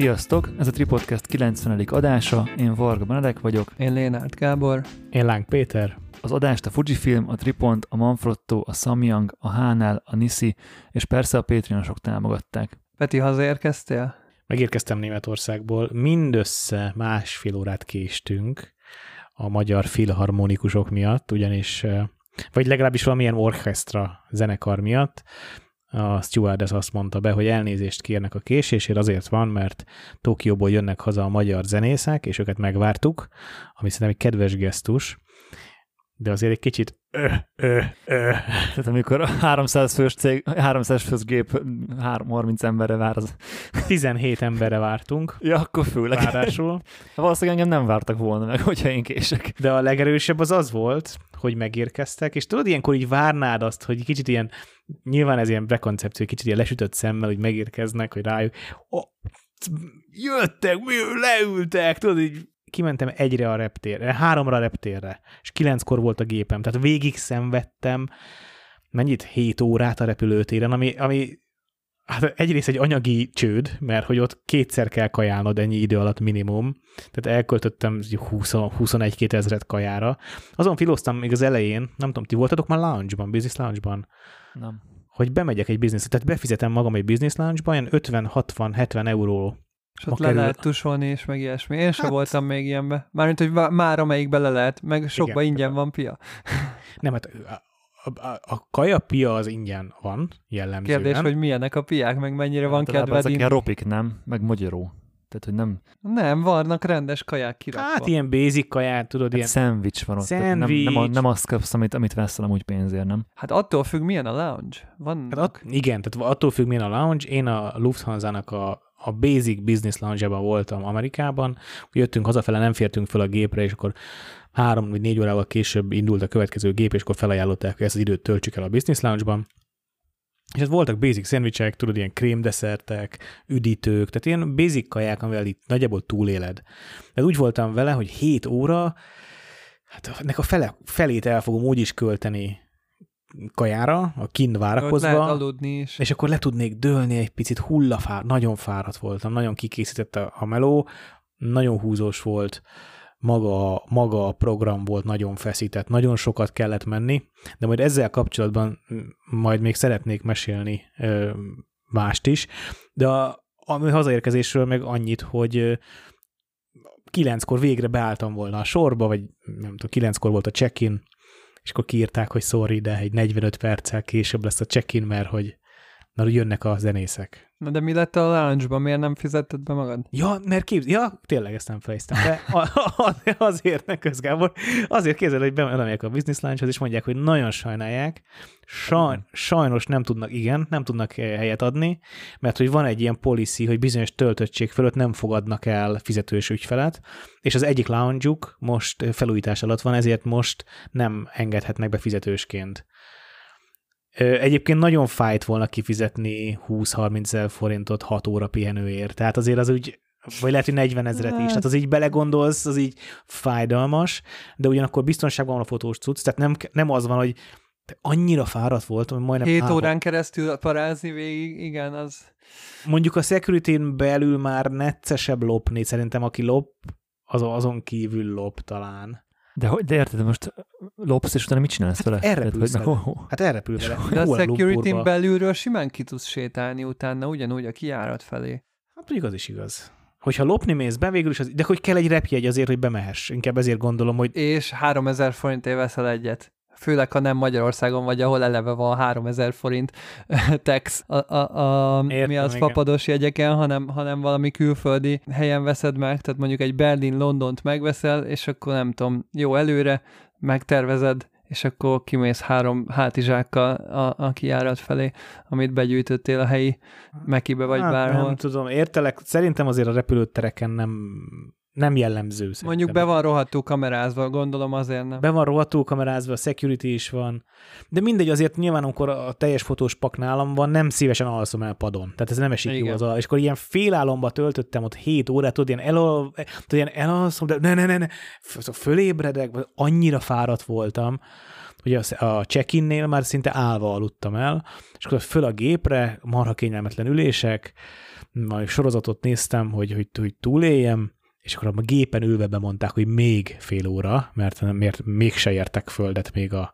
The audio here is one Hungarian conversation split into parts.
Sziasztok! Ez a Tripodcast 90. adása, én Varga Benedek vagyok. Én Lénárt Gábor. Én Láng Péter. Az adást a Fujifilm, a Tripont, a Manfrotto, a Samyang, a Hánel, a Nisi és persze a Patreonosok támogatták. Peti, hazaérkeztél? Megérkeztem Németországból, mindössze másfél órát késtünk a magyar filharmonikusok miatt, ugyanis, vagy legalábbis valamilyen orchestra zenekar miatt, a stewardess azt mondta be, hogy elnézést kérnek a késésért, azért van, mert Tokióból jönnek haza a magyar zenészek, és őket megvártuk, ami szerintem egy kedves gesztus, de azért egy kicsit ö, ö, ö. Tehát amikor a 300 fős cég, 300 fős gép 30 emberre vár, az... 17 emberre vártunk. Ja, akkor főleg. Várásul. Valószínűleg engem nem vártak volna meg, hogyha én kések. De a legerősebb az az volt, hogy megérkeztek, és tudod, ilyenkor így várnád azt, hogy kicsit ilyen, nyilván ez ilyen prekoncepció, kicsit ilyen lesütött szemmel, hogy megérkeznek, hogy rájuk, oh, jöttek, leültek, tudod, így kimentem egyre a reptérre, háromra a reptérre, és kilenckor volt a gépem, tehát végig szenvedtem, mennyit? Hét órát a repülőtéren, ami, ami hát egyrészt egy anyagi csőd, mert hogy ott kétszer kell kajálnod ennyi idő alatt minimum, tehát elköltöttem 21-2 ezret kajára. Azon filoztam még az elején, nem tudom, ti voltatok már lounge-ban, business lounge-ban? Nem. Hogy bemegyek egy business, tehát befizetem magam egy business lounge-ba, ilyen 50-60-70 euró és ott le lehet tusolni, és meg ilyesmi. Én sem hát... voltam még ilyenbe. Mármint, hogy már amelyikbe le lehet, meg sokba Igen, ingyen van pia. Nem, hát a, a, a kaja pia az ingyen van, jellemzően. Kérdés, hogy milyenek a piák, meg mennyire van hát, kedved. Ezek ilyen ropik, nem? Meg magyaró. Tehát, hogy nem... Nem, vannak rendes kaják kirakva. Hát ilyen basic kaját, tudod, hát ilyen... Szendvics van ott. Szendvics. Nem, nem, nem azt kapsz, amit, amit veszel amúgy pénzért, nem? Hát attól függ, milyen a lounge. Van. Hát igen, tehát attól függ, milyen a lounge. Én a Lufthansa-nak a, a Basic Business Lounge-ban voltam Amerikában. Jöttünk hazafele, nem fértünk fel a gépre, és akkor három vagy négy órával később indult a következő gép, és akkor felajánlották, hogy ezt az időt töltsük el a Business Lounge-ban. És ez voltak basic szendvicsek, tudod, ilyen krémdeszertek, üdítők, tehát ilyen basic kaják, amivel itt nagyjából túléled. De úgy voltam vele, hogy 7 óra, hát ennek a fele, felét el fogom úgy is költeni kajára, a kint várakozva, aludni is. és akkor le tudnék dőlni egy picit hullafár, nagyon fáradt voltam, nagyon kikészített a, a meló, nagyon húzós volt, maga, maga a program volt nagyon feszített, nagyon sokat kellett menni, de majd ezzel kapcsolatban majd még szeretnék mesélni ö, mást is, de a, a hazaérkezésről meg annyit, hogy kilenckor végre beálltam volna a sorba, vagy nem tudom, kilenckor volt a check-in, és akkor kiírták, hogy sorry, de egy 45 perccel később lesz a check-in, mert hogy, hogy jönnek a zenészek. Na de mi lett a lounge Miért nem fizetted be magad? Ja, mert képz... Ja, tényleg ezt nem felejeztem. De azért, ne közgábor, azért képzeld, hogy bemegyek a business lounge és mondják, hogy nagyon sajnálják, Saj, sajnos nem tudnak, igen, nem tudnak helyet adni, mert hogy van egy ilyen policy, hogy bizonyos töltöttség fölött nem fogadnak el fizetős ügyfelet, és az egyik lounge most felújítás alatt van, ezért most nem engedhetnek be fizetősként. Egyébként nagyon fájt volna kifizetni 20-30 ezer forintot 6 óra pihenőért. Tehát azért az úgy, vagy lehet, hogy 40 ezeret is. Tehát az így belegondolsz, az így fájdalmas, de ugyanakkor biztonságban van a fotós cucc, tehát nem, nem az van, hogy annyira fáradt voltam, hogy majdnem... 7 órán keresztül parázni végig, igen, az... Mondjuk a security belül már neccesebb lopni, szerintem aki lop, az azon kívül lop talán. De, hogy, de érted, most lopsz, és utána mit csinálsz hát vele? Elrepülsz vele. Oh, oh. Hát elrepül vele. De a security belülről simán ki tudsz sétálni utána, ugyanúgy a kiárat felé. Hát mondjuk az is igaz. Hogyha lopni mész be, végül is az, de hogy kell egy repjegy azért, hogy bemehess. Inkább ezért gondolom, hogy... És 3000 forintért veszel egyet főleg ha nem Magyarországon vagy, ahol eleve van 3000 forint tax a, a, a Értem, mi az igen. fapados jegyeken, hanem, hanem valami külföldi helyen veszed meg, tehát mondjuk egy Berlin-Londont megveszel, és akkor nem tudom, jó előre megtervezed, és akkor kimész három hátizsákkal a, a kiárat felé, amit begyűjtöttél a helyi Mekibe vagy hát, bárhol. Nem tudom, értelek, szerintem azért a repülőtereken nem nem jellemző. Szerintem. Mondjuk be van rohadtul kamerázva, gondolom azért nem. Be van rohadtul kamerázva, security is van. De mindegy, azért nyilván, amikor a teljes fotós pak nálam van, nem szívesen alszom el padon. Tehát ez nem esik Igen. jó az És akkor ilyen félálomba töltöttem ott 7 órát, tudod, ilyen, elal, tudod, ilyen elalszom, de ne, ne, ne, ne, fölébredek, annyira fáradt voltam, hogy a check-innél már szinte állva aludtam el, és akkor föl a gépre, marha kényelmetlen ülések, majd sorozatot néztem, hogy, hogy, hogy túléljem, és akkor a gépen ülve bemondták, hogy még fél óra, mert, mert mégse értek földet még a,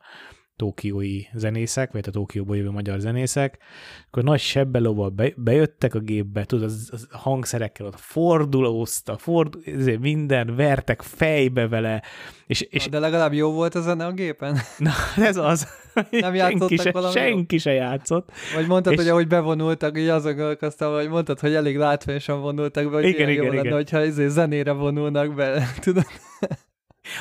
tókiói zenészek, vagy a Tókióból jövő magyar zenészek, akkor nagy sebbelóval be, bejöttek a gépbe, tudod, az, az hangszerekkel ott fordulózta, ford, minden, vertek fejbe vele. És, és... De legalább jó volt a zene a gépen? Na, ez az. Nem játszottak senki se, valami? Senki se játszott. Vagy mondtad, és... hogy ahogy bevonultak, így azon gondolkoztam, hogy mondtad, hogy elég látványosan vonultak be, hogy igen, igen, jó igen. lenne, hogyha izé zenére vonulnak be, tudod?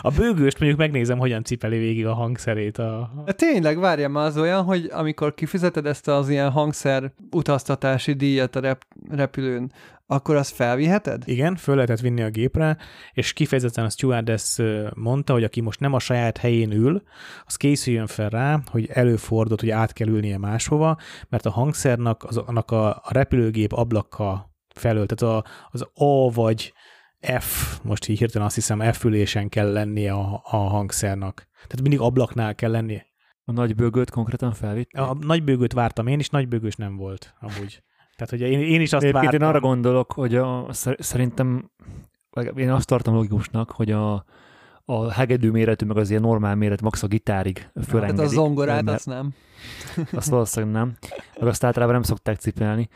A bőgőst mondjuk megnézem, hogyan cipeli végig a hangszerét. A... Tényleg, várjam már az olyan, hogy amikor kifizeted ezt az ilyen hangszer utaztatási díjat a rep- repülőn, akkor azt felviheted? Igen, föl lehetett vinni a gépre, és kifejezetten a stewardess mondta, hogy aki most nem a saját helyén ül, az készüljön fel rá, hogy előfordult, hogy át kell ülnie máshova, mert a hangszernak az, annak a, a repülőgép ablaka felől, tehát a, az A vagy F, most így hirtelen azt hiszem F ülésen kell lennie a, a hangszernak. Tehát mindig ablaknál kell lennie. A nagy bőgőt konkrétan felvitt? A nagy bőgőt vártam én, és nagy bőgős nem volt amúgy. Tehát, hogy én, én is azt Egyébként vártam. én arra gondolok, hogy a, szerintem én azt tartom logikusnak, hogy a, a hegedű méretű, meg az ilyen normál méret, max a gitárig fölengedik. Tehát a zongorát, azt nem. Azt valószínűleg nem. Meg azt általában nem szokták cipelni.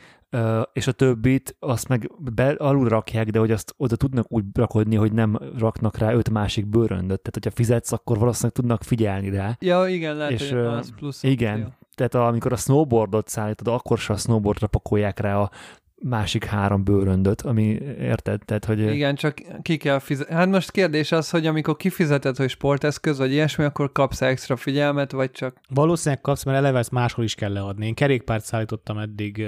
És a többit azt meg be, alul rakják, de hogy azt oda tudnak úgy rakodni, hogy nem raknak rá öt másik bőröndöt. Tehát, hogyha fizetsz, akkor valószínűleg tudnak figyelni rá. Ja, igen, lehet, és, hogy az plusz. Igen, opció. tehát amikor a snowboardot szállítod, akkor se a snowboardra pakolják rá a másik három bőröndöt, ami érted? Tehát, hogy... Igen, csak ki kell fizetni. Hát most kérdés az, hogy amikor kifizeted, hogy sporteszköz vagy ilyesmi, akkor kapsz extra figyelmet, vagy csak... Valószínűleg kapsz, mert eleve ezt máshol is kell leadni. Én kerékpárt szállítottam eddig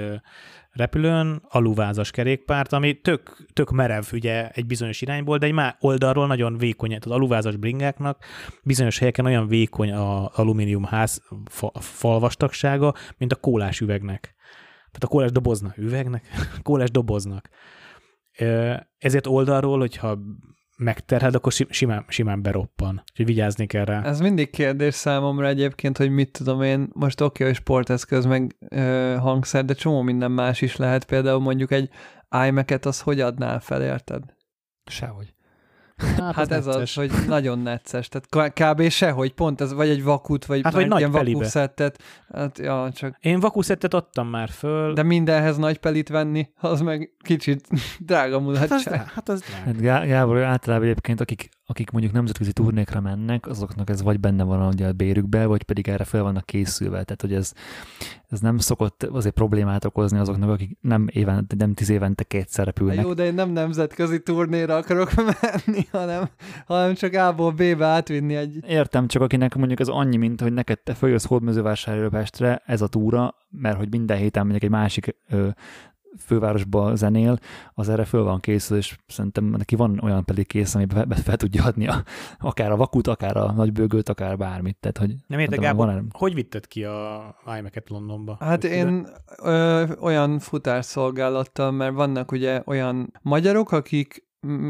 repülőn, aluvázas kerékpárt, ami tök, tök merev ugye egy bizonyos irányból, de egy már oldalról nagyon vékony, az aluvázas bringáknak bizonyos helyeken olyan vékony az alumínium ház fa, falvastagsága, mint a kólás üvegnek. Tehát a kólás doboznak, üvegnek, kólás doboznak. Ezért oldalról, hogyha megterhed, akkor simán, simán beroppan. Úgyhogy vigyázni kell rá. Ez mindig kérdés számomra egyébként, hogy mit tudom én, most oké, okay, hogy sporteszköz, meg ö, hangszer, de csomó minden más is lehet. Például mondjuk egy iMac-et, az hogy adnál fel, érted? Sehogy. Hát, hát ez necces. az, hogy nagyon necces. Tehát kb. sehogy, pont ez, vagy egy vakut, vagy, hát, vagy nagy ilyen vakuszettet. Hát, ja, csak... Én vakuszettet adtam már föl. De mindenhez nagy pelit venni, az meg kicsit drága mulatság. Hát az, hát az hát Gábor, általában egyébként, akik, akik mondjuk nemzetközi turnékra mennek, azoknak ez vagy benne van ugye a bérükbe, vagy pedig erre fel vannak készülve. Tehát, hogy ez, ez nem szokott azért problémát okozni azoknak, akik nem, évente, nem tíz évente kétszer repülnek. Jó, de én nem nemzetközi turnéra akarok menni, hanem, hanem csak A-ból B-be átvinni egy... Értem, csak akinek mondjuk ez annyi, mint hogy neked te följössz Hódmezővásárhelyről Pestre, ez a túra, mert hogy minden héten megyek egy másik ö, fővárosba zenél, az erre föl van készül, és szerintem neki van olyan pedig kész, amiben fel, fel tudja adni a, akár a vakut, akár a nagybőgőt, akár bármit. Tehát, hogy nem értek, Gábor, van hogy vitted ki a iMac-et Londonba? Hát én ö, olyan futárszolgálattal, mert vannak ugye olyan magyarok, akik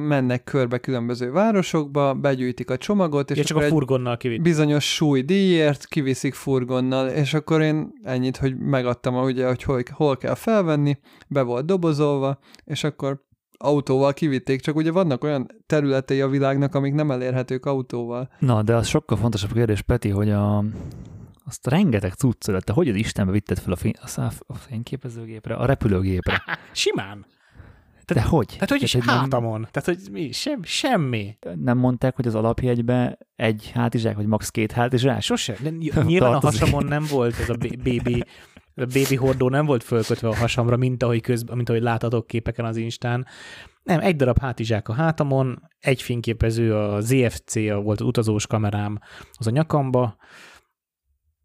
mennek körbe különböző városokba, begyűjtik a csomagot, és ja, csak a furgonnal kivitt. bizonyos súly díjért kiviszik furgonnal, és akkor én ennyit, hogy megadtam, ugye, hogy hol, hol kell felvenni, be volt dobozolva, és akkor autóval kivitték, csak ugye vannak olyan területei a világnak, amik nem elérhetők autóval. Na, de az sokkal fontosabb kérdés, Peti, hogy a, azt a rengeteg cuccodat, te hogy az Istenbe vitted fel a, fény, a fényképezőgépre, a repülőgépre? Simán. Tehát, De hogy? Tehát, hogy is hátamon. Nem... Tehát, hogy mi? Sem, semmi. Nem mondták, hogy az alapjegybe egy hátizsák, vagy max. két hátizsák? Sose. De nyilván a hasamon nem volt ez a baby, a baby hordó nem volt fölkötve a hasamra, mint ahogy, közben, mint ahogy láthatok képeken az Instán. Nem, egy darab hátizsák a hátamon, egy fényképező, a ZFC a volt az utazós kamerám az a nyakamba,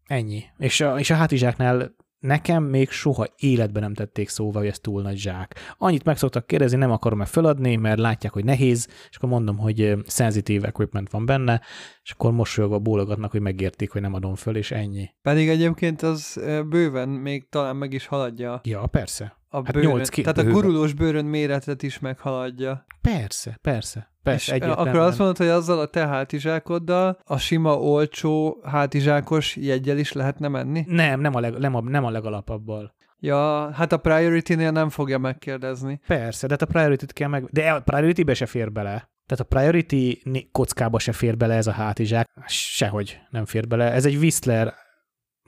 ennyi. És a, és a hátizsáknál Nekem még soha életben nem tették szóval, hogy ez túl nagy zsák. Annyit meg szoktak kérdezni, nem akarom-e feladni, mert látják, hogy nehéz, és akkor mondom, hogy sensitive equipment van benne, és akkor mosolyogva bólogatnak, hogy megértik, hogy nem adom föl, és ennyi. Pedig egyébként az bőven még talán meg is haladja. Ja, persze. A hát bőrön, 8 ki- Tehát bőven. a gurulós bőrön méretet is meghaladja. Persze, persze. Persze, és akkor azt mondod, hogy azzal a te hátizsákoddal a sima, olcsó hátizsákos jegyel is lehetne menni? Nem, nem a, leg, nem a, nem a legalapabbal. Ja, hát a Priority-nél nem fogja megkérdezni. Persze, de hát a Priority-t kell meg... De a Priority-be se fér bele. Tehát a Priority kockába se fér bele ez a hátizsák. Sehogy nem fér bele. Ez egy Whistler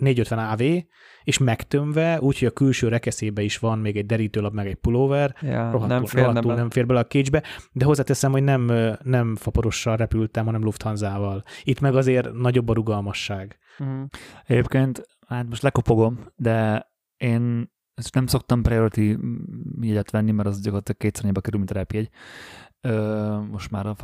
450 AV, és megtömve, úgyhogy a külső rekeszébe is van még egy derítőlap, meg egy pulóver, ja, rohadtul, nem, fér rohadtul nem fér bele a kécsbe, de hozzáteszem, hogy nem, nem faporossal repültem, hanem Lufthansa-val. Itt meg azért nagyobb a rugalmasság. Uh-huh. Egyébként, hát most lekopogom, de én ezt nem szoktam priority jegyet venni, mert az gyakorlatilag kétszer kerül, mint a repjegy. most már a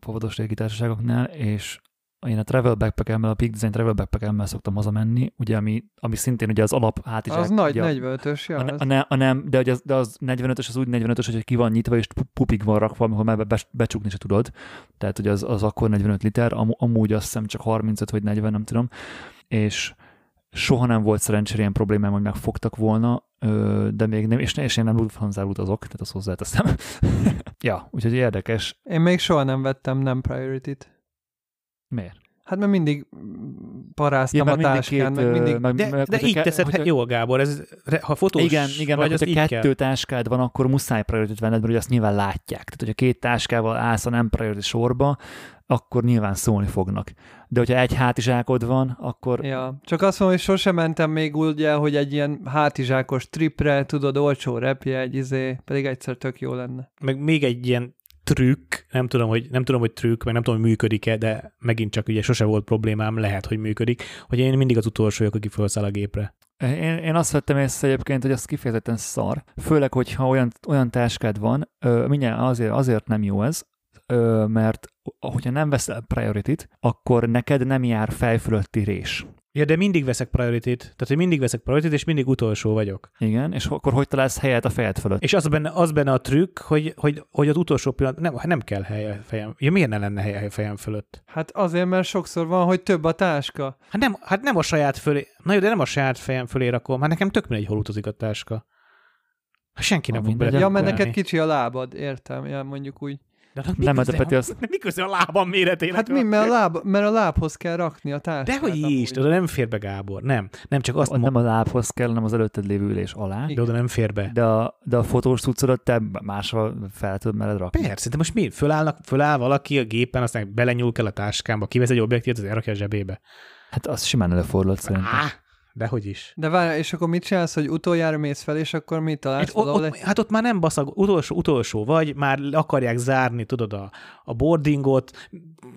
favados légitársaságoknál, és én a travel backpack a Peak Design travel backpack szoktam hazamenni, ugye, ami, ami szintén ugye az alap hátizsák. Az nagy 45-ös, ja. A, a, ne, a nem, de, az, de az 45-ös az úgy 45-ös, hogy ki van nyitva, és pupik van rakva, amikor már be, becsukni se tudod. Tehát, hogy az, az akkor 45 liter, am, amúgy azt hiszem csak 35 vagy 40, nem tudom. És soha nem volt szerencsére ilyen problémám, hogy megfogtak volna, de még nem, és, és én nem Lufthansa utazok, tehát azt hozzáteszem. ja, úgyhogy érdekes. Én még soha nem vettem nem priority-t. Miért? Hát mert mindig paráztam ja, a táskán, meg mindig... Meg, de meg, de így ke- teszed, hogyha, jó Gábor, ez, ha fotós Igen, igen, vagy, az kettő kell. táskád van, akkor muszáj prioritit venned, mert azt nyilván látják. Tehát, hogyha két táskával állsz a nem priority sorba, akkor nyilván szólni fognak. De hogyha egy hátizsákod van, akkor... Ja, csak azt mondom, hogy sosem mentem még ugye, hogy egy ilyen hátizsákos tripre, tudod, olcsó repje, egy izé, pedig egyszer tök jó lenne. Meg még egy ilyen trükk, nem tudom, hogy, nem tudom, hogy trükk, meg nem tudom, hogy működik-e, de megint csak ugye sose volt problémám, lehet, hogy működik, hogy én mindig az utolsó vagyok, aki felszáll a gépre. Én, én azt vettem észre egyébként, hogy az kifejezetten szar. Főleg, hogyha olyan, olyan táskád van, mindjárt azért, azért nem jó ez, mert hogyha nem veszel priority akkor neked nem jár fejfölötti rés. Ja, de mindig veszek priority tehát hogy mindig veszek priority és mindig utolsó vagyok. Igen, és akkor hogy találsz helyet a fejed fölött? És az benne, az benne a trükk, hogy, hogy, hogy az utolsó pillanat, nem, nem kell helye fejem. Ja, miért ne lenne helye fejem fölött? Hát azért, mert sokszor van, hogy több a táska. Hát nem, hát nem a saját fölé, na jó, de nem a saját fejem fölé rakom, hát nekem tök mindegy, hol utazik a táska. Hát senki nem fog bele. Ja, mert neked kicsi a lábad, értem, ja, mondjuk úgy. De mi nem, köze, Peti, az... mi köze a lábam méretének? Hát mi, mert a, láb, mert a lábhoz kell rakni a táskát. Dehogy is, oda nem fér be, Gábor. Nem, nem csak azt... Nem a lábhoz kell, hanem az előtted lévő ülés alá. De oda nem fér be. De a, de a fotós cuccodat te máshol fel tudod mellett rakni. Persze, de most mi? Fölállnak, föláll valaki a gépen, aztán belenyúl kell a táskámba, kivesz egy objektívot, az elrakja a zsebébe. Hát az simán előfordulhat szerintem. De hogy is. De várj, és akkor mit csinálsz, hogy utoljára mész fel, és akkor mit találsz? Hát, ott, ott, hát ott már nem baszag, utolsó, utolsó vagy, már akarják zárni, tudod, a, a boardingot,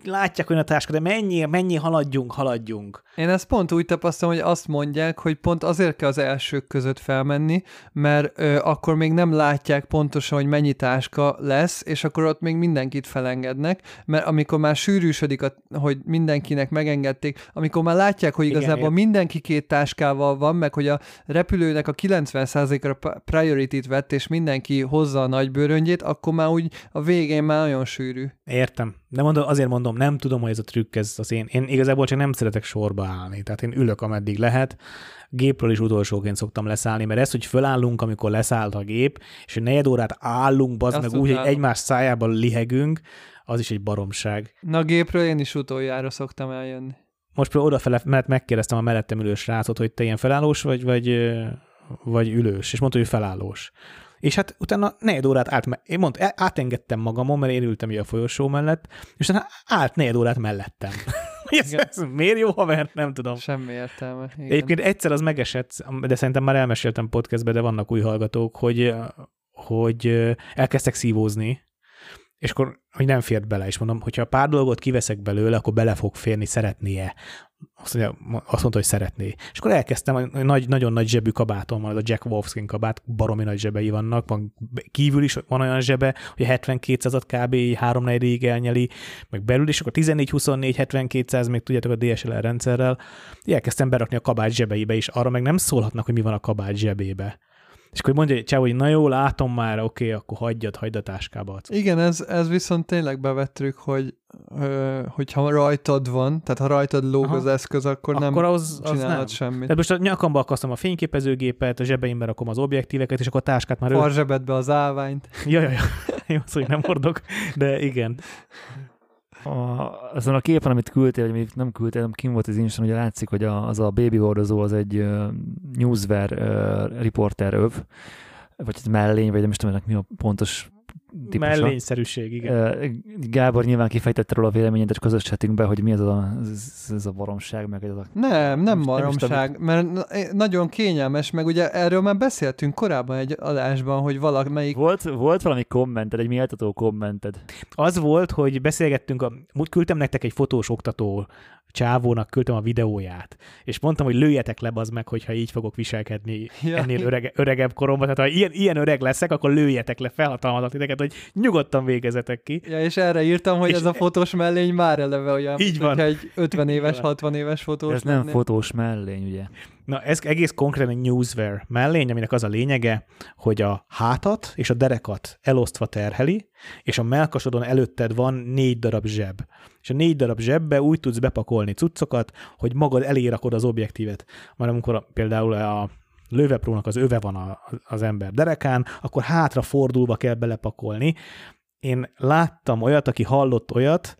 látják, hogy a táska, de mennyi, mennyi haladjunk, haladjunk. Én ezt pont úgy tapasztalom, hogy azt mondják, hogy pont azért kell az elsők között felmenni, mert ö, akkor még nem látják pontosan, hogy mennyi táska lesz, és akkor ott még mindenkit felengednek, mert amikor már sűrűsödik, a, hogy mindenkinek megengedték, amikor már látják, hogy igazából Igen, mindenki két táskával van, meg hogy a repülőnek a 90%-ra priority-t vett, és mindenki hozza a nagy bőröngyét, akkor már úgy a végén már nagyon sűrű. Értem. De mondom, azért mondom, nem tudom, hogy ez a trükk, ez az én, én igazából csak nem szeretek sorba állni. Tehát én ülök, ameddig lehet. Gépről is utolsóként szoktam leszállni, mert ez, hogy fölállunk, amikor leszállt a gép, és egy negyed órát állunk, bazd meg úgy, hogy egymás szájában lihegünk, az is egy baromság. Na gépről én is utoljára szoktam eljönni. Most például odafele, mert megkérdeztem a mellettem ülős srácot, hogy te ilyen felállós vagy, vagy, vagy ülős, és mondta, hogy felállós. És hát utána negyed órát állt, én mond, átengedtem magamon, mert én ültem a folyosó mellett, és utána állt negyed órát mellettem. ez, ez miért jó haver? Nem tudom. Semmi értelme. Igen. Egyébként egyszer az megesett, de szerintem már elmeséltem podcastbe, de vannak új hallgatók, hogy, hogy elkezdtek szívózni, és akkor, hogy nem fért bele, és mondom, hogyha pár dolgot kiveszek belőle, akkor bele fog férni, szeretnie. Azt, mondja, azt mondta, hogy szeretné. És akkor elkezdtem, hogy nagy, nagyon nagy zsebű kabátom van, a Jack Wolfskin kabát, baromi nagy zsebei vannak, van, kívül is van olyan zsebe, hogy 7200-at kb. 3 4 elnyeli, meg belül is, akkor 14, 24, 7200, még tudjátok a DSLR rendszerrel, elkezdtem berakni a kabát zsebeibe is, arra meg nem szólhatnak, hogy mi van a kabát zsebébe. És akkor mondja egy hogy na jó, látom már, oké, okay, akkor hagyjad, hagyd a táskába. Igen, ez, ez viszont tényleg bevettük, hogy ö, hogyha rajtad van, tehát ha rajtad lóg Aha. az eszköz, akkor, akkor nem az, az csinálhat nem. semmit. Tehát most a nyakamba akasztom a fényképezőgépet, a zsebeimbe rakom az objektíveket, és akkor a táskát már... Farzsebedbe az állványt. ja, ja, ja. Jó, hogy nem hordok, de igen. A, azon a képen, amit küldtél, vagy nem küldtél, nem kim volt az Insta, ugye látszik, hogy a, az a baby hordozó az egy uh, newswear uh, reporter öv, vagy mellény, vagy nem is tudom, mi a pontos típusa. Mellényszerűség, igen. Gábor nyilván kifejtette róla a véleményét, és közös be, hogy mi ez a, ez, ez a baromság, meg ez a... Nem, nem baromság, mert nagyon kényelmes, meg ugye erről már beszéltünk korábban egy adásban, hogy valamelyik... Volt, volt valami kommented, egy méltató kommented. Az volt, hogy beszélgettünk, a, küldtem nektek egy fotós oktató csávónak küldtem a videóját, és mondtam, hogy lőjetek le az meg, hogyha így fogok viselkedni ja. ennél örege, öregebb koromban. Tehát ha ilyen, ilyen öreg leszek, akkor lőjetek le, felhatalmazok titeket, hogy nyugodtan végezetek ki. Ja, és erre írtam, hogy és ez a fotós mellény már eleve olyan, így van. egy 50 éves, 60 éves fotós Ez nem fotós mellény, ugye? Na, ez egész konkrétan egy newswear mellény, aminek az a lényege, hogy a hátat és a derekat elosztva terheli, és a melkasodon előtted van négy darab zseb. És a négy darab zsebbe úgy tudsz bepakolni cuccokat, hogy magad elé rakod az objektívet. Már amikor például a lőveprónak az öve van a, az ember derekán, akkor hátra fordulva kell belepakolni. Én láttam olyat, aki hallott olyat,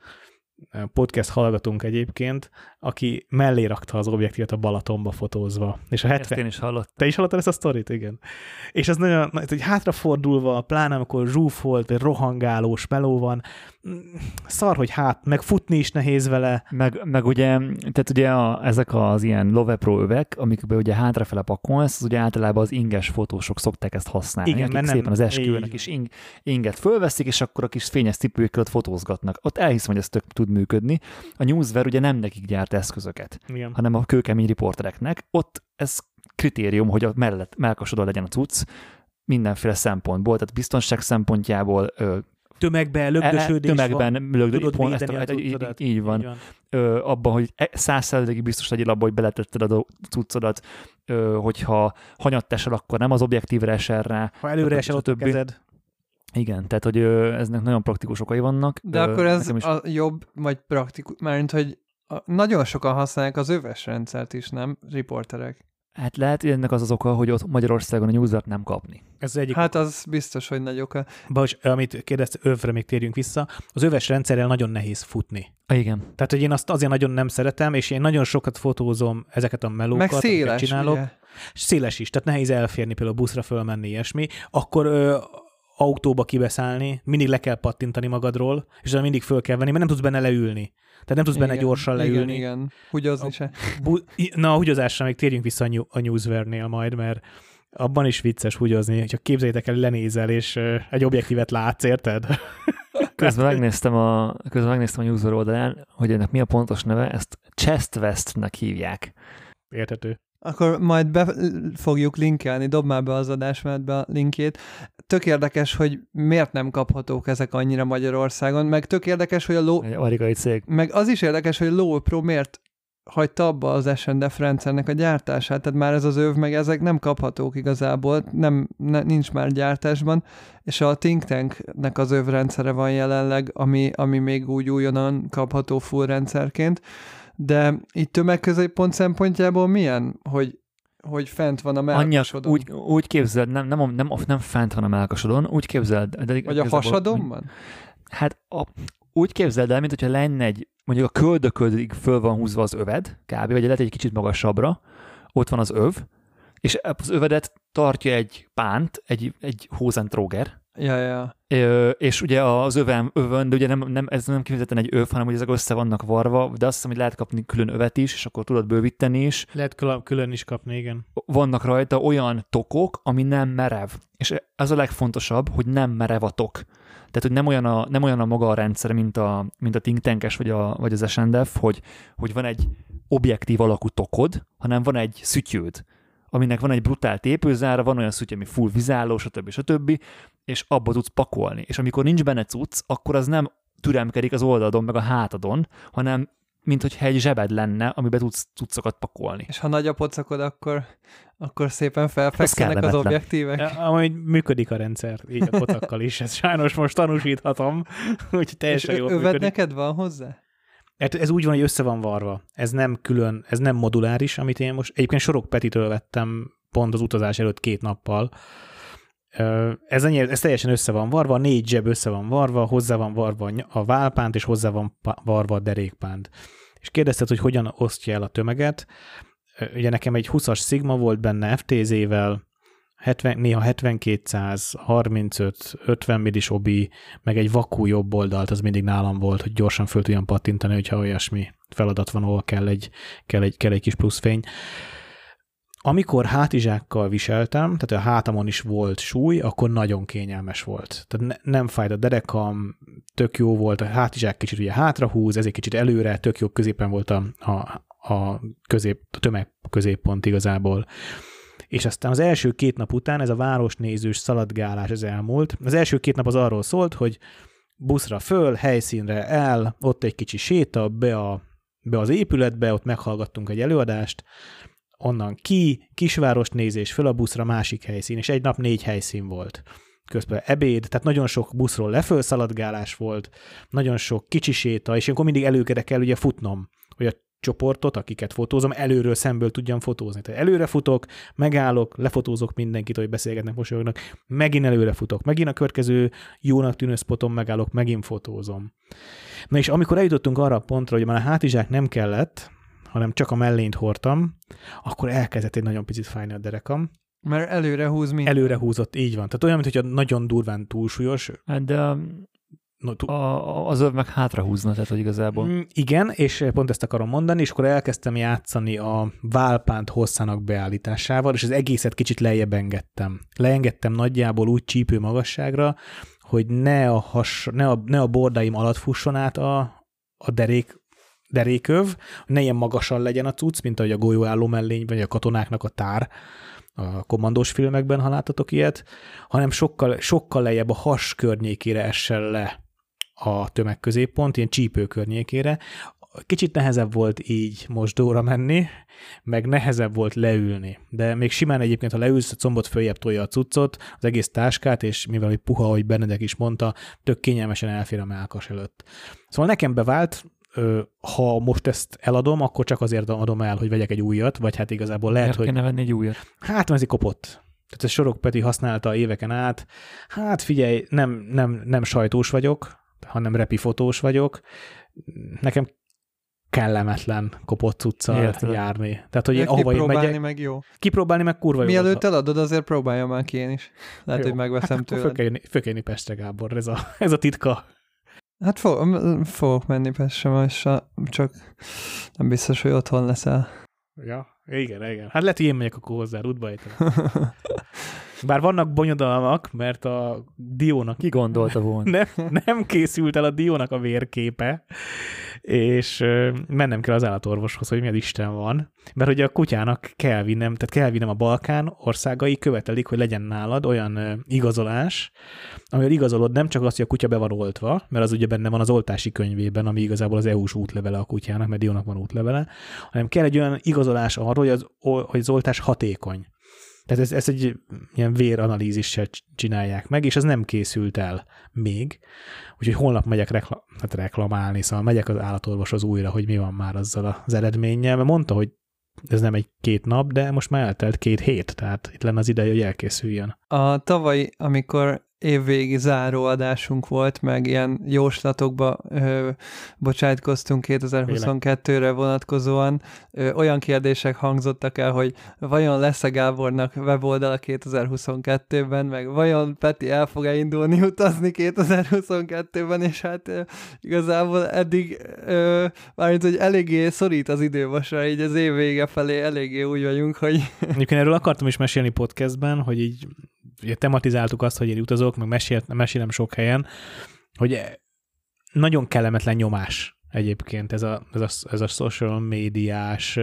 podcast hallgatunk egyébként, aki mellé rakta az objektívet a Balatonba fotózva. És a 70... Ezt én is hallottam. Te is hallottad ezt a sztorit? Igen. És az nagyon, hogy hátrafordulva, pláne amikor zsúfolt, vagy rohangálós meló van, szar, hogy hát, meg futni is nehéz vele. Meg, meg ugye, tehát ugye a, ezek az ilyen Love Pro övek, amikbe ugye hátrafele pakolsz, az ugye általában az inges fotósok szokták ezt használni. Igen, akik szépen az esküvőnek is ing, inget fölveszik, és akkor a kis fényes cipőjükkel ott fotózgatnak. Ott elhiszem, hogy ez tök tud működni. A Newswear ugye nem nekik gyárt eszközöket, Igen. hanem a kőkemény riportereknek. Ott ez kritérium, hogy a mellett, melkasodon legyen a cucc, mindenféle szempontból, tehát biztonság szempontjából, tömegben lögdösödés tömegben van. Lögdösödés, pont, ezt, a, így, így, így van. Így van. Ö, abban, hogy e- százszerzegi biztos legyél abban, hogy beletetted a cuccodat, ö, hogyha hanyat tesel, akkor nem az objektívre esel rá. Ha előre esel ott a kezed. Igen, tehát hogy ö, eznek nagyon praktikus okai vannak. De ö, akkor ez is... a jobb, vagy praktikus, mert hogy a, nagyon sokan használják az öves rendszert is, nem? Riporterek. Hát lehet, hogy ennek az az oka, hogy ott Magyarországon a newsert nem kapni. Ez egyik hát az biztos, hogy nagy oka. Bas, amit kérdezte, övre még térjünk vissza, az öves rendszerrel nagyon nehéz futni. Igen. Tehát, hogy én azt azért nagyon nem szeretem, és én nagyon sokat fotózom ezeket a melókat, Meg széles, csinálok. Ugye? Széles is, tehát nehéz elférni, például buszra fölmenni, ilyesmi. Akkor ö, autóba kibeszállni, mindig le kell pattintani magadról, és mindig föl kell venni, mert nem tudsz benne leülni. Tehát nem tudsz igen, benne gyorsan leülni. Igen, igen. Húgyozni se. Bu- Na, a húgyozásra még térjünk vissza a, new- a majd, mert abban is vicces húgyozni, hogyha képzeljétek el, lenézel, és egy objektívet látsz, érted? Közben megnéztem a, közben megnéztem a newswear oldalán, hogy ennek mi a pontos neve, ezt Chest Vestnek hívják. Érthető. Akkor majd be fogjuk linkelni, dob már be az adásmenetbe a linkjét. Tök érdekes, hogy miért nem kaphatók ezek annyira Magyarországon, meg tök érdekes, hogy a ló... Egy amerikai cég. Meg az is érdekes, hogy a Low Pro miért hagyta abba az SNDF rendszernek a gyártását, tehát már ez az öv, meg ezek nem kaphatók igazából, nem, ne, nincs már gyártásban, és a Think Tanknek az öv rendszere van jelenleg, ami, ami még úgy újonnan kapható full rendszerként, de itt tömegközéppont szempontjából milyen, hogy hogy fent van a melkasodon. úgy, úgy képzeld, nem, nem, nem, nem fent van a melkasodon, úgy képzeld. De Vagy a hasadon van? Hát a, úgy képzeld el, mint hogyha lenne egy, mondjuk a köldöködig föl van húzva az öved, kb. vagy lehet egy kicsit magasabbra, ott van az öv, és az övedet tartja egy pánt, egy, egy hózentróger, Ja, ja. Ö, és ugye az övem, övön, de ugye nem, nem, ez nem kifejezetten egy öv, hanem hogy ezek össze vannak varva, de azt hiszem, hogy lehet kapni külön övet is, és akkor tudod bővíteni is. Lehet külön is kapni, igen. Vannak rajta olyan tokok, ami nem merev. És ez a legfontosabb, hogy nem merev a tok. Tehát, hogy nem olyan a, nem olyan a maga a rendszer, mint a, mint a think tankes, vagy, a, vagy az SNDF, hogy, hogy van egy objektív alakú tokod, hanem van egy szütyőd aminek van egy brutál tépőzára, van olyan szüty, ami full vizáló, stb. stb. és abba tudsz pakolni. És amikor nincs benne cucc, akkor az nem türemkedik az oldalon, meg a hátadon, hanem mint hogyha egy zsebed lenne, amiben tudsz cuccokat pakolni. És ha nagy a pocakod, akkor, akkor szépen felfekszenek az objektívek. Ja, amúgy működik a rendszer, így a pocakkal is. Ezt sajnos most tanúsíthatom, úgyhogy teljesen jól működik. neked van hozzá? Hát ez úgy van, hogy össze van varva. Ez nem külön, ez nem moduláris, amit én most, egyébként Sorok Petitől vettem pont az utazás előtt két nappal. Ez, ennyi, ez teljesen össze van varva, négy zseb össze van varva, hozzá van varva a válpánt, és hozzá van varva a derékpánt. És kérdezted, hogy hogyan osztja el a tömeget. Ugye nekem egy 20-as Sigma volt benne FTZ-vel, 70, néha 7200, 35, 50 millis obi, meg egy vakú jobb oldalt, az mindig nálam volt, hogy gyorsan föl tudjam pattintani, hogyha olyasmi feladat van, ahol kell egy, kell egy, kell egy kis pluszfény. Amikor hátizsákkal viseltem, tehát a hátamon is volt súly, akkor nagyon kényelmes volt. Tehát ne, nem fájt a derekam, tök jó volt, a hátizsák kicsit ugye hátrahúz, ez egy kicsit előre, tök jó középen volt a, a, a, közép, a tömeg középpont igazából. És aztán az első két nap után ez a városnézős szaladgálás az elmúlt. Az első két nap az arról szólt, hogy buszra föl, helyszínre el, ott egy kicsi séta, be, a, be az épületbe, ott meghallgattunk egy előadást, onnan ki, kisvárost nézés, föl a buszra, másik helyszín, és egy nap négy helyszín volt. Közben ebéd, tehát nagyon sok buszról leföl szaladgálás volt, nagyon sok kicsi séta, és akkor mindig előkere kell ugye futnom, hogy a csoportot, akiket fotózom, előről szemből tudjam fotózni. Tehát előre futok, megállok, lefotózok mindenkit, hogy beszélgetnek, mosolyognak, megint előre futok, megint a következő jónak tűnő spoton megállok, megint fotózom. Na és amikor eljutottunk arra a pontra, hogy már a hátizsák nem kellett, hanem csak a mellényt hordtam, akkor elkezdett egy nagyon picit fájni a derekam. Mert előre húz minden. Előre húzott, így van. Tehát olyan, mintha nagyon durván túlsúlyos. Hát de no, tú- a, az öv meg hátra húzna, tehát hogy igazából. Mm, igen, és pont ezt akarom mondani, és akkor elkezdtem játszani a válpánt hosszának beállításával, és az egészet kicsit lejjebb engedtem. Leengedtem nagyjából úgy csípő magasságra, hogy ne a, has, ne a, ne a bordáim alatt fusson át a, a derék deréköv, ne ilyen magasan legyen a cucc, mint ahogy a golyóálló mellény, vagy a katonáknak a tár, a kommandós filmekben, ha láttatok ilyet, hanem sokkal, sokkal lejjebb a has környékére essen le a tömegközéppont, ilyen csípő környékére. Kicsit nehezebb volt így mosdóra menni, meg nehezebb volt leülni. De még simán egyébként, ha leülsz, a combot följebb tolja a cuccot, az egész táskát, és mivel hogy puha, ahogy Benedek is mondta, tök kényelmesen elfér a melkas előtt. Szóval nekem bevált, ha most ezt eladom, akkor csak azért adom el, hogy vegyek egy újat, vagy hát igazából lehet, Miért hogy... kéne venni egy újat? Hát, mert ez kopott. Tehát ez Sorok Peti használta éveken át. Hát figyelj, nem, nem, nem sajtós vagyok, hanem repi fotós vagyok. Nekem kellemetlen kopott cuccal járni. Tehát, hogy én, ahova én megyek, meg jó. Kipróbálni meg kurva jó. Mielőtt eladod, azért próbáljam már ki én is. Lehet, jó. hogy megveszem hát tőled. Föl kell Pestre, Gábor, ez a, ez a titka. Hát fog, fogok menni Pestre, csak nem biztos, hogy otthon leszel. Ja, igen, igen. Hát lehet, hogy én megyek akkor hozzá, útba Bár vannak bonyodalmak, mert a Diónak... Ki gondolta volna? Nem, nem készült el a Diónak a vérképe, és mennem kell az állatorvoshoz, hogy milyen Isten van. Mert ugye a kutyának kell vinnem, tehát kell vinnem a Balkán országai követelik, hogy legyen nálad olyan igazolás, amivel igazolod nem csak azt, hogy a kutya be van oltva, mert az ugye benne van az oltási könyvében, ami igazából az EU-s útlevele a kutyának, mert Diónak van útlevele, hanem kell egy olyan igazolás arról, hogy az, hogy az oltás hatékony. Tehát ez, ez egy ilyen véranalízissel csinálják meg, és ez nem készült el még. Úgyhogy holnap megyek rekla- hát reklamálni, szóval megyek az állatorvoshoz újra, hogy mi van már azzal az eredménnyel, mert mondta, hogy ez nem egy két nap, de most már eltelt két hét, tehát itt lenne az ideje, hogy elkészüljön. A tavaly, amikor évvégi záróadásunk volt, meg ilyen jóslatokba ö, bocsájtkoztunk 2022-re vonatkozóan. Ö, olyan kérdések hangzottak el, hogy vajon lesz-e Gábornak weboldala 2022-ben, meg vajon Peti el fog-e indulni utazni 2022-ben, és hát ö, igazából eddig ö, mármint, hogy eléggé szorít az idővasra, így az év vége felé eléggé úgy vagyunk, hogy... Egyébként erről akartam is mesélni podcastben, hogy így ugye tematizáltuk azt, hogy én utazok, meg mesélt, mesélem sok helyen, hogy nagyon kellemetlen nyomás egyébként ez a, ez a, ez a social médiás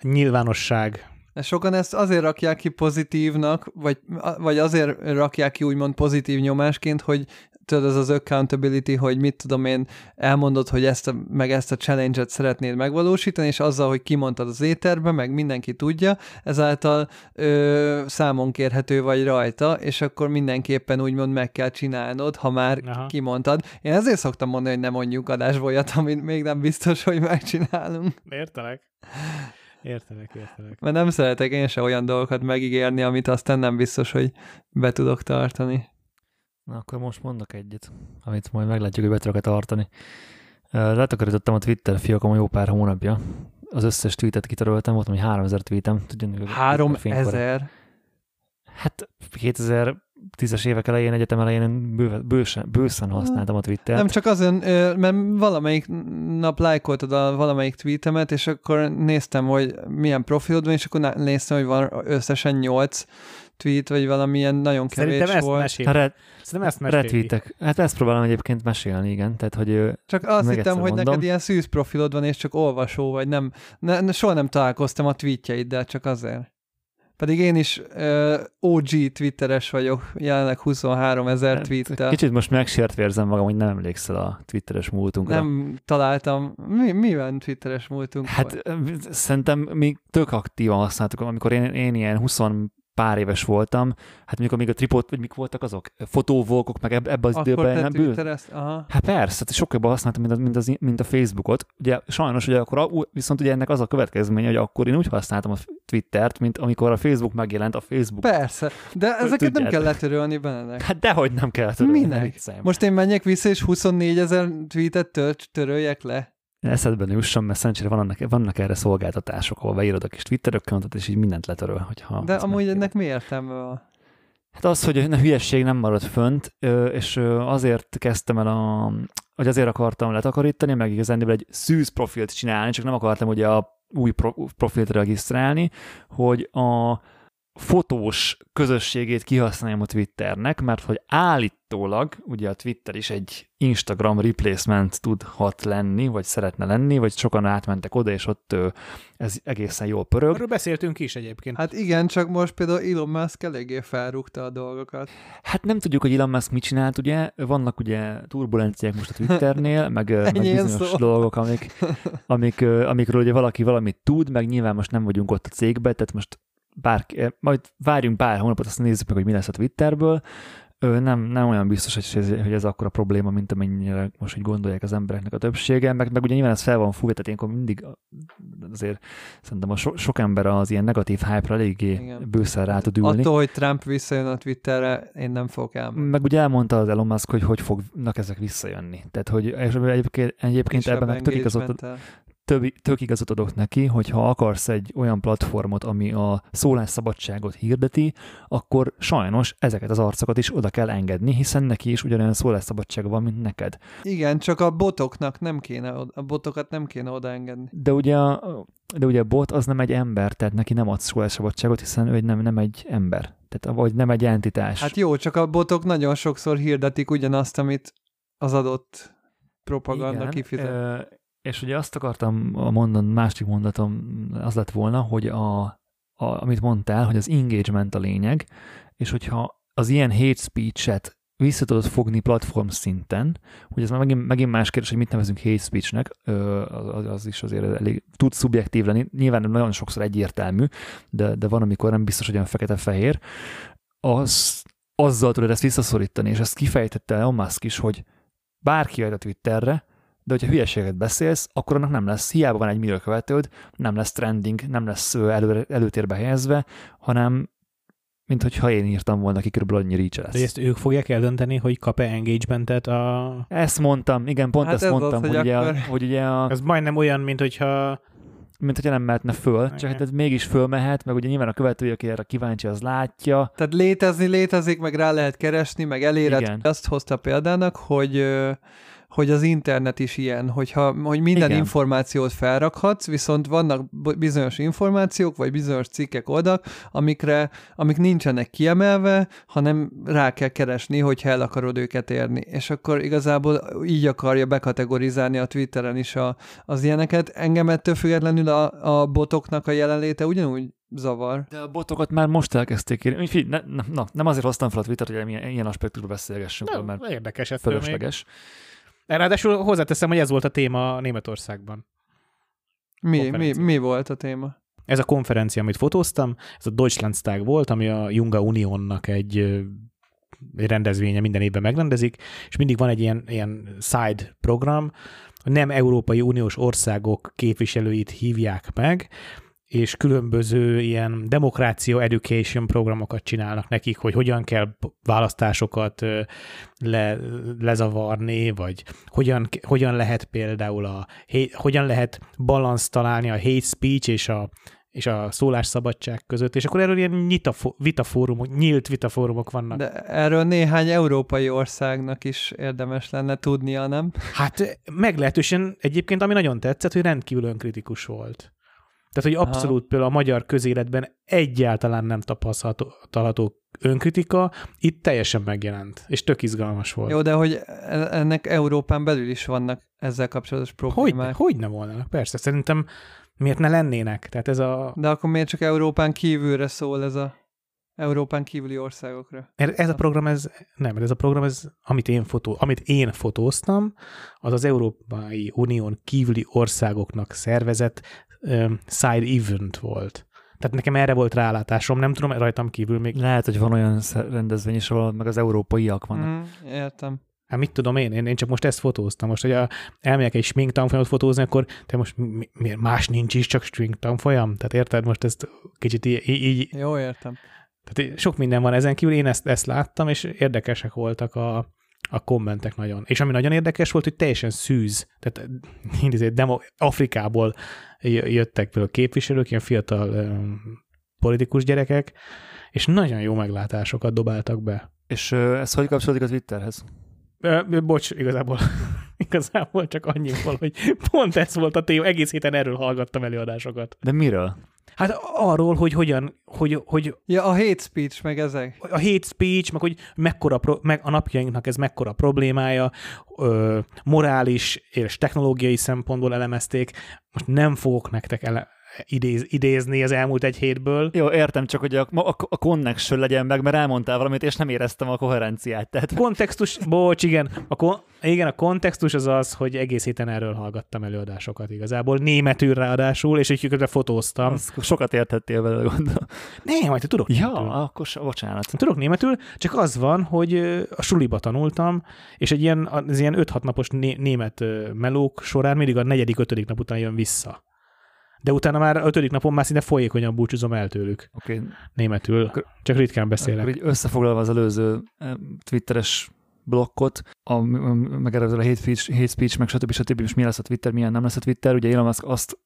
nyilvánosság Sokan ezt azért rakják ki pozitívnak, vagy, vagy azért rakják ki úgymond pozitív nyomásként, hogy tudod, az az accountability, hogy mit tudom én, elmondod, hogy ezt a, meg ezt a challenge-et szeretnéd megvalósítani, és azzal, hogy kimondtad az éterbe, meg mindenki tudja, ezáltal ö, számon kérhető vagy rajta, és akkor mindenképpen úgymond meg kell csinálnod, ha már Aha. kimondtad. Én ezért szoktam mondani, hogy nem mondjuk adásból olyat, amit még nem biztos, hogy megcsinálunk. Értelek. Értelek, értelek. Mert nem szeretek én se olyan dolgokat megígérni, amit aztán nem biztos, hogy be tudok tartani. Na akkor most mondok egyet, amit majd meglátjuk, hogy be tudok tartani. Letakarítottam a Twitter fiókom jó pár hónapja. Az összes tweetet kitöröltem, voltam, hogy 3000 tweetem. 3000? Hát 2010-es évek elején, egyetem elején bőve, bősen, bőszen használtam a Twittert. Nem csak azon, mert valamelyik nap lájkoltad a valamelyik tweetemet, és akkor néztem, hogy milyen profilod van, és akkor néztem, hogy van összesen 8 tweet, vagy valamilyen nagyon kevés Szerintem volt. Ezt mesél. Red, Szerintem ezt mesél. Retweetek. Hát ezt próbálom egyébként mesélni, igen. Tehát, hogy csak azt hittem, hogy mondom. neked ilyen szűz profilod van, és csak olvasó vagy, nem, ne, soha nem találkoztam a tweetjeiddel, csak azért. Pedig én is uh, OG twitteres vagyok, jelenleg 23 ezer hát, tweettel. Kicsit most megsértve érzem magam, hogy nem emlékszel a twitteres múltunkra. Nem találtam. Mi, mi van twitteres múltunk? Hát vagy? szerintem mi tök aktívan használtuk, amikor én, én ilyen 20 pár éves voltam, hát mondjuk amíg a tripod, vagy mik voltak azok? Fotóvolkok, meg ebbe az Akkor időben nem. Aha. Hát persze, hát sokkal jobban használtam, mint, a, mint, az, mint a Facebookot. Ugye sajnos, ugye akkor, viszont ugye ennek az a következménye, hogy akkor én úgy használtam a Twittert, mint amikor a Facebook megjelent a Facebook. Persze, de ezeket Tudjátok. nem kell letörölni benne. Hát dehogy nem kell letörölni. Minek? Most én menjek vissza, és 24 ezer tweetet tör, töröljek le? Eszedbe jusson, mert szerencsére vannak, vannak erre szolgáltatások, ahol beírod a kis Twitter accountot, és így mindent letöröl. Hogyha De amúgy ennek mi értelme van? Hát az, hogy a hülyesség nem marad fönt, és azért kezdtem el a, hogy azért akartam letakarítani, meg igazán egy szűz profilt csinálni, csak nem akartam ugye a új profilt regisztrálni, hogy a fotós közösségét kihasználjam a Twitternek, mert hogy állítólag ugye a Twitter is egy Instagram replacement tudhat lenni, vagy szeretne lenni, vagy sokan átmentek oda, és ott ez egészen jól pörög. Erről beszéltünk is egyébként. Hát igen, csak most például Elon Musk eléggé felrúgta a dolgokat. Hát nem tudjuk, hogy Elon Musk mit csinált, ugye? Vannak ugye turbulenciák most a Twitternél, meg, meg bizonyos szó. dolgok, amik, amik, amikről ugye valaki valamit tud, meg nyilván most nem vagyunk ott a cégbe, tehát most bár, eh, majd várjunk pár hónapot, azt nézzük meg, hogy mi lesz a Twitterből. Nem, nem olyan biztos, hogy ez, hogy ez akkora probléma, mint amennyire most így gondolják az embereknek a többsége, meg, meg ugye nyilván ez fel van fújva, tehát ilyenkor mindig azért szerintem a so, sok ember az ilyen negatív hype-ra eléggé Igen. bőszer rá tud ülni. Attól, hogy Trump visszajön a Twitterre, én nem fogok elmenni. Meg ugye elmondta az Elon Musk, hogy hogy fognak ezek visszajönni. Tehát, hogy és egyébként, egyébként ebben meg tök igazot, több, tök igazat adok neki, hogy ha akarsz egy olyan platformot, ami a szólásszabadságot hirdeti, akkor sajnos ezeket az arcokat is oda kell engedni, hiszen neki is ugyanolyan szólásszabadsága van, mint neked. Igen, csak a botoknak nem kéne, a botokat nem kéne odaengedni. De ugye, de ugye a bot az nem egy ember, tehát neki nem ad szólásszabadságot, hiszen ő nem, nem egy ember. Tehát, vagy nem egy entitás. Hát jó, csak a botok nagyon sokszor hirdetik ugyanazt, amit az adott propaganda Igen, kifizet. És ugye azt akartam mondani, másik mondatom az lett volna, hogy a, a, amit mondtál, hogy az engagement a lényeg, és hogyha az ilyen hate speech-et vissza tudod fogni platform szinten, hogy ez már megint, megint más kérdés, hogy mit nevezünk hate speech-nek, az, az is azért elég tud szubjektív lenni, nyilván nagyon sokszor egyértelmű, de, de van, amikor nem biztos, hogy olyan fekete-fehér, az, azzal tudod ezt visszaszorítani, és ezt kifejtette Elon Musk is, hogy bárki jön a Twitterre, de hogyha hülyeséget beszélsz, akkor annak nem lesz, hiába van egy millió követőd, nem lesz trending, nem lesz elő, előtérbe helyezve, hanem mint hogyha én írtam volna ki, körülbelül annyi reach lesz. De ezt ők fogják eldönteni, hogy kap-e engagementet a... Ezt mondtam, igen, pont hát ezt ez mondtam, az, hogy, hogy, akkor... ugye, hogy ugye a... Ez majdnem olyan, mint hogyha mint hogyha nem mehetne föl, okay. csak hát ez mégis fölmehet, meg ugye nyilván a követője, aki erre kíváncsi, az látja. Tehát létezni létezik, meg rá lehet keresni, meg eléred. Igen. Azt hozta példának, hogy hogy az internet is ilyen, hogyha, hogy minden Igen. információt felrakhatsz, viszont vannak bizonyos információk, vagy bizonyos cikkek oldalak, amikre, amik nincsenek kiemelve, hanem rá kell keresni, hogyha el akarod őket érni. És akkor igazából így akarja bekategorizálni a Twitteren is a, az ilyeneket. Engem ettől függetlenül a, a botoknak a jelenléte ugyanúgy zavar. De a botokat már most elkezdték írni. Figyelj, ne, na, nem azért hoztam fel a Twittert, hogy ilyen, ilyen aspektusról beszélgessünk, nem, mert érdekes fölösleges. Még. Ráadásul hozzáteszem, hogy ez volt a téma Németországban. Mi, mi, mi volt a téma? Ez a konferencia, amit fotóztam, ez a Deutschlandstag volt, ami a Junga Unionnak egy, egy rendezvénye minden évben megrendezik, és mindig van egy ilyen, ilyen side program, nem Európai Uniós országok képviselőit hívják meg, és különböző ilyen demokrácia education programokat csinálnak nekik, hogy hogyan kell választásokat le, lezavarni, vagy hogyan, hogyan lehet például a, hogyan lehet balanszt találni a hate speech és a, és a szólásszabadság között, és akkor erről ilyen nyita, vitafórumok, nyílt vitafórumok vannak. De erről néhány európai országnak is érdemes lenne tudnia, nem? Hát meglehetősen egyébként, ami nagyon tetszett, hogy rendkívül önkritikus volt. Tehát, hogy abszolút Aha. például a magyar közéletben egyáltalán nem tapasztalható önkritika, itt teljesen megjelent, és tök izgalmas volt. Jó, de hogy e- ennek Európán belül is vannak ezzel kapcsolatos problémák. Hogy, hogy nem volnának, persze. Szerintem miért ne lennének? Tehát ez a... De akkor miért csak Európán kívülre szól ez a Európán kívüli országokra? Ez a program, ez nem, ez a program, ez, amit én, fotó, amit én fotóztam, az az Európai Unión kívüli országoknak szervezett side event volt. Tehát nekem erre volt rálátásom, nem tudom, rajtam kívül még. Lehet, hogy van olyan rendezvény is, ahol meg az európaiak vannak. Mm, értem. Hát mit tudom én, én, én csak most ezt fotóztam. Most, hogy a, elmegyek egy smink tanfolyamot fotózni, akkor te most mi, miért más nincs is, csak smink tanfolyam? Tehát érted, most ezt kicsit így... így Jó, értem. Tehát sok minden van ezen kívül, én ezt, ezt láttam, és érdekesek voltak a, a kommentek nagyon. És ami nagyon érdekes volt, hogy teljesen szűz. Tehát demo, Afrikából jöttek például képviselők, ilyen fiatal um, politikus gyerekek, és nagyon jó meglátásokat dobáltak be. És uh, ez hogy kapcsolódik az Twitterhez? Bocs, igazából, igazából csak annyi hogy pont ez volt a téma, egész héten erről hallgattam előadásokat. De miről? Hát arról, hogy hogyan, hogy, hogy... Ja, a hate speech, meg ezek. A hate speech, meg hogy mekkora, pro, meg a napjainknak ez mekkora problémája, ö, morális és technológiai szempontból elemezték. Most nem fogok nektek ele, idéz, idézni az elmúlt egy hétből. Jó, értem, csak hogy a, a, a connection legyen meg, mert elmondtál valamit, és nem éreztem a koherenciát. Tehát... Kontextus, bocs, igen. A, kon, igen, a kontextus az az, hogy egész héten erről hallgattam előadásokat igazából, németül ráadásul, és egy közben fotóztam. Az sokat értettél vele, gondolom. Nem, majd tudok Ja, németül. akkor bocsánat. Tudok németül, csak az van, hogy a suliba tanultam, és egy ilyen, az ilyen 5-6 napos né- német melók során mindig a negyedik, ötödik nap után jön vissza de utána már a ötödik napon már szinte folyékonyan búcsúzom el tőlük. Okay. Németül. Csak ritkán beszélek. Akkor így összefoglalva az előző twitteres blokkot, a, meg erre a hate speech, hate speech, meg stb. stb. És mi lesz a Twitter, milyen nem lesz a Twitter. Ugye Elon Musk azt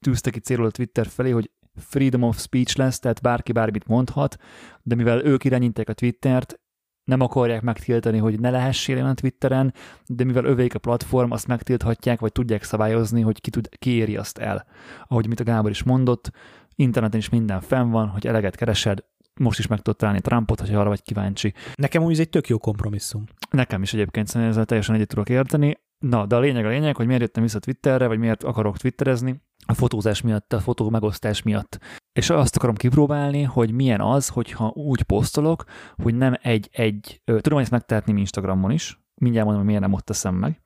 tűzte ki célul a Twitter felé, hogy freedom of speech lesz, tehát bárki bármit mondhat, de mivel ők irányítják a Twittert, nem akarják megtiltani, hogy ne lehessél a Twitteren, de mivel övék a platform, azt megtilthatják, vagy tudják szabályozni, hogy ki, tud, ki éri azt el. Ahogy mit a Gábor is mondott, interneten is minden fenn van, hogy eleget keresed, most is meg tudod találni Trumpot, ha arra vagy kíváncsi. Nekem úgy ez egy tök jó kompromisszum. Nekem is egyébként szerintem ezzel teljesen egyet tudok érteni. Na, de a lényeg a lényeg, hogy miért jöttem vissza Twitterre, vagy miért akarok twitterezni, a fotózás miatt, a fotó megosztás miatt. És azt akarom kipróbálni, hogy milyen az, hogyha úgy posztolok, hogy nem egy-egy, tudom ezt megtehetni Instagramon is, mindjárt mondom, hogy miért nem ott teszem meg,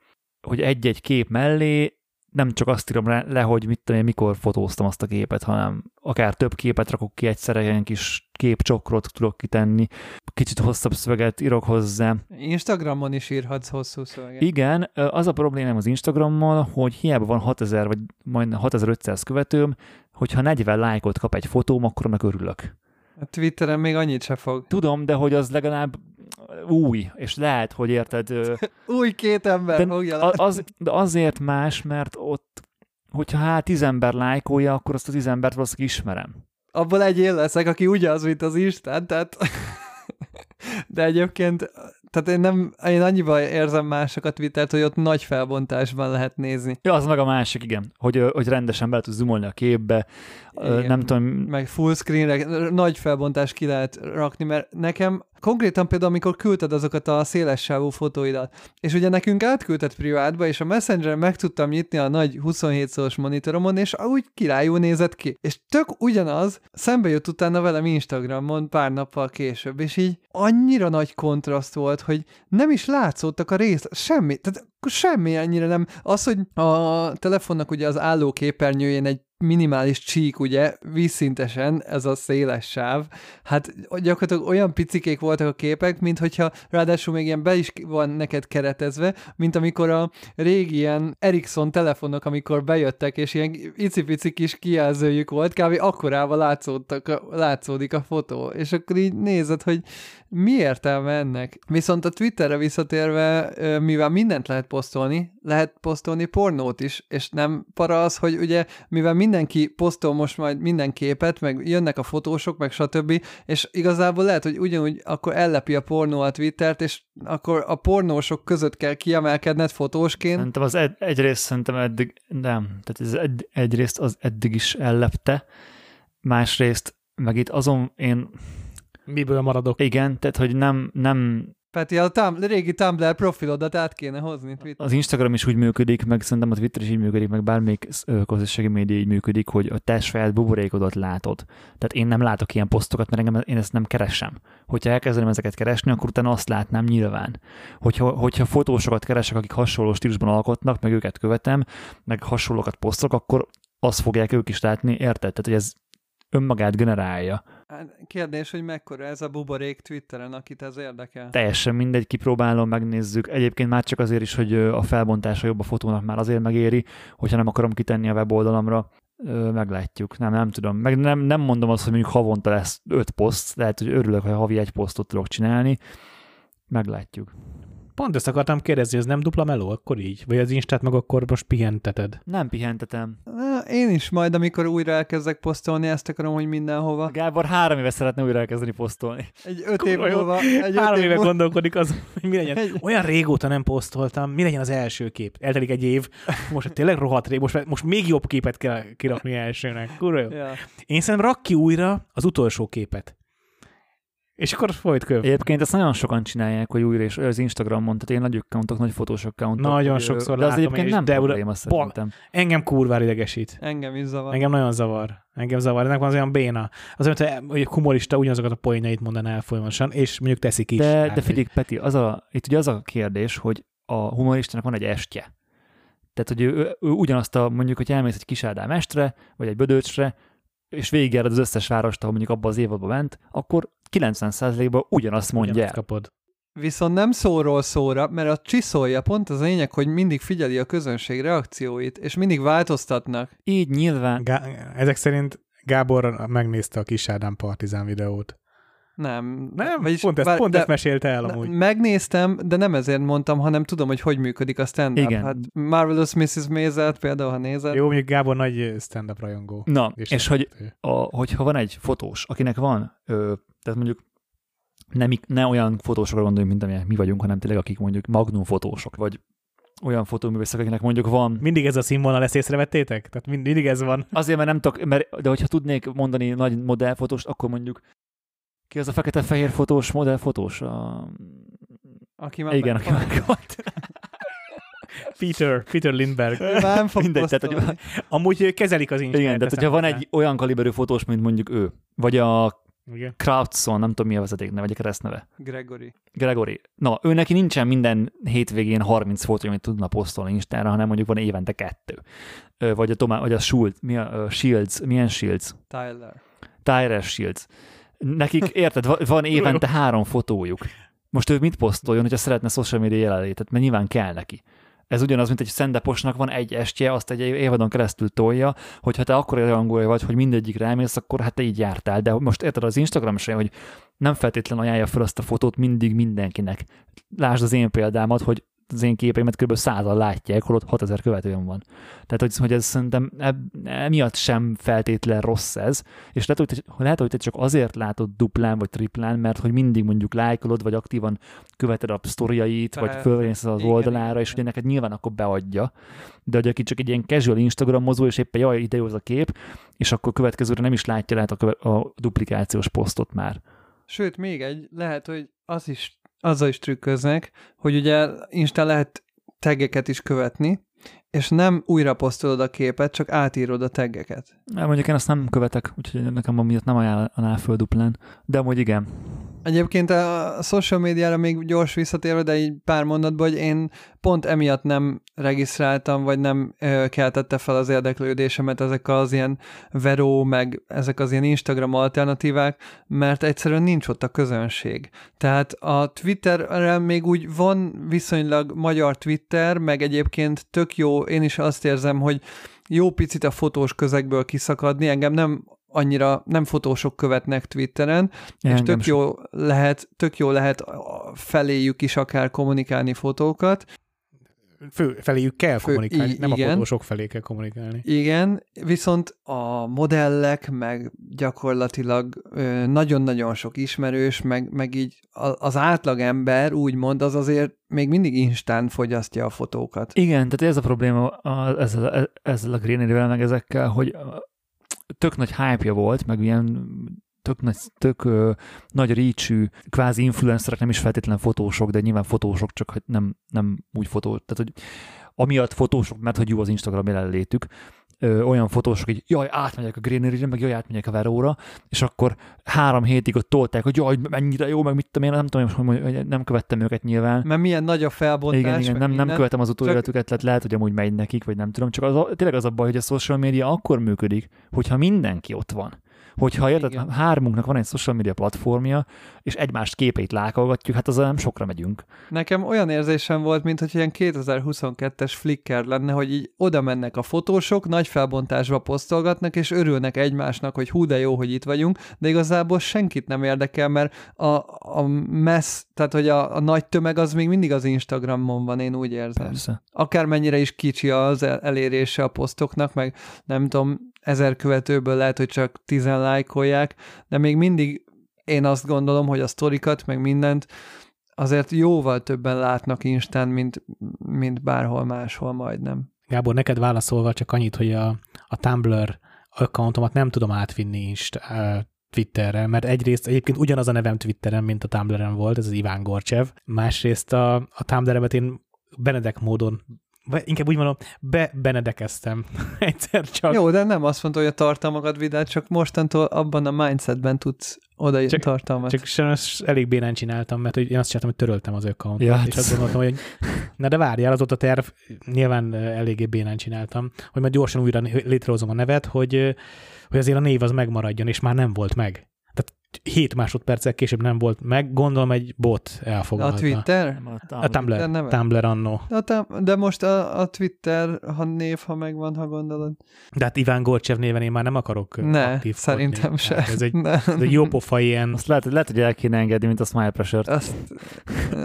hogy egy-egy kép mellé nem csak azt írom le, hogy mit tudom én, mikor fotóztam azt a képet, hanem akár több képet rakok ki egyszerre, ilyen kis képcsokrot tudok kitenni, kicsit hosszabb szöveget írok hozzá. Instagramon is írhatsz hosszú szöveget. Igen, az a problémám az Instagrammal, hogy hiába van 6000 vagy majd 6500 követőm, hogyha 40 lájkot kap egy fotóm, akkor meg örülök. A Twitteren még annyit se fog. Tudom, de hogy az legalább új, és lehet, hogy érted... új két ember de fogja az, De azért más, mert ott, hogyha hát tíz ember lájkolja, akkor azt a tíz embert valószínűleg ismerem. Abból egyén leszek, aki ugyanaz, mint az Isten, tehát... De egyébként tehát én nem, én annyiban érzem másokat Twittert, hogy ott nagy felbontásban lehet nézni. Ja, az meg a másik, igen, hogy, hogy rendesen be tudsz zoomolni a képbe, igen. nem tudom. Meg full screenre, nagy felbontás ki lehet rakni, mert nekem konkrétan például, amikor küldted azokat a szélessávú fotóidat, és ugye nekünk átküldted privátba, és a Messengeren meg tudtam nyitni a nagy 27 szoros monitoromon, és úgy királyú nézett ki. És tök ugyanaz, szembe jött utána velem Instagramon pár nappal később, és így annyira nagy kontraszt volt, hogy nem is látszottak a rész, semmi. Tehát semmi ennyire nem. Az, hogy a telefonnak ugye az álló képernyőjén egy minimális csík, ugye, vízszintesen ez a széles sáv, hát gyakorlatilag olyan picikék voltak a képek, mint hogyha ráadásul még ilyen be is van neked keretezve, mint amikor a régi ilyen Ericsson telefonok, amikor bejöttek, és ilyen icipici kis kijelzőjük volt, kb. akkorával látszódtak, látszódik a fotó, és akkor így nézed, hogy mi értelme ennek? Viszont a Twitterre visszatérve, mivel mindent lehet posztolni, lehet posztolni pornót is, és nem para az, hogy ugye, mivel mindenki posztol most majd minden képet, meg jönnek a fotósok, meg stb., és igazából lehet, hogy ugyanúgy akkor ellepi a pornó a Twittert, és akkor a pornósok között kell kiemelkedned fotósként. Szerintem az ed- egyrészt szerintem eddig, nem, tehát ez egy, egyrészt az eddig is ellepte, másrészt meg itt azon én Miből maradok? Igen, tehát hogy nem, nem Peti, a tam, régi Tumblr profilodat át kéne hozni. Twitter. Az Instagram is úgy működik, meg szerintem a Twitter is így működik, meg bármelyik közösségi média így működik, hogy a te saját buborékodat látod. Tehát én nem látok ilyen posztokat, mert engem én ezt nem keresem. Hogyha elkezdeném ezeket keresni, akkor utána azt látnám nyilván. Hogyha, hogyha fotósokat keresek, akik hasonló stílusban alkotnak, meg őket követem, meg hasonlókat posztok, akkor azt fogják ők is látni, érted? Tehát, hogy ez önmagát generálja. Hát, kérdés, hogy mekkora ez a buborék Twitteren, akit ez érdekel? Teljesen mindegy, kipróbálom, megnézzük. Egyébként már csak azért is, hogy a felbontása jobb a fotónak már azért megéri, hogyha nem akarom kitenni a weboldalamra, meglátjuk. Nem, nem tudom. Meg nem, nem mondom azt, hogy mondjuk havonta lesz öt poszt, lehet, hogy örülök, hogy havi egy posztot tudok csinálni. Meglátjuk. Pont ezt akartam kérdezni, ez nem dupla meló, akkor így? Vagy az Instát meg akkor most pihenteted? Nem pihentetem. Én is majd, amikor újra elkezdek posztolni, ezt akarom, hogy mindenhova. Gábor három éve szeretne újra elkezdeni posztolni. Egy öt év múlva. Egy három éve múlva. gondolkodik az, hogy mi legyen. Egy... Olyan régóta nem posztoltam, mi legyen az első kép? Eltelik egy év, most tényleg rohadt rég, most, most még jobb képet kell kirakni elsőnek. Kurva jó. Ja. Én szerintem rak ki újra az utolsó képet. És akkor folyt köv. Egyébként ezt nagyon sokan csinálják, hogy újra és az Instagramon, tehát én nagy accountok, nagy fotós accountok. Nagyon sokszor de az egyébként nem de probléma szerintem. Engem kurvára idegesít. Engem is zavar. Engem nagyon zavar. Engem zavar. Ennek van az olyan béna. Az olyan, hogy a humorista ugyanazokat a poénait mondaná el folyamatosan, és mondjuk teszik is. De, de figyelj, Peti, az a, itt ugye az a kérdés, hogy a humoristának van egy estje. Tehát, hogy ő, ő, ő ugyanazt a, mondjuk, hogy elmész egy kis Ádám estre, vagy egy Bödöcsre, és végigjárod az összes várost, ahol mondjuk abban az évadban ment, akkor 90%-ban ugyanazt mondja ugyanazt kapod. Viszont nem szóról szóra, mert a csiszolja pont az lényeg, hogy mindig figyeli a közönség reakcióit, és mindig változtatnak. Így nyilván. Gá- ezek szerint Gábor megnézte a Kis Ádám Partizán videót. Nem. Nem, vagyis, pont, ezt, bár, pont ezt mesélte el amúgy. Megnéztem, de nem ezért mondtam, hanem tudom, hogy hogy működik a stand-up. Igen. Hát Marvelous Mrs. Maisel például, ha nézed. Jó, mondjuk Gábor nagy stand-up rajongó. Na, és, és hogy, a, hogyha van egy fotós, akinek van, ö, tehát mondjuk nem, ne olyan fotósokra gondoljunk, mint amilyen mi vagyunk, hanem tényleg akik mondjuk magnum fotósok, vagy olyan fotóművészek, akinek mondjuk van... Mindig ez a színvonal, ezt észrevettétek? Tehát mindig ez van. Azért, mert nem tudok, mert, de hogyha tudnék mondani nagy modellfotóst, akkor mondjuk ki az a fekete-fehér fotós, modellfotós? A... Aki már Igen, aki már Peter, Peter Lindberg. nem fog Mindegy, tehát, hogy amúgy kezelik az Instagram. Igen, tehát hogyha van egy olyan kaliberű fotós, mint mondjuk ő, vagy a igen. Krautson, nem tudom mi a vezetékneve, vagy a keresztneve. Gregory. Gregory. Na, ő neki nincsen minden hétvégén 30 fotó, amit tudna posztolni Instára, hanem mondjuk van évente kettő. Vagy a, Tomá, vagy a Schultz, mi a, a Shields, milyen Shields? Tyler. Tyler Shields. Nekik, érted, van évente három fotójuk. Most ő mit posztoljon, hogyha szeretne social media jelenlétet, mert nyilván kell neki. Ez ugyanaz, mint egy szendeposnak van egy estje, azt egy évadon keresztül tolja, hogyha te akkor rajongója vagy, hogy mindegyik rámész, akkor hát te így jártál. De most érted az Instagram sem, hogy nem feltétlen ajánlja fel azt a fotót mindig mindenkinek. Lásd az én példámat, hogy az én képeimet kb. százal látják, holott 6000 követőm van. Tehát, hogy, hogy ez szerintem emiatt sem feltétlen rossz ez, és lehet, hogy, te, lehet, hogy te csak azért látod duplán vagy triplán, mert hogy mindig mondjuk lájkolod, vagy aktívan követed a sztoriait, vagy fölvész az oldalára, és ugye neked nyilván akkor beadja, de hogy aki csak egy ilyen casual Instagramozó, és éppen jaj, ide a kép, és akkor következőre nem is látja lehet a, a duplikációs posztot már. Sőt, még egy, lehet, hogy az is azzal is trükköznek, hogy ugye Instán lehet teggeket is követni, és nem újra posztolod a képet, csak átírod a teggeket. Ja, mondjuk én azt nem követek, úgyhogy nekem amiatt nem ajánlaná föl duplán. De amúgy igen. Egyébként a social médiára még gyors visszatérve, de egy pár mondatban, hogy én pont emiatt nem regisztráltam, vagy nem ö, keltette fel az érdeklődésemet ezek az ilyen Vero, meg ezek az ilyen Instagram alternatívák, mert egyszerűen nincs ott a közönség. Tehát a Twitterre még úgy van viszonylag magyar Twitter, meg egyébként tök jó, én is azt érzem, hogy jó picit a fotós közegből kiszakadni, engem nem annyira nem fotósok követnek Twitteren, ja, és tök jó, lehet, tök jó lehet feléjük is akár kommunikálni fotókat. Fő, feléjük kell Fő, kommunikálni, i- nem igen. a fotósok felé kell kommunikálni. Igen, viszont a modellek, meg gyakorlatilag nagyon-nagyon sok ismerős, meg, meg így az átlag ember, úgymond, az azért még mindig instán fogyasztja a fotókat. Igen, tehát ez a probléma a, ezzel, ezzel a greenery meg ezekkel, hogy tök nagy hype volt, meg ilyen tök, nagy, tök ö, nagy reachű, kvázi influencerek, nem is feltétlenül fotósok, de nyilván fotósok, csak hogy nem, nem úgy fotó. Tehát, hogy amiatt fotósok, mert hogy jó az Instagram jelenlétük, ö, olyan fotósok, hogy jaj, átmegyek a greenery meg jaj, átmegyek a Veróra, és akkor három hétig ott tolták, hogy jaj, mennyire jó, meg mit tudom én, nem tudom, hogy, nem követtem őket nyilván. Mert milyen nagy a felbontás. Igen, igen, nem, nem követem az utóéletüket, csak... lehet, hogy amúgy megy nekik, vagy nem tudom, csak az, tényleg az a baj, hogy a social media akkor működik, hogyha mindenki ott van hogyha érted, hármunknak van egy social media platformja, és egymást képeit lákolgatjuk, hát azzal nem sokra megyünk. Nekem olyan érzésem volt, mint hogy ilyen 2022-es Flickr lenne, hogy így oda mennek a fotósok, nagy felbontásba posztolgatnak, és örülnek egymásnak, hogy hú de jó, hogy itt vagyunk, de igazából senkit nem érdekel, mert a, a messz, tehát hogy a, a nagy tömeg az még mindig az Instagramon van, én úgy érzem. Persze. Akármennyire is kicsi az elérése a posztoknak, meg nem tudom, ezer követőből lehet, hogy csak tizen lájkolják, de még mindig én azt gondolom, hogy a sztorikat, meg mindent azért jóval többen látnak Instán, mint, mint bárhol máshol majdnem. Gábor, neked válaszolva csak annyit, hogy a, a Tumblr accountomat nem tudom átvinni Inst, Twitterre, mert egyrészt egyébként ugyanaz a nevem Twitteren, mint a Tumblr-en volt, ez az Iván Gorcsev, másrészt a, a Tumblr-emet én Benedek módon vagy inkább úgy mondom, be benedekeztem egyszer csak. Jó, de nem azt mondta, hogy a tartalmakat vidd csak mostantól abban a mindsetben tudsz oda csak, tartalmat. Csak sajnos elég bénán csináltam, mert én azt csináltam, hogy töröltem az accountot, ja, és azt gondoltam, hogy na de várjál, az ott a terv, nyilván eléggé bénán csináltam, hogy majd gyorsan újra létrehozom a nevet, hogy, hogy azért a név az megmaradjon, és már nem volt meg. 7 másodperccel később nem volt meg, gondolom egy bot elfogadta. A Twitter? A, a Tumblr, Tumblr, Tumblr annó. A de most a, a Twitter, ha név, ha megvan, ha gondolod. De hát Iván Gorcsev néven én már nem akarok ne, aktív szerintem se. Ez egy, ne. ez egy jó pofa ilyen. Azt lehet, lehet, hogy el kéne engedni, mint a Smile Pressure-t. Azt,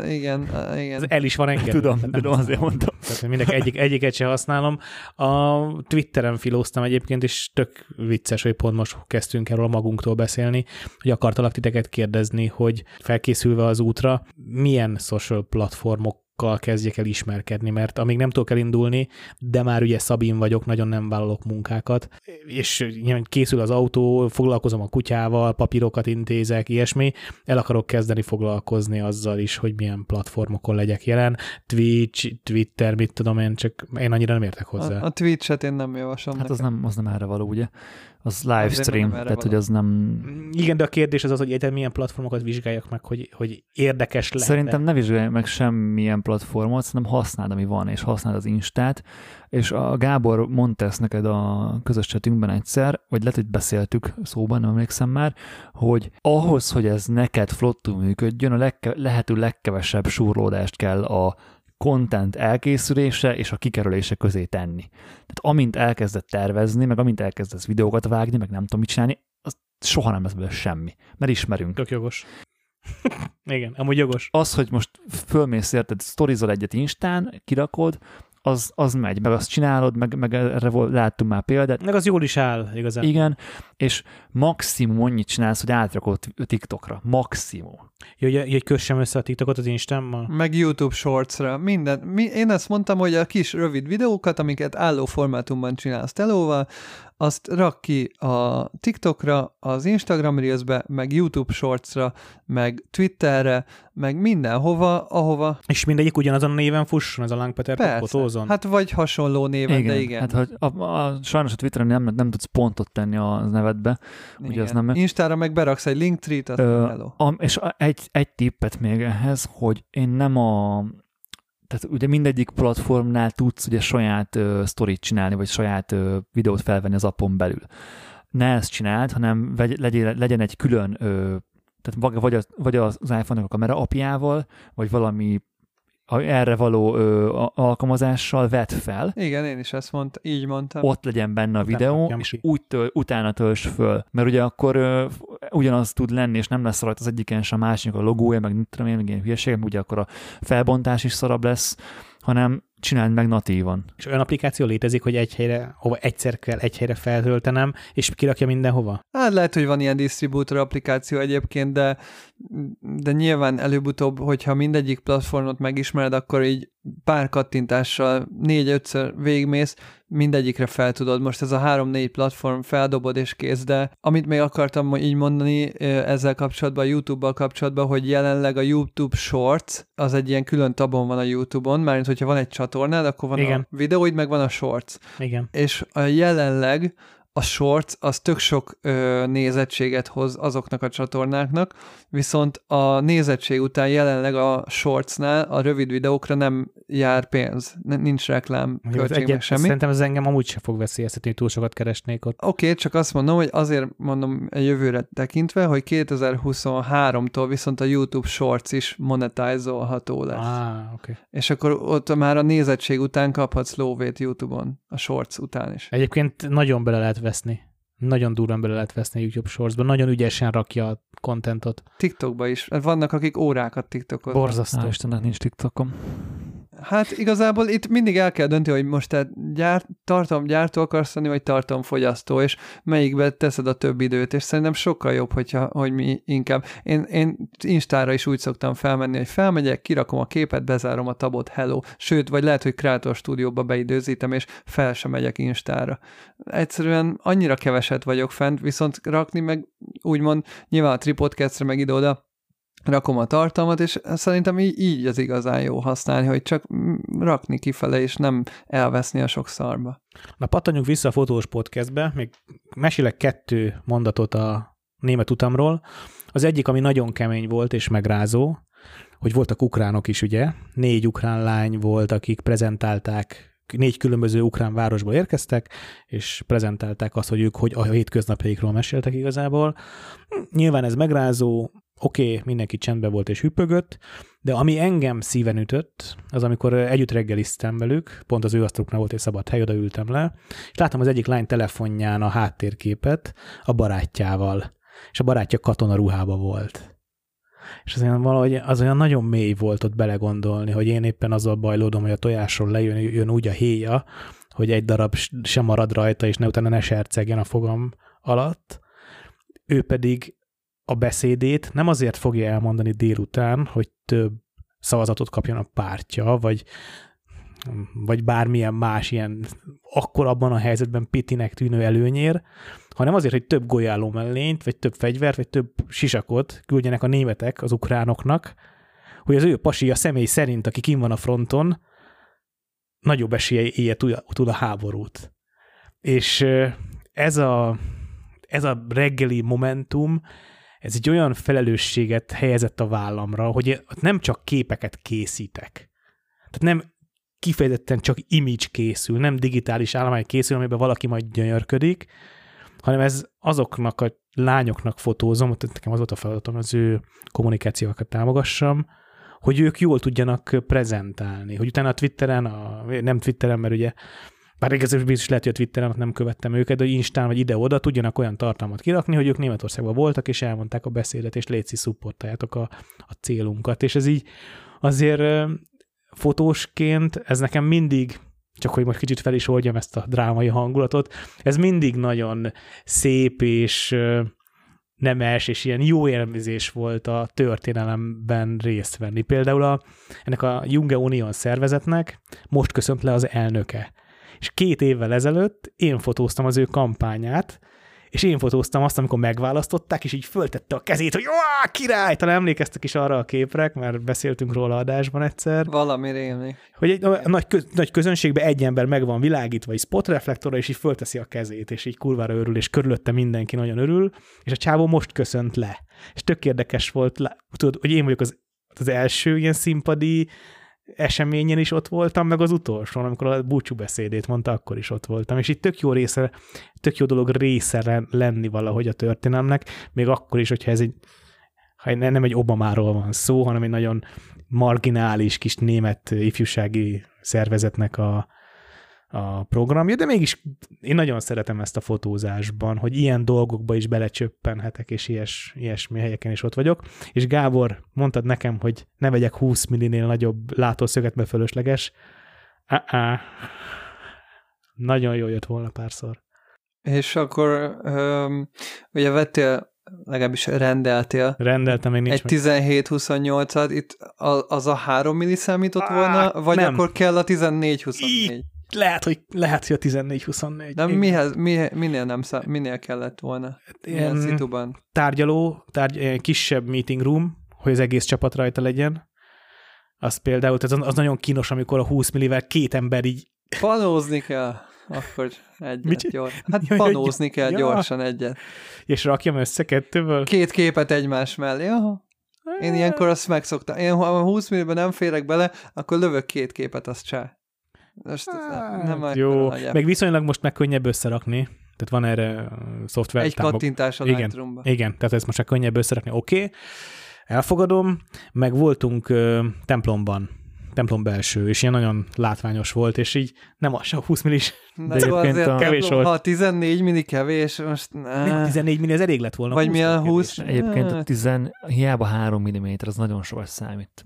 igen, igen. Ez el is van engedve. Tudom, tudom, azért mondtam. Tehát mindenki egyik, egyiket se használom. A Twitteren filóztam egyébként, és tök vicces, hogy pont most kezdtünk erről magunktól beszélni, hogy akartalak titeket kérdezni, hogy felkészülve az útra, milyen social platformok kezdjek el ismerkedni, mert amíg nem tudok elindulni, de már ugye Szabin vagyok, nagyon nem vállalok munkákat, és készül az autó, foglalkozom a kutyával, papírokat intézek, ilyesmi, el akarok kezdeni foglalkozni azzal is, hogy milyen platformokon legyek jelen, Twitch, Twitter, mit tudom én, csak én annyira nem értek hozzá. A, a Twitch-et én nem javaslom Hát nekem. az nem, az nem erre való, ugye? Az livestream, tehát való. hogy az nem... Igen, de a kérdés az az, hogy egyetem milyen platformokat vizsgáljak meg, hogy, hogy érdekes lehet. Szerintem ne vizsgálj meg semmilyen platformot, szerintem használd, ami van, és használd az Instát, és a Gábor mondta ezt neked a közös chatünkben egyszer, vagy lehet, hogy beszéltük szóban, nem emlékszem már, hogy ahhoz, hogy ez neked flottul működjön, a legke- lehető legkevesebb súrlódást kell a content elkészülése és a kikerülése közé tenni. Tehát amint elkezdett tervezni, meg amint elkezdesz videókat vágni, meg nem tudom mit csinálni, az soha nem lesz belőle semmi, mert ismerünk. Tök jogos. Igen, amúgy jogos. Az, hogy most fölmész érted, sztorizol egyet Instán, kirakod, az, az megy, meg azt csinálod, meg, meg erre láttunk már példát. Meg az jól is áll, igazán. Igen, és maximum annyit csinálsz, hogy átrakod TikTokra. Maximum. Jó, hogy, hogy kössem össze a TikTokot az Instámmal? Meg YouTube Shortsra. Minden. Mi, én ezt mondtam, hogy a kis rövid videókat, amiket álló formátumban csinálsz telóval, azt rak ki a TikTokra, az Instagram Reelsbe, meg YouTube Shortsra, meg Twitterre, meg mindenhova, ahova... És mindegyik ugyanazon a néven fusson, ez a Langpeter persze, azon. Hát vagy hasonló néven, igen, de igen. Hát, hogy a, a, sajnos a Twitteren nem, nem tudsz pontot tenni a nevedbe. Igen. Ugye az nem, Instára meg beraksz egy Linktree-t, azt ö, a, És egy, egy tippet még ehhez, hogy én nem a tehát ugye mindegyik platformnál tudsz ugye saját uh, sztorit csinálni, vagy saját uh, videót felvenni az appon belül. Ne ezt csináld, hanem vegy, legyen, legyen egy külön, uh, tehát vagy, az, vagy az iPhone-nak a kamera apjával, vagy valami erre való ö, alkalmazással vet fel. Igen, én is ezt mondtam, így mondtam. Ott legyen benne a videó, és úgy töl, utána tölts föl. Mert ugye akkor ö, ugyanaz tud lenni, és nem lesz rajta az egyiken sem a másik a logója, meg nem tudom én, meg ilyen hülyeségek, ugye akkor a felbontás is szarabb lesz, hanem csináld meg natívan. És olyan applikáció létezik, hogy egy helyre, hova egyszer kell egy helyre feltöltenem, és kirakja mindenhova? Hát lehet, hogy van ilyen distribútor applikáció egyébként, de, de nyilván előbb-utóbb, hogyha mindegyik platformot megismered, akkor így pár kattintással négy-ötször végmész, mindegyikre fel tudod. Most ez a három-négy platform feldobod és kész, de amit még akartam így mondani ezzel kapcsolatban, a YouTube-bal kapcsolatban, hogy jelenleg a YouTube Shorts, az egy ilyen külön tabon van a YouTube-on, mert hogyha van egy csatornád, akkor van Igen. a videóid, meg van a Shorts. Igen. És a jelenleg a shorts az tök sok ö, nézettséget hoz azoknak a csatornáknak, viszont a nézettség után jelenleg a shortsnál a rövid videókra nem jár pénz, nincs reklám, költség, meg semmi. Szerintem ez engem amúgy sem fog veszélyeztetni, túl sokat keresnék ott. Oké, okay, csak azt mondom, hogy azért mondom a jövőre tekintve, hogy 2023-tól viszont a YouTube Shorts is monetizolható lesz. Ah, okay. És akkor ott már a nézettség után kaphatsz lóvét YouTube-on, a Shorts után is. Egyébként nagyon bele lehet veszni. Nagyon durván bele lehet veszni a YouTube Shortsba. Nagyon ügyesen rakja a kontentot. TikTokba is. Vannak, akik órákat TikTokot. Borzasztó. Istennek nincs TikTokom. Hát igazából itt mindig el kell dönteni, hogy most te gyárt, gyártó akarsz lenni, vagy fogyasztó, és melyikbe teszed a több időt, és szerintem sokkal jobb, hogyha, hogy mi inkább. Én, én Instára is úgy szoktam felmenni, hogy felmegyek, kirakom a képet, bezárom a tabot, hello, sőt, vagy lehet, hogy Creator Studio-ba beidőzítem, és fel sem megyek Instára. Egyszerűen annyira keveset vagyok fent, viszont rakni meg úgymond nyilván a Tripodcast-re meg ide-oda rakom a tartalmat, és szerintem így, így az igazán jó használni, hogy csak rakni kifele, és nem elveszni a sok szarba. Na pattanjunk vissza a fotós podcastbe, még mesélek kettő mondatot a német utamról. Az egyik, ami nagyon kemény volt és megrázó, hogy voltak ukránok is, ugye? Négy ukrán lány volt, akik prezentálták négy különböző ukrán városból érkeztek, és prezentálták azt, hogy ők hogy a hétköznapjaikról meséltek igazából. Nyilván ez megrázó, oké, okay, mindenki csendben volt és hüppögött, de ami engem szíven ütött, az amikor együtt reggeliztem velük, pont az ő asztaluknál volt egy szabad hely, ültem le, és láttam az egyik lány telefonján a háttérképet a barátjával, és a barátja katona ruhába volt. És az olyan valahogy az olyan nagyon mély volt ott belegondolni, hogy én éppen azzal bajlódom, hogy a tojásról lejön jön úgy a héja, hogy egy darab sem marad rajta, és ne utána ne sercegjen a fogam alatt. Ő pedig a beszédét nem azért fogja elmondani délután, hogy több szavazatot kapjon a pártja, vagy, vagy bármilyen más ilyen akkor abban a helyzetben pitinek tűnő előnyér, hanem azért, hogy több golyáló mellényt, vagy több fegyvert, vagy több sisakot küldjenek a németek az ukránoknak, hogy az ő pasi a személy szerint, aki kim van a fronton, nagyobb esélye élje tud a háborút. És ez a, ez a reggeli momentum, ez egy olyan felelősséget helyezett a vállamra, hogy nem csak képeket készítek. Tehát nem kifejezetten csak image készül, nem digitális állomány készül, amiben valaki majd gyönyörködik, hanem ez azoknak a lányoknak fotózom, nekem az volt a feladatom, az ő kommunikációkat támogassam, hogy ők jól tudjanak prezentálni, hogy utána a Twitteren, a, nem Twitteren, mert ugye bár igazából biztos lehet, hogy a Twitteren nem követtem őket, de Instán vagy ide-oda tudjanak olyan tartalmat kirakni, hogy ők Németországban voltak, és elmondták a beszédet, és létszi szupportáljátok a, a célunkat. És ez így azért fotósként ez nekem mindig csak hogy most kicsit fel is oldjam ezt a drámai hangulatot, ez mindig nagyon szép és nemes és ilyen jó élmezés volt a történelemben részt venni. Például a, ennek a Junge Union szervezetnek most köszönt le az elnöke. És két évvel ezelőtt én fotóztam az ő kampányát, és én fotóztam azt, amikor megválasztották, és így föltette a kezét, hogy Ó, király! Talán emlékeztek is arra a képre, mert beszéltünk róla adásban egyszer. Valami rémlik. Hogy egy nagy, köz, nagy közönségben egy ember meg van világítva, egy spotreflektorra, és így fölteszi a kezét, és így kurvára örül, és körülötte mindenki nagyon örül, és a csávó most köszönt le. És tök érdekes volt, tudod, hogy én vagyok az, az első ilyen színpadi eseményen is ott voltam, meg az utolsón, amikor a búcsú beszédét mondta, akkor is ott voltam. És itt tök jó része, tök jó dolog része lenni valahogy a történelmnek, még akkor is, hogyha ez egy, ha nem egy Obamáról van szó, hanem egy nagyon marginális kis német ifjúsági szervezetnek a, a programja, de mégis én nagyon szeretem ezt a fotózásban, hogy ilyen dolgokba is belecsöppenhetek, és ilyes, ilyesmi helyeken is ott vagyok. És Gábor, mondtad nekem, hogy ne vegyek 20 millinél nagyobb látószöget, mert fölösleges. Uh-uh. Nagyon jó jött volna párszor. És akkor um, ugye vettél legalábbis rendeltél. Rendeltem, még nincs Egy 17-28-at, itt az a 3 milli számított volna, vagy nem. akkor kell a 14-24? Lehet, hogy, lehet, hogy a 14-24. De mihez, mi, minél, nem szá, minél kellett volna? Hát Milyen szituban? Tárgyaló, tárgy, kisebb meeting room, hogy az egész csapat rajta legyen. Az például, tehát az, az nagyon kínos, amikor a 20 millivel két ember így... Panózni kell. Akkor egyet Mit? gyors. Hát ja, panózni ja, kell ja. gyorsan egyet. És rakjam össze kettőből? Két képet egymás mellé. Aha. Én ilyenkor azt megszoktam. Én ha 20 milliben nem férek bele, akkor lövök két képet, azt csá. Most hát, nem jó, meg viszonylag most meg könnyebb összerakni. Tehát van erre szoftver. Egy támog... kattintás a igen, Lightroom-ba. Igen, tehát ezt most már könnyebb összerakni. Oké, okay. elfogadom. Meg voltunk uh, templomban, templom belső, és ilyen nagyon látványos volt, és így nem az a 20 millis, de egyébként a... kevés volt. Ha 14 milli kevés, most... Nem, 14 milli, ez elég lett volna. Vagy mi a 20? Egyébként a 10, hiába 3 mm, az nagyon sokat számít.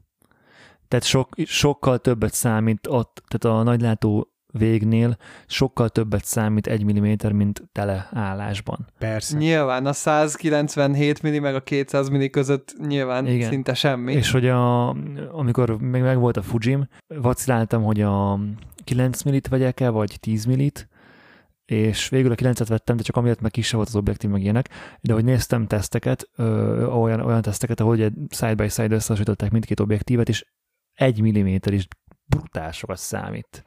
Tehát sok, sokkal többet számít ott, tehát a nagylátó végnél sokkal többet számít egy milliméter, mint teleállásban. Persze. Nyilván a 197 mm meg a 200 mm között nyilván Igen. szinte semmi. És hogy a, amikor még meg volt a Fujim, vaciláltam, hogy a 9 millit vegyek el, vagy 10 millit, és végül a 9-et vettem, de csak amiatt meg kisebb volt az objektív, meg ilyenek, de hogy néztem teszteket, ö, olyan, olyan teszteket, ahogy egy side-by-side összehasonlították mindkét objektívet, és egy milliméter is brutál sokat számít.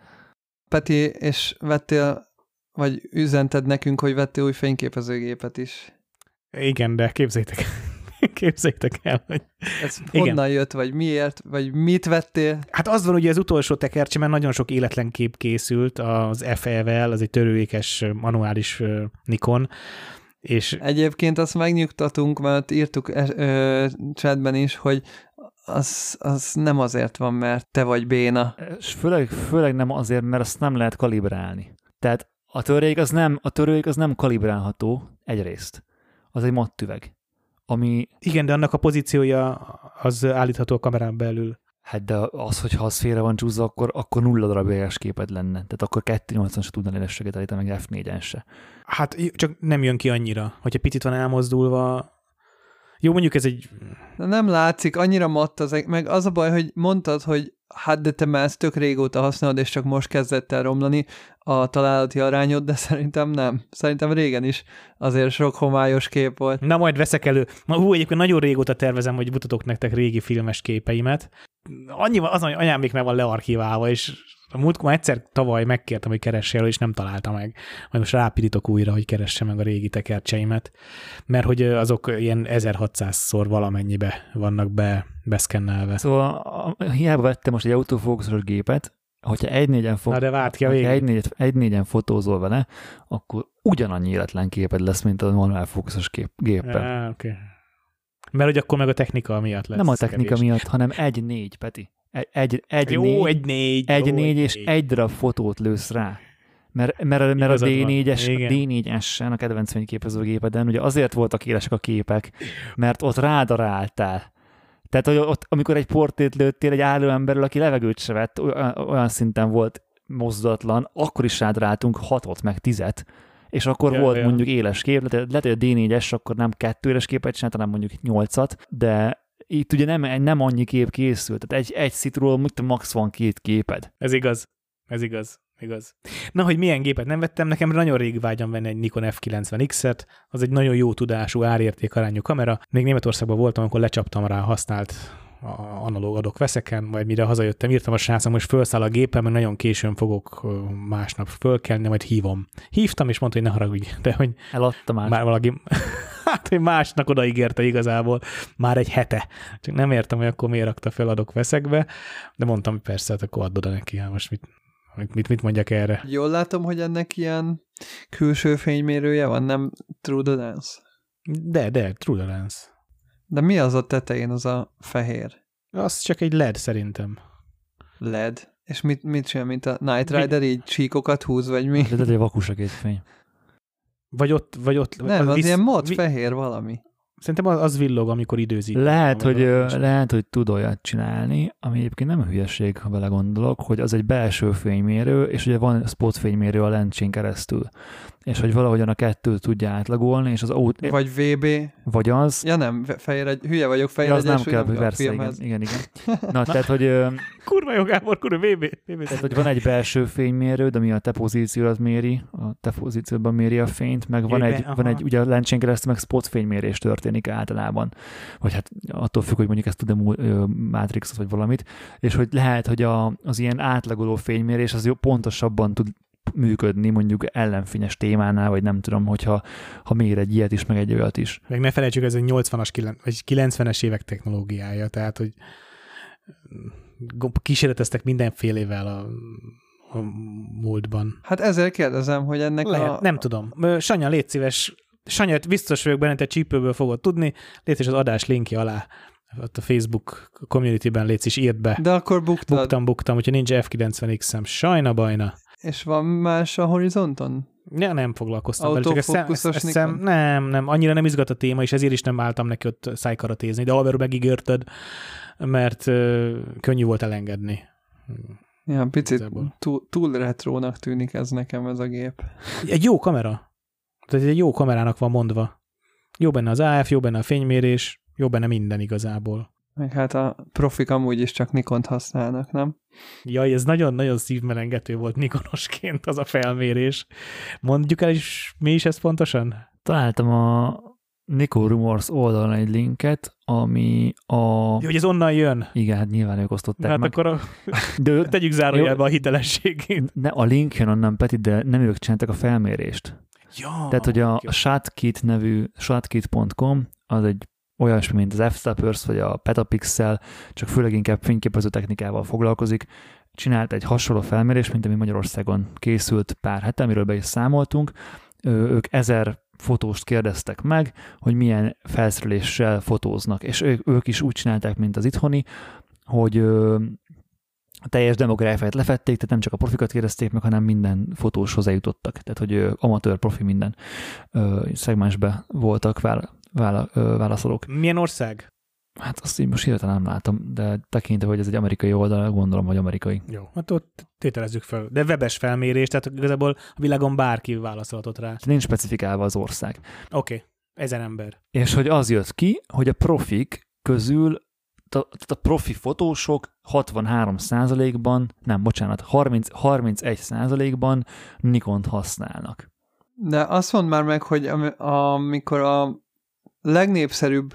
Peti, és vettél, vagy üzented nekünk, hogy vettél új fényképezőgépet is. Igen, de képzétek, képzétek el, hogy... Ez Igen. honnan jött, vagy miért, vagy mit vettél? Hát az van, hogy az utolsó tekercse, mert nagyon sok életlen kép készült az FE-vel, az egy törőékes manuális Nikon, és... Egyébként azt megnyugtatunk, mert írtuk chatben is, hogy az, az nem azért van, mert te vagy béna. És főleg, főleg nem azért, mert azt nem lehet kalibrálni. Tehát a törőik az nem, a törőik az nem kalibrálható egyrészt. Az egy mattüveg. Ami... Igen, de annak a pozíciója az állítható a kamerán belül. Hát de az, hogyha az félre van csúszva, akkor, akkor nulla darab éles képed lenne. Tehát akkor 280 se tudna élességet állítani, meg F4-en se. Hát csak nem jön ki annyira. Hogyha picit van elmozdulva, jó, mondjuk ez egy... Nem látszik, annyira matt az, meg az a baj, hogy mondtad, hogy hát de te már ezt tök régóta használod, és csak most kezdett el romlani a találati arányod, de szerintem nem. Szerintem régen is azért sok homályos kép volt. Na majd veszek elő. Ma, hú, egyébként nagyon régóta tervezem, hogy mutatok nektek régi filmes képeimet. Annyi az, anyám még meg van learchiválva, és a múltkor egyszer tavaly megkértem, hogy keresse el, és nem találta meg. Majd most rápirítok újra, hogy keresse meg a régi tekercseimet, mert hogy azok ilyen 1600-szor valamennyibe vannak be, beszkennelve. Szóval hiába vettem most egy autofókuszos gépet, hogyha egy négyen, fog, Na de várt ki a egy, négy, egy négyen fotózol vele, akkor ugyanannyi életlen képed lesz, mint a normál fókuszos kép, géppel. Ja, okay. Mert hogy akkor meg a technika miatt lesz. Nem a technika kevés. miatt, hanem egy négy, Peti. Egy, egy, egy, jó, négy, egy négy. Egy jó, négy, és négy. egy darab fotót lősz rá. Mert, mert, mert a D4-es, a D4-esen, a kedvenc fényképezőgépeden, ugye azért voltak élesek a képek, mert ott rádaráltál. Tehát, hogy ott, amikor egy portét lőttél egy álló emberről, aki levegőt se vett, olyan, olyan szinten volt mozdulatlan, akkor is rádaráltunk hatot, meg tizet, és akkor ja, volt ja. mondjuk éles kép, lehet, hogy a D4-es akkor nem kettő éles képet csinált, hanem mondjuk nyolcat, de itt ugye nem, nem annyi kép készült, tehát egy, egy szitról max van két képed. Ez igaz. Ez igaz. igaz. Na, hogy milyen gépet nem vettem, nekem nagyon rég vágyam venni egy Nikon F90X-et, az egy nagyon jó tudású, árértékarányú kamera. Még Németországban voltam, amikor lecsaptam rá használt analóg adok veszeken, majd mire hazajöttem, írtam a srácom, hogy felszáll a gépem, mert nagyon későn fogok másnap fölkelni, majd hívom. Hívtam, és mondta, hogy ne haragudj, de hogy Eladta már. Már valaki, hát, hogy másnak odaígérte igazából már egy hete. Csak nem értem, hogy akkor miért rakta fel adok veszekbe, de mondtam, hogy persze, hát akkor add oda neki, hát most mit, mit, mit mondjak erre? Jól látom, hogy ennek ilyen külső fénymérője van, nem True the Lens? De, de, True the Lens. De mi az a tetején, az a fehér? Az csak egy LED szerintem. LED? És mit, mit csinál, mint a Night Rider, így csíkokat húz, vagy mi? De, de, de vakus a kétfény. Vagy ott, vagy ott. Nem, az, az ilyen mod vi- fehér valami. Szerintem az, az villog, amikor időzik. Lehet, hogy, lehet, hogy tud olyat csinálni, ami egyébként nem hülyeség, ha belegondolok, hogy az egy belső fénymérő, és ugye van spot fénymérő a lencsén keresztül és hogy valahogyan a kettőt tudja átlagolni, és az aut... Vagy VB. Vagy az. Ja nem, fehér egy, hülye vagyok, fehér ja, az nem kell, hogy persze, igen, igen, igen. Na, tehát, hogy... kurva jó, Gábor, kurva, VB. VB. Tehát, hogy van egy belső fénymérő, ami a te pozíciót méri, a te pozícióban méri a fényt, meg van, egy, van egy, ugye a lencsén keresztül meg spot fénymérés történik általában. Vagy hát attól függ, hogy mondjuk ezt tud-e Matrixot vagy valamit, és hogy lehet, hogy a, az ilyen átlagoló fénymérés az jó, pontosabban tud működni mondjuk ellenfényes témánál, vagy nem tudom, hogyha ha mér egy ilyet is, meg egy olyat is. Meg ne felejtsük, ez egy 80-as, vagy 90-es évek technológiája, tehát, hogy kísérleteztek mindenfélével a, a múltban. Hát ezzel kérdezem, hogy ennek Lehet, a... Nem tudom. Sanya, légy szíves, Sanya, biztos vagyok benne, te csípőből fogod tudni, légy az adás linkje alá ott a Facebook community-ben légy is írd be. De akkor buktad. Buktam, buktam, hogyha nincs F90X-em. Sajna bajna. És van más a horizonton? Ja, nem foglalkoztam vele, csak szem, szem, nem, nem, annyira nem izgat a téma, és ezért is nem álltam neki ott szájkaratézni, de Alvaro megígérted, mert uh, könnyű volt elengedni. Ja, picit túl, túl retrónak tűnik ez nekem ez a gép. Egy jó kamera. Tehát egy jó kamerának van mondva. Jó benne az AF, jó benne a fénymérés, jó benne minden igazából. Meg hát a profik amúgy is csak Nikont használnak, nem? Jaj, ez nagyon-nagyon szívmelengető volt Nikonosként az a felmérés. Mondjuk el is, mi is ez pontosan? Találtam a Nico Rumors oldalon egy linket, ami a... Jó, hogy ez onnan jön? Igen, hát nyilván ők osztották hát meg. akkor a... de tegyük zárójelbe a hitelességét. Ne, a link jön onnan, Peti, de nem ők csináltak a felmérést. Ja, Tehát, hogy a, a shotkit nevű shotkit.com az egy olyasmi, mint az f vagy a Petapixel, csak főleg inkább fényképező technikával foglalkozik, csinált egy hasonló felmérés, mint ami Magyarországon készült pár hete, amiről be is számoltunk. Ők ezer fotóst kérdeztek meg, hogy milyen felszereléssel fotóznak, és ők, ők is úgy csinálták, mint az itthoni, hogy a teljes demográfiát lefették, tehát nem csak a profikat kérdezték meg, hanem minden fotós hozzájutottak. Tehát, hogy amatőr, profi minden szegmensbe voltak válaszolók. Milyen ország? Hát azt így most hirtelen nem látom, de tekintve, hogy ez egy amerikai oldal, gondolom, hogy amerikai. Jó, hát ott tételezzük fel. De webes felmérés, tehát igazából a világon bárki válaszolhatott rá. Nincs specifikálva az ország. Oké, okay. ezen ember. És hogy az jött ki, hogy a profik közül tehát a profi fotósok 63%-ban, nem, bocsánat, 30, 31%-ban Nikont használnak. De azt mondd már meg, hogy amikor a legnépszerűbb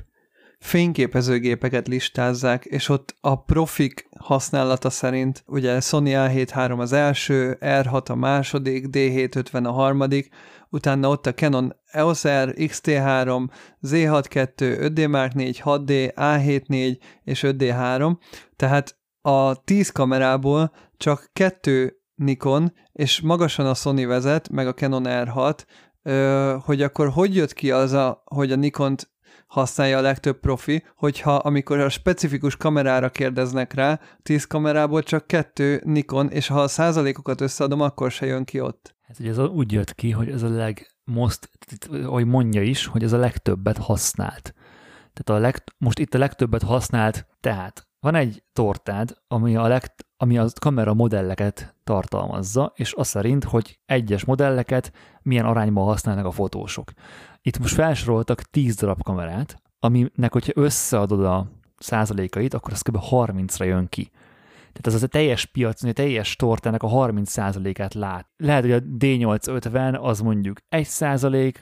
fényképezőgépeket listázzák, és ott a profik használata szerint ugye Sony A7 az első, R6 a második, D750 a harmadik, utána ott a Canon EOS R, X-T3, Z6 II, 5D Mark 4, 6D, A7 és 5D3, tehát a 10 kamerából csak kettő Nikon, és magasan a Sony vezet, meg a Canon R6, hogy akkor hogy jött ki az, a, hogy a Nikont használja a legtöbb profi, hogyha amikor a specifikus kamerára kérdeznek rá, 10 kamerából csak kettő Nikon, és ha a százalékokat összeadom, akkor se jön ki ott. Hát ugye ez úgy jött ki, hogy ez a leg most, ahogy mondja is, hogy ez a legtöbbet használt. Tehát a leg, most itt a legtöbbet használt, tehát van egy tortád, ami a, leg, ami a kamera modelleket tartalmazza, és az szerint, hogy egyes modelleket milyen arányban használnak a fotósok. Itt most felsoroltak 10 darab kamerát, aminek, hogyha összeadod a százalékait, akkor az kb. 30-ra jön ki. Tehát az a teljes piac, a teljes tortának a 30%-át lát. Lehet, hogy a D850 az mondjuk 1%,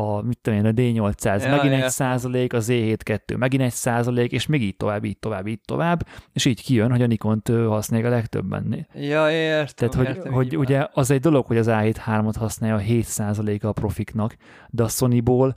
a, mit tudom én, a D800 ja, megint ja. egy százalék, a Z72 megint egy százalék, és még így tovább, így tovább, így tovább, és így kijön, hogy a Nikont használja a legtöbben. Ja, értem. Tehát, hogy, értem, hogy ugye az egy dolog, hogy az A7 használja a 7 százaléka a profiknak, de a Sonyból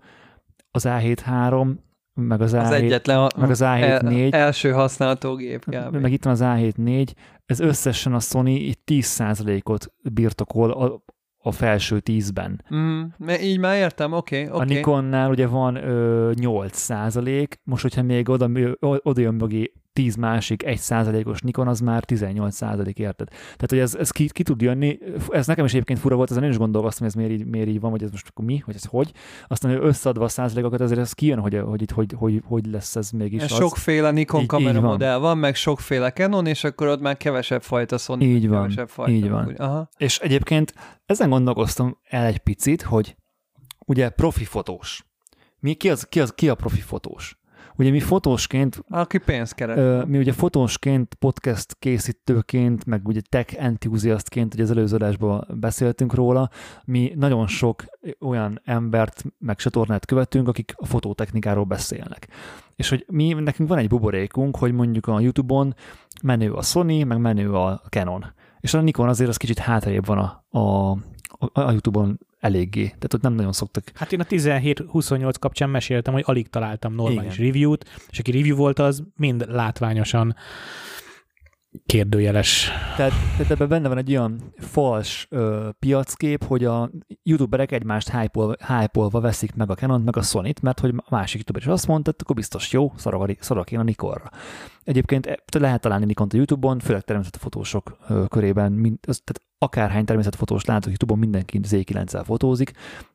az A7 meg az, az A7, egyetlen a, meg az A7 el, első használható gép kb. Meg itt van az A7 ez összesen a Sony itt 10%-ot birtokol a, a felső tízben. Mm, így már értem, oké. Okay, okay. A Nikonnál ugye van ö, 8 százalék, most hogyha még oda, oda jön mögé 10 másik 1 százalékos Nikon, az már 18 százalék, érted? Tehát, hogy ez, ez ki, ki, tud jönni, ez nekem is egyébként fura volt, ezen én is gondolkoztam, hogy ez miért így, miért így van, vagy ez most akkor mi, vagy ez hogy. Aztán hogy összeadva a százalékokat, azért ez kijön, hogy, hogy itt hogy, hogy, hogy lesz ez mégis. Ez az. Sokféle Nikon így, kameramodell van. van, meg sokféle Canon, és akkor ott már kevesebb fajta Sony, így van, kevesebb fajta. Így van. Aha. És egyébként ezen gondolkoztam el egy picit, hogy ugye profi fotós. Mi, ki, az, ki, az, ki a profi fotós? Ugye mi fotósként... Aki pénzt keres. Mi ugye fotósként, podcast készítőként, meg ugye tech enthusiastként, ugye az előző adásban beszéltünk róla, mi nagyon sok olyan embert, meg csatornát követünk, akik a fotótechnikáról beszélnek. És hogy mi, nekünk van egy buborékunk, hogy mondjuk a YouTube-on menő a Sony, meg menő a Canon. És a Nikon azért az kicsit hátrébb van a, a, a YouTube-on eléggé. Tehát ott nem nagyon szoktak. Hát én a 17-28 kapcsán meséltem, hogy alig találtam normális Igen. review-t, és aki review volt, az mind látványosan kérdőjeles. Tehát, tehát ebben benne van egy olyan fals ö, piackép, hogy a youtuberek egymást hype-olva veszik meg a canon meg a sony mert hogy a másik youtuber is azt mondta, akkor biztos jó, szarak én a Nikonra. Egyébként e, lehet találni Nikont a YouTube-on, főleg természetesen fotósok ö, körében, mind, az, tehát akárhány természetfotós látok YouTube-on, mindenki Z9-el fotózik,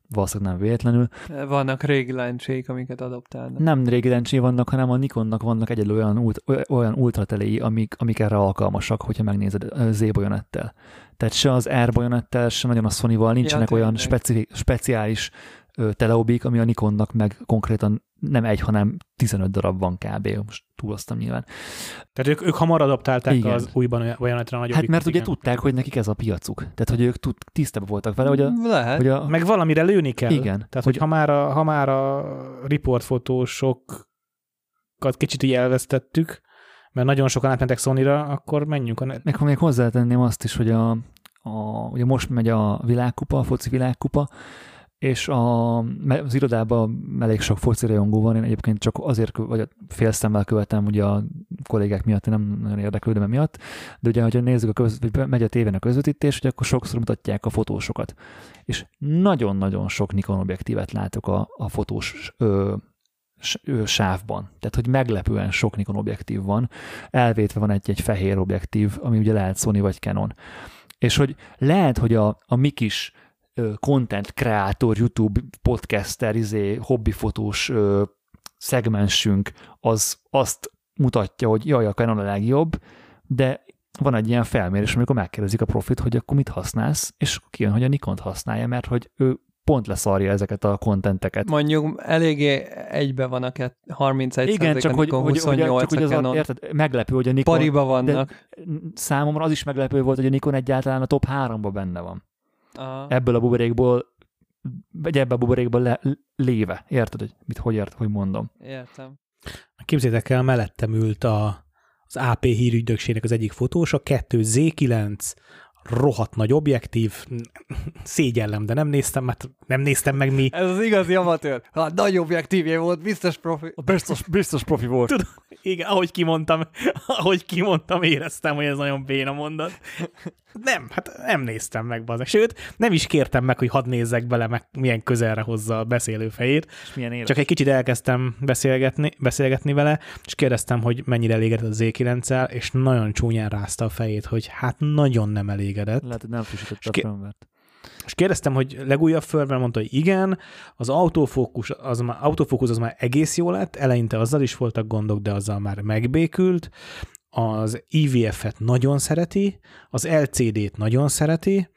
valószínűleg nem véletlenül. Vannak régi lencsék, amiket adoptálnak. Nem régi lencsék vannak, hanem a Nikonnak vannak egyedül olyan, ult, olyan ultratelei, amik, amik erre alkalmasak, hogyha megnézed Z bajonettel. Tehát se az R bajonettel, se nagyon a Sony-val nincsenek ja, olyan speci, speciális teleobik, ami a Nikonnak meg konkrétan nem egy, hanem 15 darab van kb. Most túloztam nyilván. Tehát ők, ők hamar adaptálták Igen. az újban olyanatra nagyobb. Hát mert ugye tudták, hogy nekik ez a piacuk. Tehát, hogy ők tud, tisztában voltak vele, hogy a, Lehet. Hogy a... Meg valamire lőni kell. Igen. Tehát, hogy, hogy ha már a, ha már a riportfotósokat kicsit így elvesztettük, mert nagyon sokan átmentek sony akkor menjünk a net. Meg még hozzátenném azt is, hogy a, a, ugye most megy a világkupa, a foci világkupa, és a, az irodában elég sok foci rajongó van, én egyébként csak azért, vagy fél szemmel követem ugye a kollégák miatt, én nem nagyon érdeklődöm miatt, de ugye, hogyha nézzük, a köz, vagy megy a tévén a közvetítés, ugye akkor sokszor mutatják a fotósokat. És nagyon-nagyon sok Nikon objektívet látok a, a fotós ö, sávban. Tehát, hogy meglepően sok Nikon objektív van. Elvétve van egy-egy fehér objektív, ami ugye lehet Sony vagy Canon. És hogy lehet, hogy a, a mi kis content kreator, YouTube podcaster, izé, hobbifotós szegmensünk az azt mutatja, hogy jaj, a Canon a legjobb, de van egy ilyen felmérés, amikor megkérdezik a profit, hogy akkor mit használsz, és kijön, hogy a Nikon használja, mert hogy ő pont leszarja ezeket a kontenteket. Mondjuk eléggé egybe van a 31 Igen, csak hogy, 28 hogy, csak hogy az a, érted, meglepő, hogy a Nikon... Pariba vannak. számomra az is meglepő volt, hogy a Nikon egyáltalán a top 3-ba benne van. Aha. ebből a buborékból, vagy ebbe a buborékból le, léve. Érted, hogy mit, hogy ért, hogy mondom? Értem. Képzétek el, mellettem ült a, az AP hírügydökségnek az egyik fotós, a 2Z9 rohadt nagy objektív, szégyellem, de nem néztem, mert nem néztem meg mi. Ez az igazi amatőr. Hát nagy objektívje volt, biztos profi. Biztos, biztos profi volt. Tudom, igen, ahogy kimondtam, ahogy kimondtam, éreztem, hogy ez nagyon béna mondat. Nem, hát nem néztem meg, bazeg. Sőt, nem is kértem meg, hogy hadd nézzek bele, meg milyen közelre hozza a beszélő fejét. És milyen élet. Csak egy kicsit elkezdtem beszélgetni, beszélgetni vele, és kérdeztem, hogy mennyire elégedett a Z9-el, és nagyon csúnyán rázta a fejét, hogy hát nagyon nem elégedett. Lehet, hogy nem frissítette a firmware és kérdeztem, hogy legújabb firmware, mondta, hogy igen, az autofókusz az már, autofókusz az már egész jó lett, eleinte azzal is voltak gondok, de azzal már megbékült, az IVF-et nagyon szereti, az LCD-t nagyon szereti,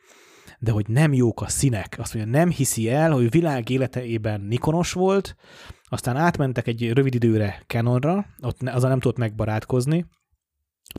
de hogy nem jók a színek. Azt mondja, nem hiszi el, hogy világ életeiben Nikonos volt, aztán átmentek egy rövid időre Canonra, ott azzal nem tudott megbarátkozni,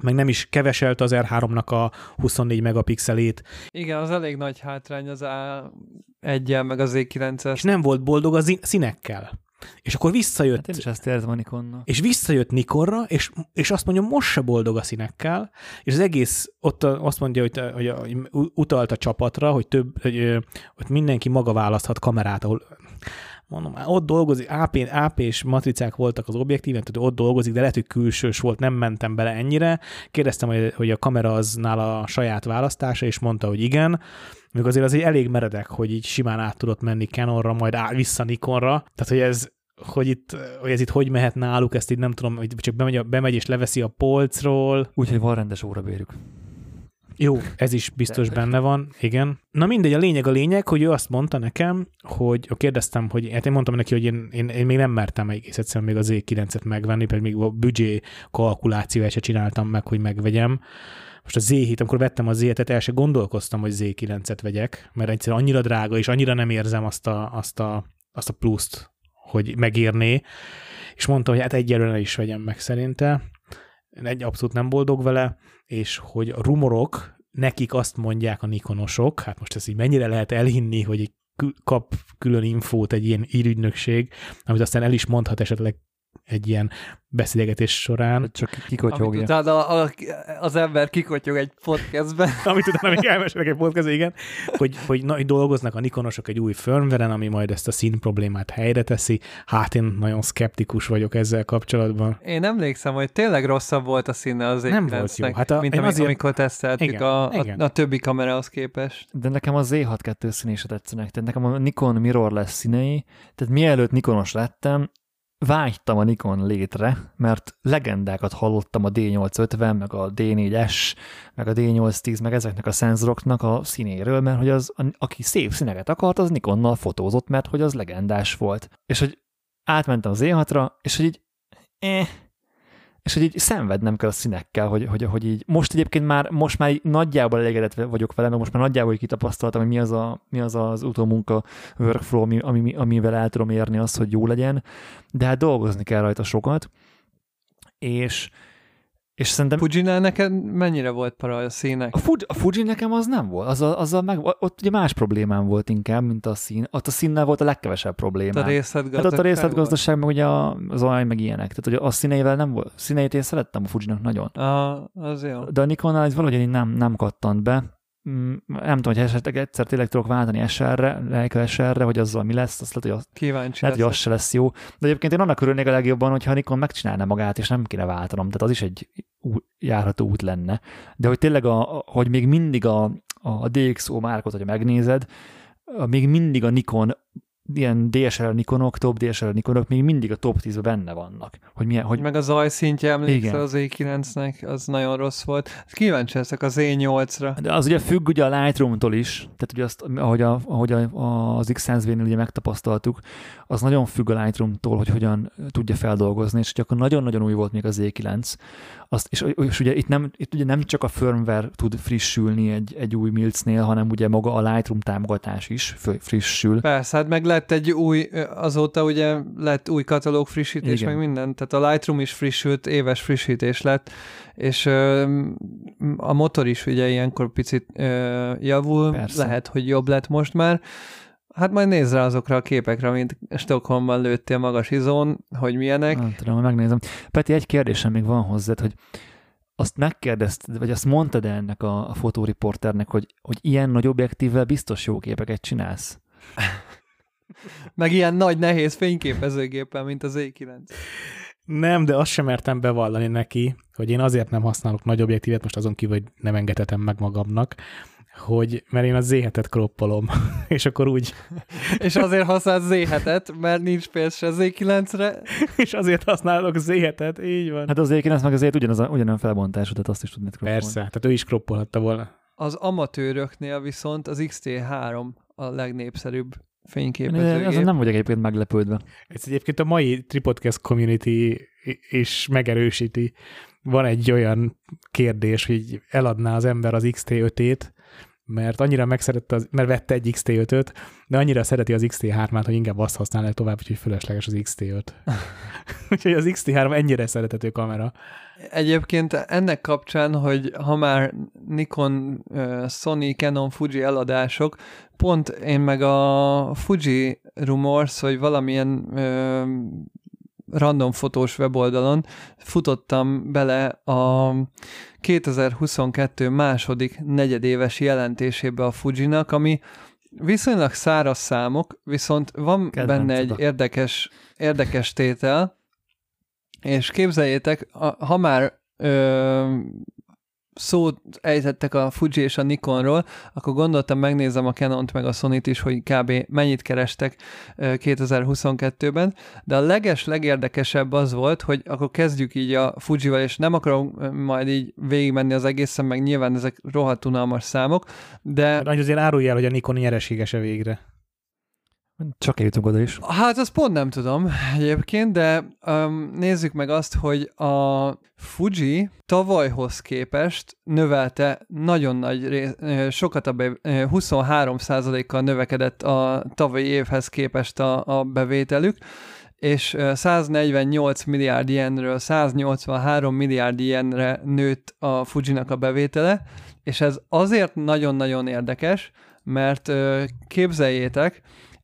meg nem is keveselt az R3-nak a 24 megapixelét. Igen, az elég nagy hátrány az a 1 meg az E9-es. És nem volt boldog a színekkel. És akkor visszajött. Hát én is ezt érzem a Nikonna. És visszajött Nikonra, és, és azt mondja, most se boldog a színekkel, és az egész ott azt mondja, hogy, hogy, hogy utalt a csapatra, hogy több, hogy, hogy mindenki maga választhat kamerát, ahol mondom, ott dolgozik, AP, AP és matricák voltak az objektíven, tehát ott dolgozik, de lehet, hogy külsős volt, nem mentem bele ennyire. Kérdeztem, hogy, hogy a kamera az nála a saját választása, és mondta, hogy igen. Még azért az egy elég meredek, hogy így simán át tudott menni Canonra, majd á, vissza Nikonra. Tehát, hogy ez, hogy, itt, hogy ez itt hogy mehet náluk, ezt így nem tudom, hogy csak bemegy, bemegy és leveszi a polcról. Úgyhogy van rendes órabérük. Jó, ez is biztos benne van, igen. Na mindegy, a lényeg a lényeg, hogy ő azt mondta nekem, hogy kérdeztem, hogy hát én mondtam neki, hogy én, én, én még nem mertem egész egyszerűen még az Z9-et megvenni, pedig még a büdzsé kalkulációval se csináltam meg, hogy megvegyem. Most a Z7, amikor vettem a Z7-et, el se gondolkoztam, hogy Z9-et vegyek, mert egyszerűen annyira drága, és annyira nem érzem azt a, azt a, azt a pluszt, hogy megérné, és mondta, hogy hát egyelőre is vegyem meg szerinte. Egy abszolút nem boldog vele, és hogy a rumorok nekik azt mondják a Nikonosok, hát most ezt így mennyire lehet elhinni, hogy kap külön infót egy ilyen írügynökség, amit aztán el is mondhat esetleg egy ilyen beszélgetés során. Csak kikotyogja. Amit utána a, az ember kikotyog egy podcastben. Amit utána még elmesélek egy podcastben, igen. Hogy, hogy, na, hogy dolgoznak a Nikonosok egy új firmware ami majd ezt a szín problémát helyre teszi. Hát én nagyon szkeptikus vagyok ezzel kapcsolatban. Én emlékszem, hogy tényleg rosszabb volt a színe az Nem volt jó. Hát a, mint amit, azért... amikor teszteltük igen, a, a, a, többi kamerahoz képest. De nekem az Z6-2 színése tetszenek. Tehát nekem a Nikon Mirror lesz színei. Tehát mielőtt Nikonos lettem, vágytam a Nikon létre, mert legendákat hallottam a D850, meg a D4S, meg a D810, meg ezeknek a szenzoroknak a színéről, mert hogy az, aki szép színeket akart, az Nikonnal fotózott, mert hogy az legendás volt. És hogy átmentem az E6-ra, és hogy így, eh, és hogy így szenvednem kell a színekkel, hogy, hogy, hogy így most egyébként már, most már nagyjából elégedett vagyok vele, mert most már nagyjából kitapasztaltam, hogy mi az, a, mi az az utómunka workflow, ami, ami, amivel el tudom érni azt, hogy jó legyen, de hát dolgozni kell rajta sokat, és, és szerintem... Fujinál neked mennyire volt para a színek? A, Fuji, a Fuji nekem az nem volt. Az a, az a meg, ott ugye más problémám volt inkább, mint a szín. Ott a színnel volt a legkevesebb problémám. A részletgazdaság Hát ott a részletgazdaság, meg ugye az olaj, meg ilyenek. Tehát ugye a színeivel nem volt. Színeit én szerettem a Fujinak nagyon. Ah, az jó. De a Nikonnál ez valahogy nem, nem kattant be. Mm, nem tudom, hogy esetleg egyszer tényleg tudok váltani SR-re, Leica SR-re, hogy azzal mi lesz, azt lehet, hogy, az, Kíváncsi lehet, hogy az se lesz jó. De egyébként én annak örülnék a legjobban, hogyha Nikon megcsinálna magát, és nem kéne váltanom, tehát az is egy járható út lenne. De hogy tényleg, a, hogy még mindig a, a DxO márkot, hogyha megnézed, még mindig a Nikon ilyen DSLR Nikonok, top DSLR Nikonok még mindig a top 10-ben benne vannak. Hogy milyen, hogy... Meg a zajszintje emlékszel az E9-nek, az nagyon rossz volt. Kíváncsi ezek az E8-ra. De az ugye függ ugye a Lightroom-tól is, tehát ugye azt, ahogy, a, ahogy a, az X100V-nél ugye megtapasztaltuk, az nagyon függ a Lightroom-tól, hogy hogyan tudja feldolgozni, és hogy akkor nagyon-nagyon új volt még az E9, azt, és, és ugye itt, nem, itt ugye nem csak a firmware tud frissülni egy, egy új Milcnél, hanem ugye maga a Lightroom támogatás is frissül. Persze, hát meg lett egy új, azóta ugye lett új katalóg frissítés, Igen. meg minden, tehát a Lightroom is frissült, éves frissítés lett, és ö, a motor is ugye ilyenkor picit ö, javul, Persze. lehet, hogy jobb lett most már, Hát majd nézz rá azokra a képekre, mint Stockholmban lőttél magas izón, hogy milyenek. Nem tudom, megnézem. Peti, egy kérdésem még van hozzád, hogy azt megkérdezted, vagy azt mondtad -e ennek a, a fotóriporternek, hogy, hogy ilyen nagy objektívvel biztos jó képeket csinálsz? Meg ilyen nagy, nehéz fényképezőgéppel, mint az E9. Nem, de azt sem mertem bevallani neki, hogy én azért nem használok nagy objektívet, most azon kívül, hogy nem engedhetem meg magamnak, hogy mert én a z kroppolom, és akkor úgy... és azért használsz z mert nincs pénz se Z9-re. és azért használok z így van. Hát az Z9 meg azért ugyanaz, ugyanolyan felbontású, tehát azt is tudnéd kroppolni. Persze, tehát ő is kroppolhatta volna. Az amatőröknél viszont az XT3 a legnépszerűbb fényképezőgép. Ezen nem vagyok egyébként meglepődve. Ez egyébként a mai Tripodcast community is megerősíti. Van egy olyan kérdés, hogy eladná az ember az XT5-ét, mert annyira megszerette, az, mert vette egy XT5-öt, de annyira szereti az XT3-át, hogy inkább azt használja tovább, úgyhogy fölösleges az XT5. úgyhogy az XT3 ennyire szeretető kamera. Egyébként ennek kapcsán, hogy ha már Nikon, Sony, Canon, Fuji eladások, pont én meg a Fuji Rumors, hogy valamilyen random fotós weboldalon futottam bele a 2022 második negyedéves jelentésébe a Fujinak, ami viszonylag száraz számok, viszont van Kedvenc benne egy érdekes, érdekes tétel, és képzeljétek, ha már ö, szót ejtettek a Fuji és a Nikonról, akkor gondoltam, megnézem a Canon-t meg a sony is, hogy kb. mennyit kerestek 2022-ben, de a leges, legérdekesebb az volt, hogy akkor kezdjük így a Fuji-val, és nem akarom majd így végigmenni az egészen, meg nyilván ezek rohadt unalmas számok, de... Hát azért árulj el, hogy a Nikon nyereségese végre. Csak eljutunk oda is. Hát azt pont nem tudom egyébként, de um, nézzük meg azt, hogy a Fuji tavalyhoz képest növelte nagyon nagy rész, sokat a be, 23%-kal növekedett a tavalyi évhez képest a, a bevételük, és 148 milliárd ilyenről 183 milliárd ilyenre nőtt a Fujinak a bevétele, és ez azért nagyon-nagyon érdekes, mert képzeljétek,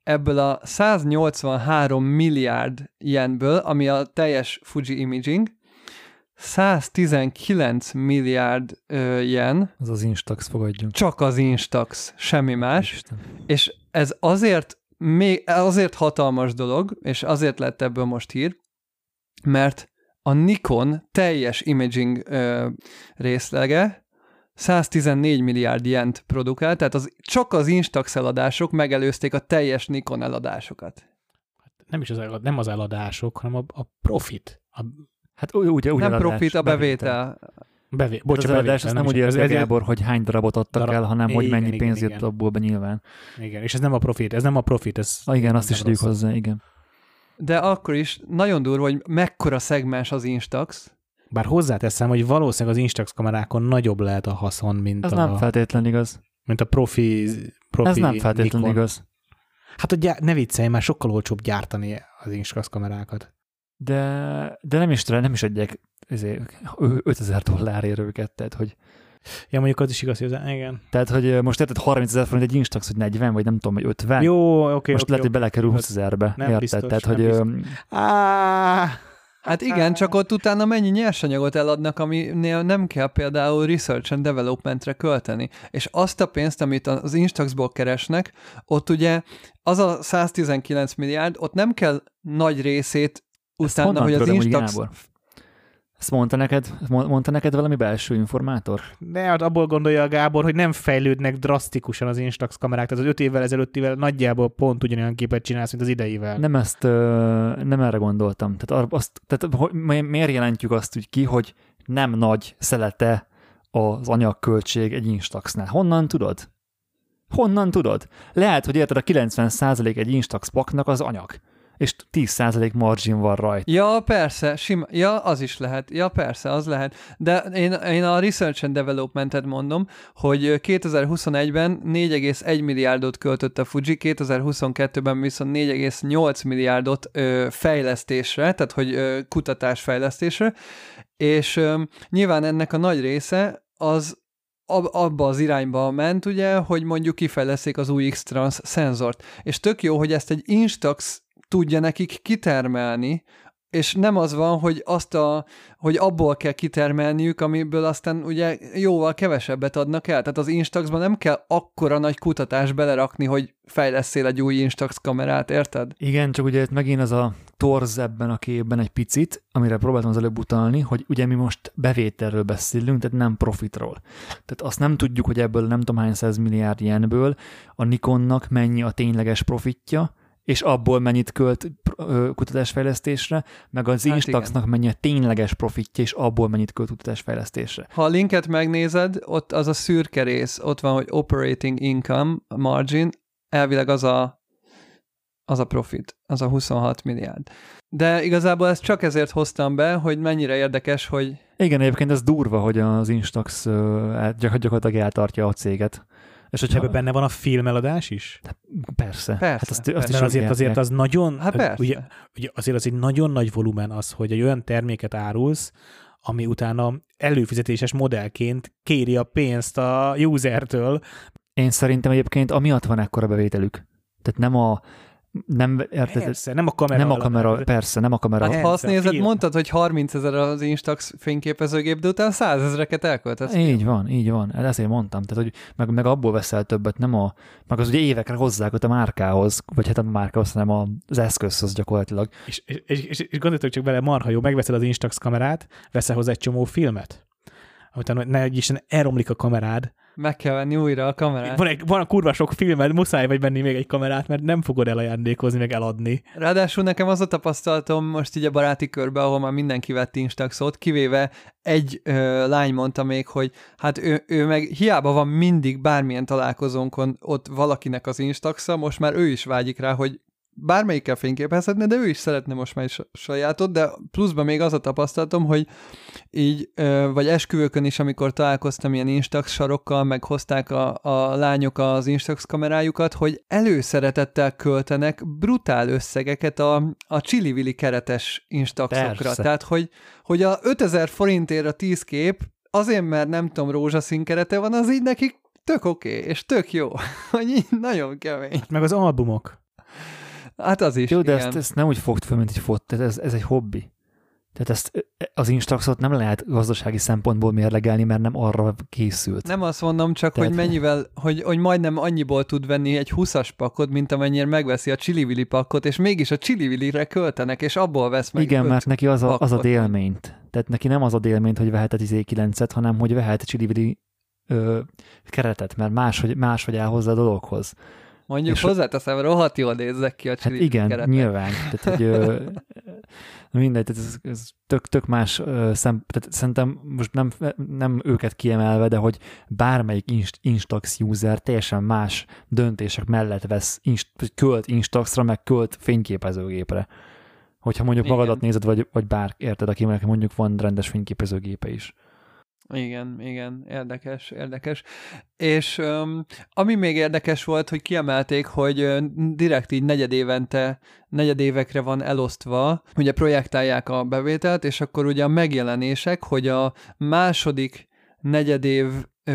ebből a 183 milliárd ilyenből, ami a teljes Fuji Imaging, 119 milliárd ö, yen. Az az Instax, fogadjunk. Csak az Instax, semmi más. Isten. És ez azért, még, azért hatalmas dolog, és azért lett ebből most hír, mert a Nikon teljes imaging ö, részlege 114 milliárd jent produkál, tehát az, csak az Instax eladások megelőzték a teljes Nikon eladásokat. Nem is az, nem az eladások, hanem a, a profit. A, hát úgy, úgy Nem eladás, profit, a bevétel. Bevé, bocs, az eladás, nem, nem úgy érzi Gábor, hogy hány darabot adtak darab, el, hanem igen, hogy mennyi igen, pénz jött abból be nyilván. Igen, és ez nem a profit, ez nem a profit. Ez ah, igen, azt is adjuk hozzá, igen. De akkor is nagyon durva, hogy mekkora szegmens az Instax, bár hozzáteszem, hogy valószínűleg az Instax kamerákon nagyobb lehet a haszon, mint Ez a... nem feltétlen igaz. Mint a profi, profi Ez nem feltétlen Nikon. igaz. Hát gyár, ne viccelj, már sokkal olcsóbb gyártani az Instax kamerákat. De, de nem is, nem is adják 5000 dollárért őket, tehát hogy Ja, mondjuk az is igaz, hogy az, igen. Tehát, hogy most érted 30 ezer forint egy Instax, hogy 40, vagy nem tudom, vagy 50. Jó, oké. Okay, most okay, lehet, hogy belekerül 20 ezerbe. Nem érted? Biztos, Tehát, nem hogy... Biztos. Á, Hát igen, csak ott utána mennyi nyersanyagot eladnak, aminél nem kell például research and developmentre költeni. És azt a pénzt, amit az Instaxból keresnek, ott ugye az a 119 milliárd, ott nem kell nagy részét utána, hogy az Instax... Gábor? Ezt mondta neked, mondta neked valami belső informátor? Ne, hát abból gondolja a Gábor, hogy nem fejlődnek drasztikusan az Instax kamerák, tehát az öt évvel ezelőttivel nagyjából pont ugyanolyan képet csinálsz, mint az ideivel. Nem ezt, nem erre gondoltam. Tehát, azt, tehát miért jelentjük azt úgy ki, hogy nem nagy szelete az anyagköltség egy Instaxnál? Honnan tudod? Honnan tudod? Lehet, hogy érted, a 90% egy Instax paknak az anyag és 10% margin van rajta. Ja, persze, sima, ja, az is lehet. Ja, persze, az lehet. De én, én a Research and Development-et mondom, hogy 2021-ben 4,1 milliárdot költött a Fuji, 2022-ben viszont 4,8 milliárdot ö, fejlesztésre, tehát hogy ö, kutatásfejlesztésre, és ö, nyilván ennek a nagy része az abba az irányba ment, ugye, hogy mondjuk kifejleszték az új X-Trans szenzort. És tök jó, hogy ezt egy Instax tudja nekik kitermelni, és nem az van, hogy azt a, hogy abból kell kitermelniük, amiből aztán ugye jóval kevesebbet adnak el. Tehát az Instaxban nem kell akkora nagy kutatás belerakni, hogy fejleszél egy új Instax kamerát, érted? Igen, csak ugye megint az a torz ebben a képben egy picit, amire próbáltam az előbb utalni, hogy ugye mi most bevételről beszélünk, tehát nem profitról. Tehát azt nem tudjuk, hogy ebből nem tudom hány milliárd ilyenből a Nikonnak mennyi a tényleges profitja, és abból mennyit költ kutatásfejlesztésre, meg az hát Instaxnak mennyi a tényleges profitja, és abból mennyit költ kutatásfejlesztésre. Ha a linket megnézed, ott az a szürke rész, ott van, hogy operating income margin, elvileg az a, az a profit, az a 26 milliárd. De igazából ezt csak ezért hoztam be, hogy mennyire érdekes, hogy... Igen, egyébként ez durva, hogy az Instax gyakorlatilag eltartja a céget És hogyha ebben benne van a filmeladás is? Persze. Persze. Hát azt, azt Mert azért, azért az nagyon, hát persze. Ugye, ugye azért az egy nagyon nagy volumen az, hogy egy olyan terméket árulsz, ami utána előfizetéses modellként kéri a pénzt a usertől. Én szerintem egyébként amiatt van ekkora bevételük. Tehát nem a, nem, érted? Persze, nem a kamera. Nem a kamera, alatt. persze, nem a kamera. Hát ha azt nézed, film. mondtad, hogy 30 ezer az Instax fényképezőgép, de utána 100 ezereket elköltesz. Így van, így van. Ezért mondtam. Tehát, hogy meg, meg abból veszel többet, nem a, meg az ugye évekre hozzák a márkához, vagy hát a márkához, hanem az eszközhöz gyakorlatilag. És, és, és, és, és gondoltok csak bele, marha jó, megveszed az Instax kamerát, veszel hozzá egy csomó filmet, utána ne is elromlik a kamerád, meg kell venni újra a kamerát. Van, egy, van a kurva sok filmed, muszáj vagy venni még egy kamerát, mert nem fogod elajándékozni, meg eladni. Ráadásul nekem az a tapasztalatom most így a baráti körbe, ahol már mindenki vett Instaxot, kivéve egy ö, lány mondta még, hogy hát ő, ő meg hiába van mindig bármilyen találkozónkon ott valakinek az Instaxa, most már ő is vágyik rá, hogy bármelyikkel fényképezhetne, de ő is szeretne most már sajátot, de pluszban még az a tapasztalatom, hogy így, vagy esküvőkön is, amikor találkoztam ilyen Instax sarokkal, meg hozták a, a lányok az Instax kamerájukat, hogy előszeretettel költenek brutál összegeket a, a csili keretes Instaxokra. Persze. Tehát, hogy, hogy a 5000 forintért a 10 kép, azért, mert nem tudom, rózsaszín kerete van, az így nekik tök oké, okay, és tök jó, hogy így nagyon kemény. Meg az albumok. Hát az is, Jó, de ezt, ezt nem úgy fogd fel, mint egy fot, tehát ez, ez egy hobbi. Tehát ezt, az Instaxot nem lehet gazdasági szempontból mérlegelni, mert nem arra készült. Nem azt mondom, csak Tehát... hogy mennyivel, hogy, hogy majdnem annyiból tud venni egy 20-as pakot, mint amennyire megveszi a Chili pakot, és mégis a Chili re és abból vesz meg Igen, mert neki az a, az a délményt. Tehát neki nem az a délményt, hogy vehet egy 9-et, hanem hogy vehet Chili ö, keretet, mert máshogy, máshogy áll hozzá a dologhoz. Mondjuk és hozzáteszem, rohadt jól nézzek ki a csili hát igen, keretek. nyilván. Tehát, hogy, ö, mindegy, tehát ez, ez tök, tök más ö, szem, tehát szerintem most nem, nem őket kiemelve, de hogy bármelyik inst, Instax user teljesen más döntések mellett vesz, inst, költ Instaxra, meg költ fényképezőgépre. Hogyha mondjuk igen. magadat nézed, vagy, vagy bár, érted, akinek mondjuk van rendes fényképezőgépe is. Igen, igen, érdekes, érdekes. És um, ami még érdekes volt, hogy kiemelték, hogy direkt így negyedévente, negyedévekre van elosztva, ugye projektálják a bevételt, és akkor ugye a megjelenések, hogy a második negyedév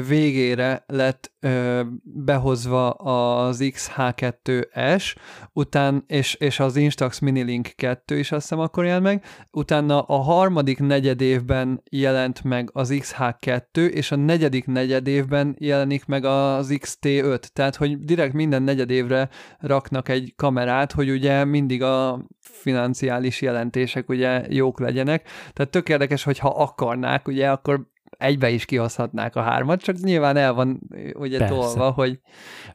végére lett ö, behozva az XH2S, után, és, és az Instax Minilink 2 is azt hiszem akkor jelent meg, utána a harmadik negyed évben jelent meg az XH2, és a negyedik negyed évben jelenik meg az XT5, tehát hogy direkt minden negyed évre raknak egy kamerát, hogy ugye mindig a financiális jelentések ugye jók legyenek, tehát tök érdekes, hogy ha akarnák, ugye akkor egybe is kihozhatnák a hármat, csak nyilván el van ugye Persze. tolva, hogy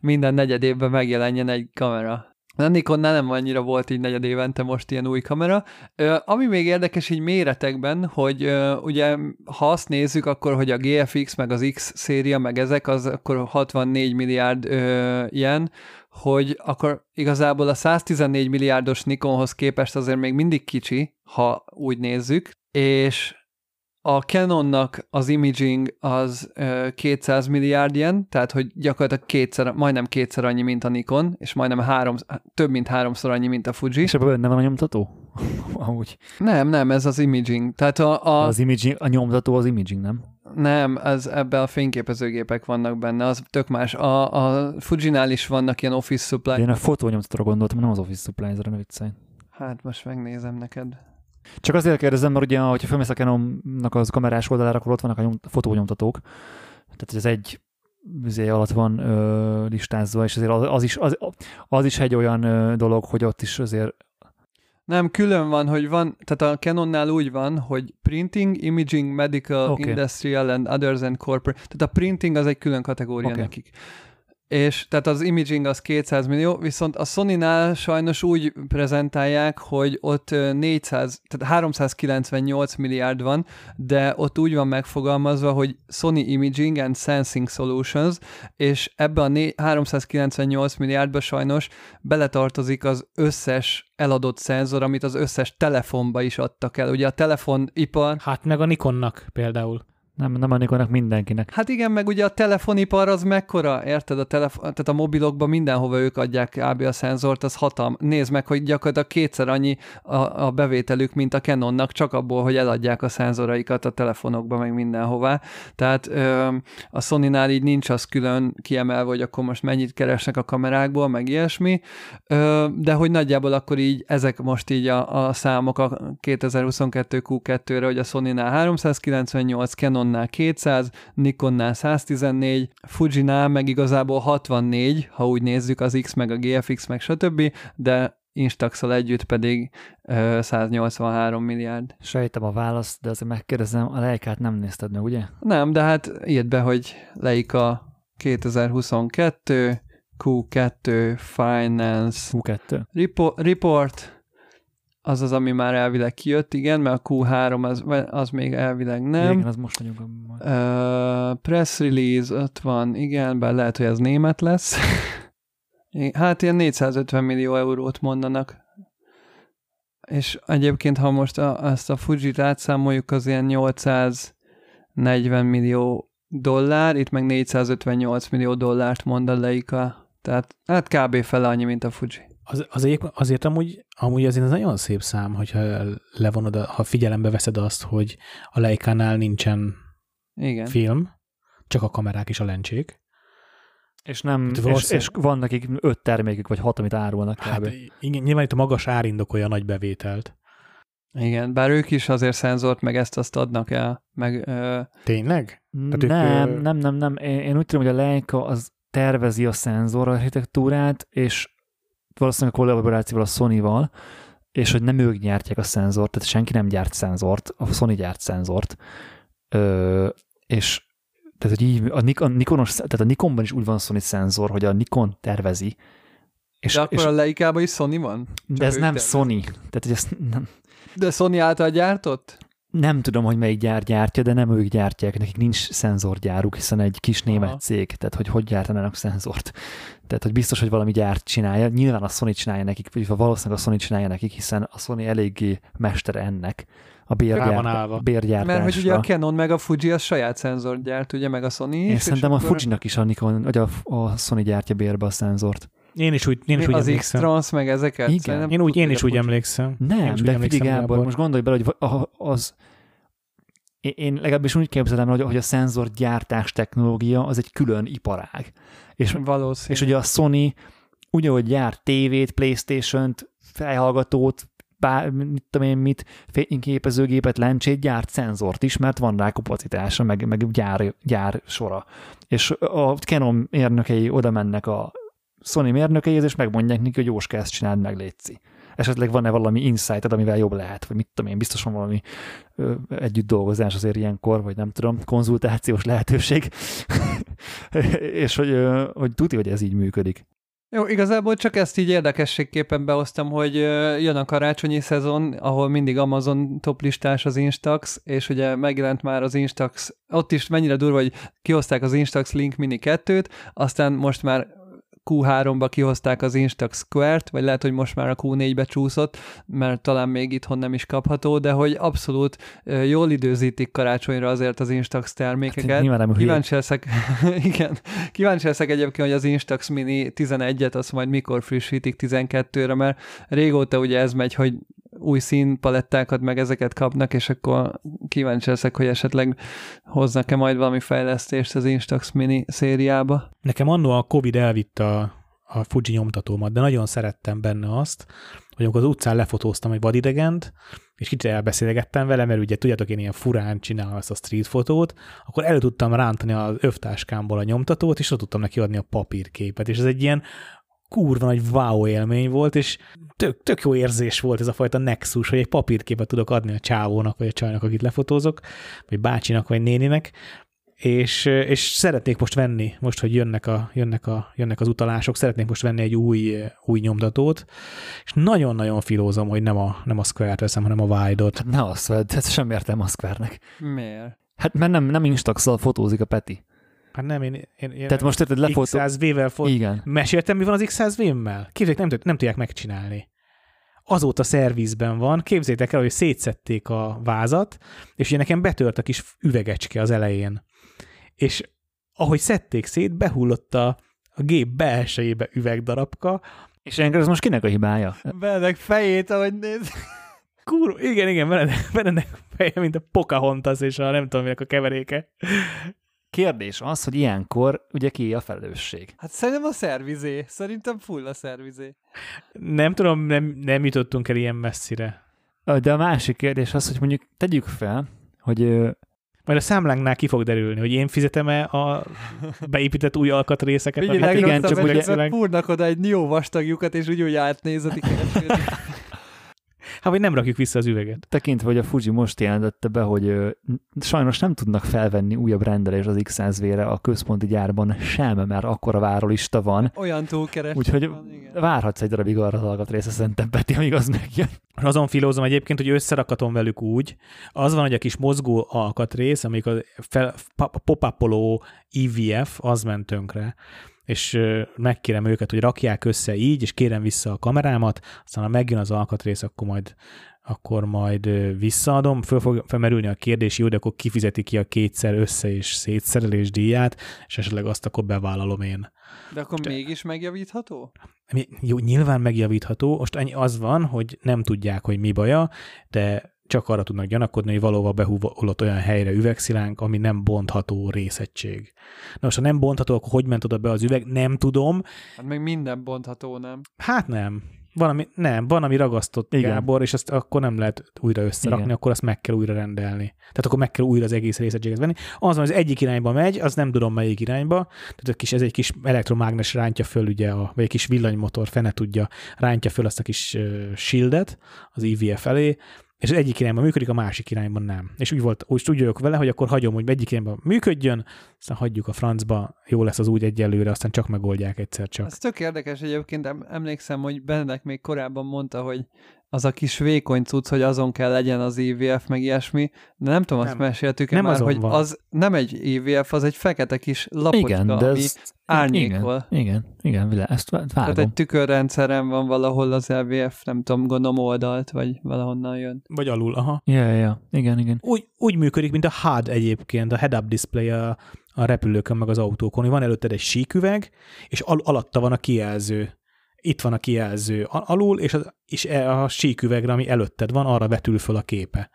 minden negyed évben megjelenjen egy kamera. A Nikonnál nem annyira volt így negyed évente most ilyen új kamera. Ö, ami még érdekes így méretekben, hogy ö, ugye ha azt nézzük, akkor hogy a GFX meg az X széria meg ezek, az akkor 64 milliárd ö, ilyen, hogy akkor igazából a 114 milliárdos Nikonhoz képest azért még mindig kicsi, ha úgy nézzük, és a Canonnak az imaging az uh, 200 milliárd ilyen, tehát hogy gyakorlatilag kétszer, majdnem kétszer annyi, mint a Nikon, és majdnem három, több mint háromszor annyi, mint a Fuji. És ebben benne van a nyomtató? Amúgy. Nem, nem, ez az imaging. Tehát a, a... Az imaging, a nyomtató az imaging, nem? Nem, ez ebbe a fényképezőgépek vannak benne, az tök más. A, a Fujinál is vannak ilyen office supply. De én a fotónyomtatóra gondoltam, nem az office supply, ez a viccelj. Hát most megnézem neked. Csak azért kérdezem, mert ugye, hogyha felmész a Canonnak az kamerás oldalára, akkor ott vannak a nyom, fotónyomtatók. Tehát ez egy üzé alatt van ö, listázva, és azért az, az, is, az, az is egy olyan ö, dolog, hogy ott is azért nem, külön van, hogy van, tehát a Canonnál úgy van, hogy printing, imaging, medical, okay. industrial and others and corporate. Tehát a printing az egy külön kategória okay. nekik és tehát az imaging az 200 millió, viszont a Sony-nál sajnos úgy prezentálják, hogy ott 400, tehát 398 milliárd van, de ott úgy van megfogalmazva, hogy Sony Imaging and Sensing Solutions, és ebbe a 398 milliárdba sajnos beletartozik az összes eladott szenzor, amit az összes telefonba is adtak el. Ugye a telefonipar... Hát meg a Nikonnak például. Nem, nem a Nikonnak mindenkinek. Hát igen, meg ugye a telefonipar az mekkora, érted? A telefon, tehát a mobilokban mindenhova ők adják kb. a szenzort, az hatalm. Nézd meg, hogy gyakorlatilag kétszer annyi a, a bevételük, mint a Canonnak, csak abból, hogy eladják a szenzoraikat a telefonokba, meg mindenhová. Tehát ö, a Sony-nál így nincs az külön kiemelve, hogy akkor most mennyit keresnek a kamerákból, meg ilyesmi, ö, de hogy nagyjából akkor így ezek most így a, a számok a 2022 Q2-re, hogy a Sony-nál 398, Canon Canonnál 200, Nikonnál 114, Fujinál meg igazából 64, ha úgy nézzük az X meg a GFX meg stb., de instax együtt pedig ö, 183 milliárd. Sejtem a választ, de azért megkérdezem, a Leikát nem nézted meg, ugye? Nem, de hát írd be, hogy Leica 2022, Q2 Finance Q2 Report, report az az, ami már elvileg kijött, igen, mert a Q3 az, az még elvileg nem. Igen, az most vagyunk. Uh, press release, ott van, igen, bár lehet, hogy ez német lesz. hát ilyen 450 millió eurót mondanak. És egyébként, ha most a, ezt a Fuji-t átszámoljuk, az ilyen 840 millió dollár, itt meg 458 millió dollárt mond a Leica. Tehát hát kb. fele annyi, mint a Fuji. Az, azért, azért amúgy, amúgy azért ez nagyon szép szám, hogyha levonod, a, ha figyelembe veszed azt, hogy a Leica-nál nincsen Igen. film, csak a kamerák és a lencsék. És, nem, és, és van nekik öt termékük, vagy hat, amit árulnak. Hát, igen, nyilván itt a magas ár indokolja a nagy bevételt. Igen, bár ők is azért szenzort, meg ezt-azt adnak el. Meg, ö... Tényleg? Tehát nem, ők, nem, nem, nem. Én, én úgy tudom, hogy a Leica az tervezi a szenzor architektúrát, és valószínűleg a kollaborációval a Sony-val, és hogy nem ők gyártják a szenzort, tehát senki nem gyárt szenzort, a Sony gyárt szenzort, Ö, és tehát, hogy így a, Nikon, a Nikonos, tehát a Nikonban is úgy van Sony szenzor, hogy a Nikon tervezi. És, de akkor és, a Leikában is Sony van? Csak de ez nem tervezi. Sony. Tehát, hogy ezt nem... De Sony által gyártott? Nem tudom, hogy melyik gyár gyártja, de nem ők gyártják, nekik nincs szenzorgyáruk, hiszen egy kis német Aha. cég, tehát hogy hogy gyártanának szenzort. Tehát, hogy biztos, hogy valami gyárt csinálja. Nyilván a Sony csinálja nekik, vagy valószínűleg a Sony csinálja nekik, hiszen a Sony eléggé mester ennek a bérgyárt, bérgyártásra. Mert hogy ugye a Canon meg a Fuji az saját szenzort gyárt, ugye, meg a Sony is. Én szerintem a Fuji-nak is a Nikon, vagy a, a Sony gyártja bérbe a szenzort. Én is úgy, én is úgy az X-Trans meg ezeket. Igen. Én úgy, én is úgy emlékszem. Nem, de figyelj Gábor, most gondolj bele, hogy az, én legalábbis úgy képzelem, hogy, hogy a szenzorgyártás technológia az egy külön iparág. És, Valószínű. és ugye a Sony ugyanúgy gyárt tévét, Playstation-t, felhallgatót, bár, mit tudom én mit, fényképezőgépet, lencsét, gyárt szenzort is, mert van rá kapacitása, meg, meg gyár, gyár sora. És a Canon mérnökei oda mennek a Sony mérnökeihez, és megmondják neki, hogy Jóska, ezt csináld meg, létszi. Esetleg van-e valami insight amivel jobb lehet, vagy mit tudom én, biztos van valami együtt dolgozás azért ilyenkor, vagy nem tudom, konzultációs lehetőség, és hogy, ö, hogy tudja, hogy ez így működik. Jó, igazából csak ezt így érdekességképpen behoztam, hogy jön a karácsonyi szezon, ahol mindig Amazon toplistás az Instax, és ugye megjelent már az Instax, ott is mennyire durva, hogy kihozták az Instax Link Mini 2-t, aztán most már Q3-ba kihozták az Instax Square-t, vagy lehet, hogy most már a Q4-be csúszott, mert talán még itthon nem is kapható, de hogy abszolút jól időzítik karácsonyra azért az Instax termékeket. Hát, nyilván nem kíváncsi leszek, igen, kíváncsi leszek egyébként, hogy az Instax Mini 11-et azt majd mikor frissítik 12-re, mert régóta ugye ez megy, hogy új színpalettákat, meg ezeket kapnak, és akkor kíváncsi leszek, hogy esetleg hoznak-e majd valami fejlesztést az Instax Mini szériába. Nekem annó a Covid elvitt a, Fuji nyomtatómat, de nagyon szerettem benne azt, hogy amikor az utcán lefotóztam egy vadidegent, és kicsit elbeszélgettem vele, mert ugye tudjátok, én ilyen furán csinálom ezt a street fotót, akkor elő tudtam rántani az övtáskámból a nyomtatót, és ott tudtam neki adni a papírképet, és ez egy ilyen kurva nagy wow élmény volt, és tök, tök jó érzés volt ez a fajta nexus, hogy egy papírképet tudok adni a csávónak, vagy a csajnak, akit lefotózok, vagy bácsinak, vagy néninek, és, és szeretnék most venni, most, hogy jönnek, a, jönnek, a, jönnek az utalások, szeretnék most venni egy új, új nyomtatót, és nagyon-nagyon filózom, hogy nem a, nem a Square-t veszem, hanem a Wide-ot. Hát ne azt vedd, ez sem értem a Square-nek. Miért? Hát mert nem, nem instax fotózik a Peti. Hát nem, én, én, én Tehát most érted, lefotó... X100V-vel fot... Igen. Meséltem, mi van az X100V-mmel? Képzeljék, nem, nem tudják megcsinálni. azóta szervizben van. Képzétek el, hogy szétszették a vázat, és ugye nekem betört a kis üvegecske az elején. És ahogy szedték szét, behullott a, a gép belsejébe üvegdarabka. És engem ez most kinek a hibája? Benedek fejét, ahogy néz. Kurva, igen, igen, Benedek feje, mint a Pocahontas és a nem tudom, minek a keveréke. Kérdés az, hogy ilyenkor ugye ki a felelősség? Hát szerintem a szervizé. Szerintem full a szervizé. Nem tudom, nem, nem jutottunk el ilyen messzire. De a másik kérdés az, hogy mondjuk tegyük fel, hogy majd a számlánknál ki fog derülni, hogy én fizetem-e a beépített új alkatrészeket. Figyelj, hát igen, csak ugye... Fúrnak oda egy jó vastagjukat, és úgy úgy átnézetik. Hát, vagy nem rakjuk vissza az üveget. Tekintve, hogy a Fuji most jelentette be, hogy ö, sajnos nem tudnak felvenni újabb rendelés az X100V-re a központi gyárban sem, mert akkora várólista van. Olyan túlkeres. Úgyhogy van, igen. várhatsz egy darabig arra az alkatrészre szerintem, Peti, amíg az megjön. Azon filózom egyébként, hogy összerakatom velük úgy, az van, hogy a kis mozgó alkatrész, amik a, fel, a popapoló EVF, az ment tönkre és megkérem őket, hogy rakják össze így, és kérem vissza a kamerámat, aztán ha megjön az alkatrész, akkor majd akkor majd visszaadom, föl fog felmerülni a kérdés, jó, de akkor kifizeti ki a kétszer össze- és szétszerelés díját, és esetleg azt akkor bevállalom én. De akkor de, mégis megjavítható? Jó, nyilván megjavítható. Most annyi az van, hogy nem tudják, hogy mi baja, de csak arra tudnak gyanakodni, hogy valóban behullott olyan helyre üvegszilánk, ami nem bontható részegység. Na most, ha nem bontható, akkor hogy ment oda be az üveg? Nem tudom. Hát meg minden bontható, nem? Hát nem. Van, ami, nem, van, ami ragasztott Igen. Gábor, és azt akkor nem lehet újra összerakni, Igen. akkor azt meg kell újra rendelni. Tehát akkor meg kell újra az egész részegységet venni. Az van, az egyik irányba megy, az nem tudom melyik irányba, tehát egy kis, ez egy kis elektromágnes rántja föl, ugye, a, vagy egy kis villanymotor fene tudja, rántja föl azt a kis uh, shieldet az IVF elé, és az egyik irányban működik, a másik irányban nem. És úgy volt, úgy, úgy vele, hogy akkor hagyom, hogy egyik irányban működjön, aztán hagyjuk a francba, jó lesz az úgy egyelőre, aztán csak megoldják egyszer csak. Ez tök érdekes egyébként, emlékszem, hogy Benedek még korábban mondta, hogy az a kis vékony cucc, hogy azon kell legyen az EVF, meg ilyesmi, de nem tudom, nem. azt meséltük nem már, hogy van. az nem egy EVF, az egy fekete kis lapocska, igen, de ami ez... árnyékol. Igen, igen, igen világ, ezt vágom. Tehát egy tükörrendszeren van valahol az EVF, nem tudom, gondolom oldalt, vagy valahonnan jön. Vagy alul, aha. Ja, ja, ja. igen, igen. Úgy, úgy működik, mint a HUD egyébként, a head-up display a, a repülőkön, meg az autókon, hogy van előtted egy síküveg, és al- alatta van a kijelző itt van a kijelző alul, és, az, és e a síküvegre, ami előtted van, arra vetül föl a képe.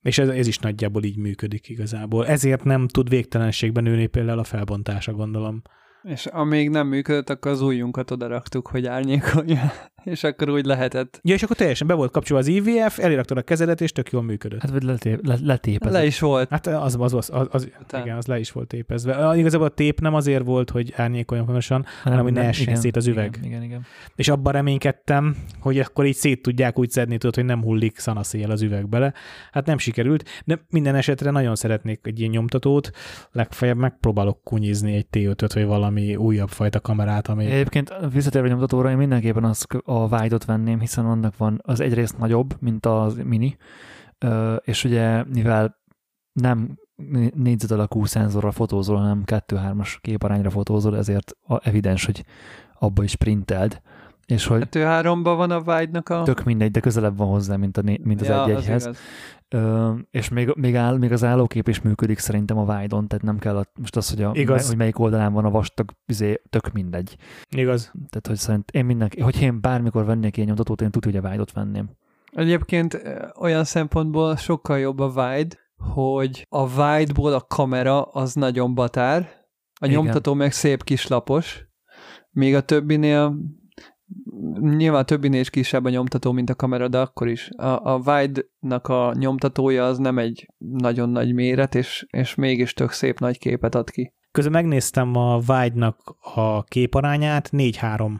És ez, ez is nagyjából így működik igazából. Ezért nem tud végtelenségben nőni például a felbontása, gondolom. És amíg nem működött, akkor az ujjunkat oda raktuk, hogy árnyékolja, és akkor úgy lehetett. Ja, és akkor teljesen be volt kapcsolva az IVF, eliraktad a kezedet, és tök jól működött. Hát vagy letép, le, letépezett. Le is volt. Hát az, az, az, az, az igen, az le is volt tépezve. Igazából a tép nem azért volt, hogy árnyékoljon pontosan, hanem hogy ne essen szét az üveg. Igen, igen, igen. És abban reménykedtem, hogy akkor így szét tudják úgy szedni, tudod, hogy nem hullik szanaszéjjel az üveg bele. Hát nem sikerült, de minden esetre nagyon szeretnék egy ilyen nyomtatót, legfeljebb megpróbálok kunyizni egy T5-öt, vagy valami újabb fajta kamerát, ami... Egyébként visszatérve nyomtatóra, én mindenképpen az a wide venném, hiszen annak van az egyrészt nagyobb, mint az mini, és ugye mivel nem négyzet alakú szenzorra fotózol, hanem 2-3-as képarányra fotózol, ezért evidens, hogy abba is printeld. És hogy 2-3-ban van a wide a... Tök mindegy, de közelebb van hozzá, mint, a, mint az ja, egy-egyhez. Az Ö, és még, még, áll, még az állókép is működik szerintem a wide tehát nem kell a, most az, hogy, a, Igaz. hogy melyik oldalán van a vastag, izé, tök mindegy. Igaz. Tehát, hogy szerint én mindenki, hogy én bármikor vennék ilyen nyomtatót, én tudja, hogy a wide venném. Egyébként olyan szempontból sokkal jobb a wide, hogy a wide-ból a kamera az nagyon batár, a Igen. nyomtató meg szép kislapos, még a többinél nyilván többinél is kisebb a nyomtató, mint a kamera, de akkor is. A, a Wide-nak a nyomtatója az nem egy nagyon nagy méret, és, és mégis tök szép nagy képet ad ki. Közben megnéztem a Wide-nak a képarányát, 4-3.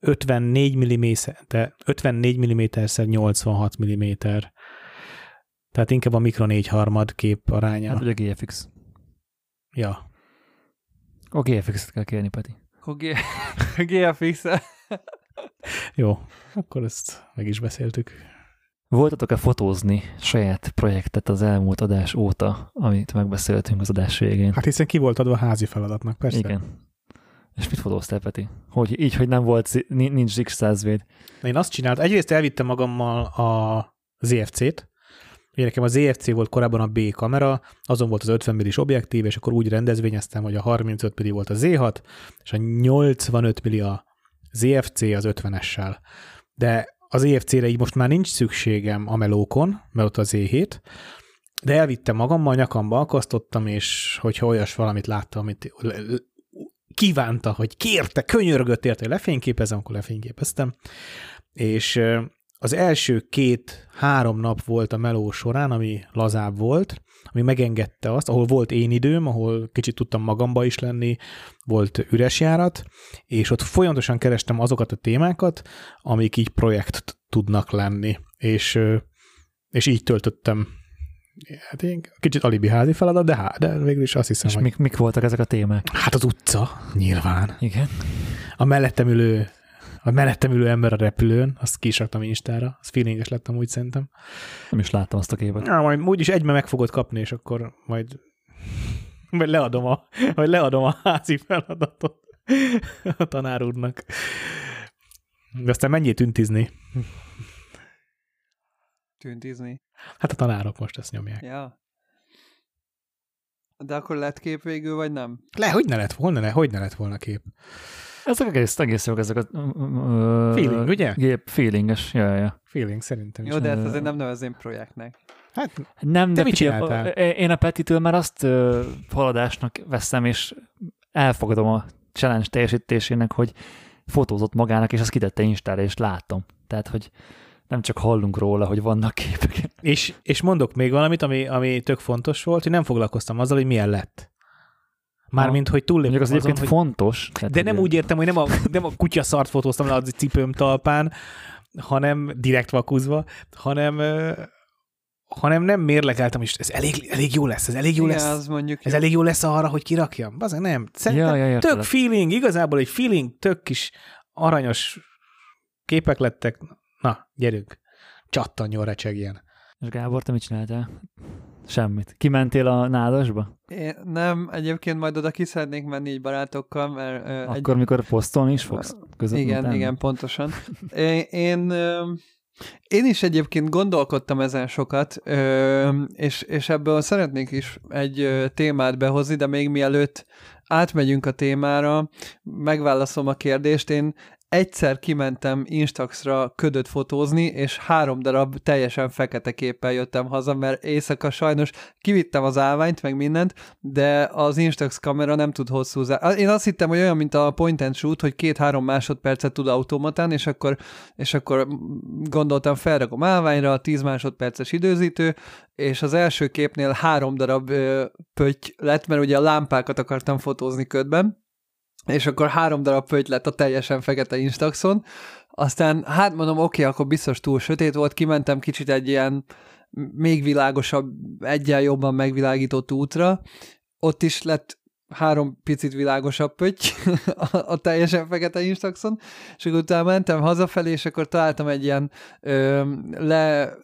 54 mm, de 54 mm 86 mm. Tehát inkább a mikro 4 harmad kép aránya. Hát, vagy a GFX. Ja. A GFX-et kell kérni, Peti. A GFX Jó, akkor ezt meg is beszéltük. Voltatok-e fotózni saját projektet az elmúlt adás óta, amit megbeszéltünk az adás végén? Hát hiszen ki volt adva a házi feladatnak, persze. Igen. És mit fotóztál, Peti? Hogy így, hogy nem volt, nincs X100 Én azt csináltam, egyrészt elvittem magammal a ZFC-t, Ugye nekem a ZFC volt korábban a B kamera, azon volt az 50 millis objektív, és akkor úgy rendezvényeztem, hogy a 35 milli volt a Z6, és a 85 milli a ZFC az 50-essel. De az EFC-re így most már nincs szükségem a melókon, mert ott az Z7, de elvittem magammal, nyakamba akasztottam, és hogyha olyas valamit láttam, amit kívánta, hogy kérte, könyörgött érte, hogy lefényképezem, akkor lefényképeztem. És az első két-három nap volt a meló során, ami lazább volt, ami megengedte azt, ahol volt én időm, ahol kicsit tudtam magamba is lenni, volt üres járat, és ott folyamatosan kerestem azokat a témákat, amik így projekt tudnak lenni, és, és így töltöttem hát én kicsit alibi házi feladat, de, hát, de végül is azt hiszem, És hogy... mik, mik voltak ezek a témák? Hát az utca, nyilván. Igen. A mellettem ülő a mellettem ülő ember a repülőn, azt ki is raktam Instára, az feelinges lettem úgy szerintem. Nem is láttam azt a képet. Na, majd úgyis egyben meg fogod kapni, és akkor majd, majd leadom a, majd leadom a házi feladatot a tanár úrnak. De aztán mennyi tüntizni? Tüntizni? Hát a tanárok most ezt nyomják. Ja. De akkor lett kép végül, vagy nem? Le, hogy ne lett volna, ne, hogy ne lett volna kép? Ezek egész, egész jók, ezek a... Uh, feeling, ugye? Gép, feelinges, ja, ja. Feeling szerintem is. Jó, de ezt azért nem nevezném projektnek. Hát, nem, de mit csináltál? Én a Petitől már azt uh, haladásnak veszem, és elfogadom a challenge teljesítésének, hogy fotózott magának, és azt kitette Instára, és látom. Tehát, hogy nem csak hallunk róla, hogy vannak képek. És, és mondok még valamit, ami, ami tök fontos volt, hogy nem foglalkoztam azzal, hogy milyen lett. Mármint, hogy túlléptem az egyébként hogy... fontos. De nem úgy értem, hogy nem a, nem a kutya szart fotóztam le a cipőm talpán, hanem direkt vakuzva, hanem hanem nem mérlegeltem, és ez elég, elég jó lesz, ez elég jó lesz. Az mondjuk ez jó. elég jó lesz arra, hogy kirakjam. Bazeg nem. Szerintem ja, ja, tök feeling, igazából egy feeling, tök kis aranyos képek lettek. Na, gyerünk, csattanjon, recsegjen. És Gábor, te mit csináltál? Semmit. Kimentél a nádasba? Én nem, egyébként majd oda ki szeretnék menni így barátokkal, mert... Uh, Akkor, egy... mikor posztolni is fogsz között Igen, utána? igen, pontosan. én, én, én is egyébként gondolkodtam ezen sokat, és, és ebből szeretnék is egy témát behozni, de még mielőtt átmegyünk a témára, megválaszolom a kérdést. Én egyszer kimentem Instaxra ködöt fotózni, és három darab teljesen fekete képpel jöttem haza, mert éjszaka sajnos kivittem az állványt, meg mindent, de az Instax kamera nem tud hosszú zár. Én azt hittem, hogy olyan, mint a point and shoot, hogy két-három másodpercet tud automatán, és akkor, és akkor gondoltam, felrakom állványra, 10 másodperces időzítő, és az első képnél három darab ö, pötty lett, mert ugye a lámpákat akartam fotózni ködben, és akkor három darab pöty lett a teljesen fekete Instaxon, aztán hát mondom, oké, akkor biztos túl sötét volt, kimentem kicsit egy ilyen még világosabb, egyen jobban megvilágított útra, ott is lett három picit világosabb pötty a, teljesen fekete Instaxon, és akkor utána mentem hazafelé, és akkor találtam egy ilyen ö, le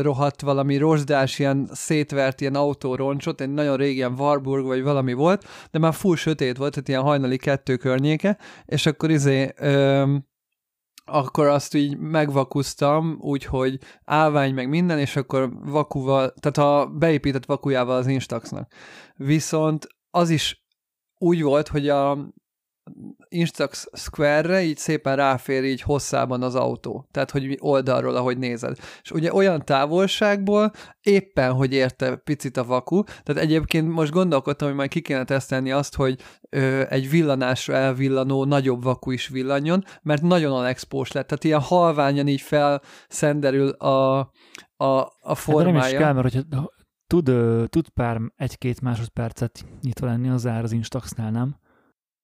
rohadt valami rozsdás, ilyen szétvert ilyen autóroncsot, egy nagyon régi ilyen Warburg vagy valami volt, de már full sötét volt, tehát ilyen hajnali kettő környéke, és akkor izé ö, akkor azt így megvakusztam, úgyhogy állvány meg minden, és akkor vakuval, tehát a beépített vakujával az Instaxnak. Viszont az is úgy volt, hogy a Instax Square-re így szépen ráfér így hosszában az autó. Tehát, hogy oldalról, ahogy nézed. És ugye olyan távolságból éppen, hogy érte picit a vaku, tehát egyébként most gondolkodtam, hogy majd ki kéne tesztelni azt, hogy ö, egy villanásra elvillanó nagyobb vaku is villanjon, mert nagyon alexpós lett. Tehát ilyen halványan így felszenderül a, a, a formája. Hát nem is kell, mert hogyha tud, tud pár egy-két másodpercet nyitva lenni az ár az Instaxnál, nem?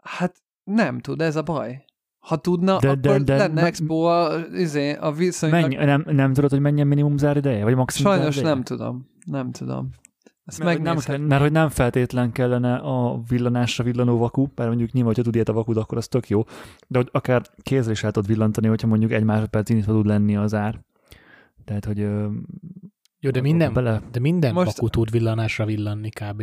Hát nem tud, ez a baj. Ha tudna, de, de, akkor de, lenne de, expo a, izé, a viszonylag... Mennyi, nem, nem tudod, hogy mennyi a minimum zárideje? Vagy maximum Sajnos zárideje? nem tudom. Nem tudom. Ezt mert, nem, mert hogy nem feltétlen kellene a villanásra villanó vaku, mert mondjuk nyilván, hogyha tud ilyet a vakud, akkor az tök jó, de hogy akár kézzel is el tudod villantani, hogyha mondjuk egy másodperc nyitva tud lenni az ár. Tehát, hogy... Jó, de minden, bele... de minden Most... vaku tud villanásra villanni kb.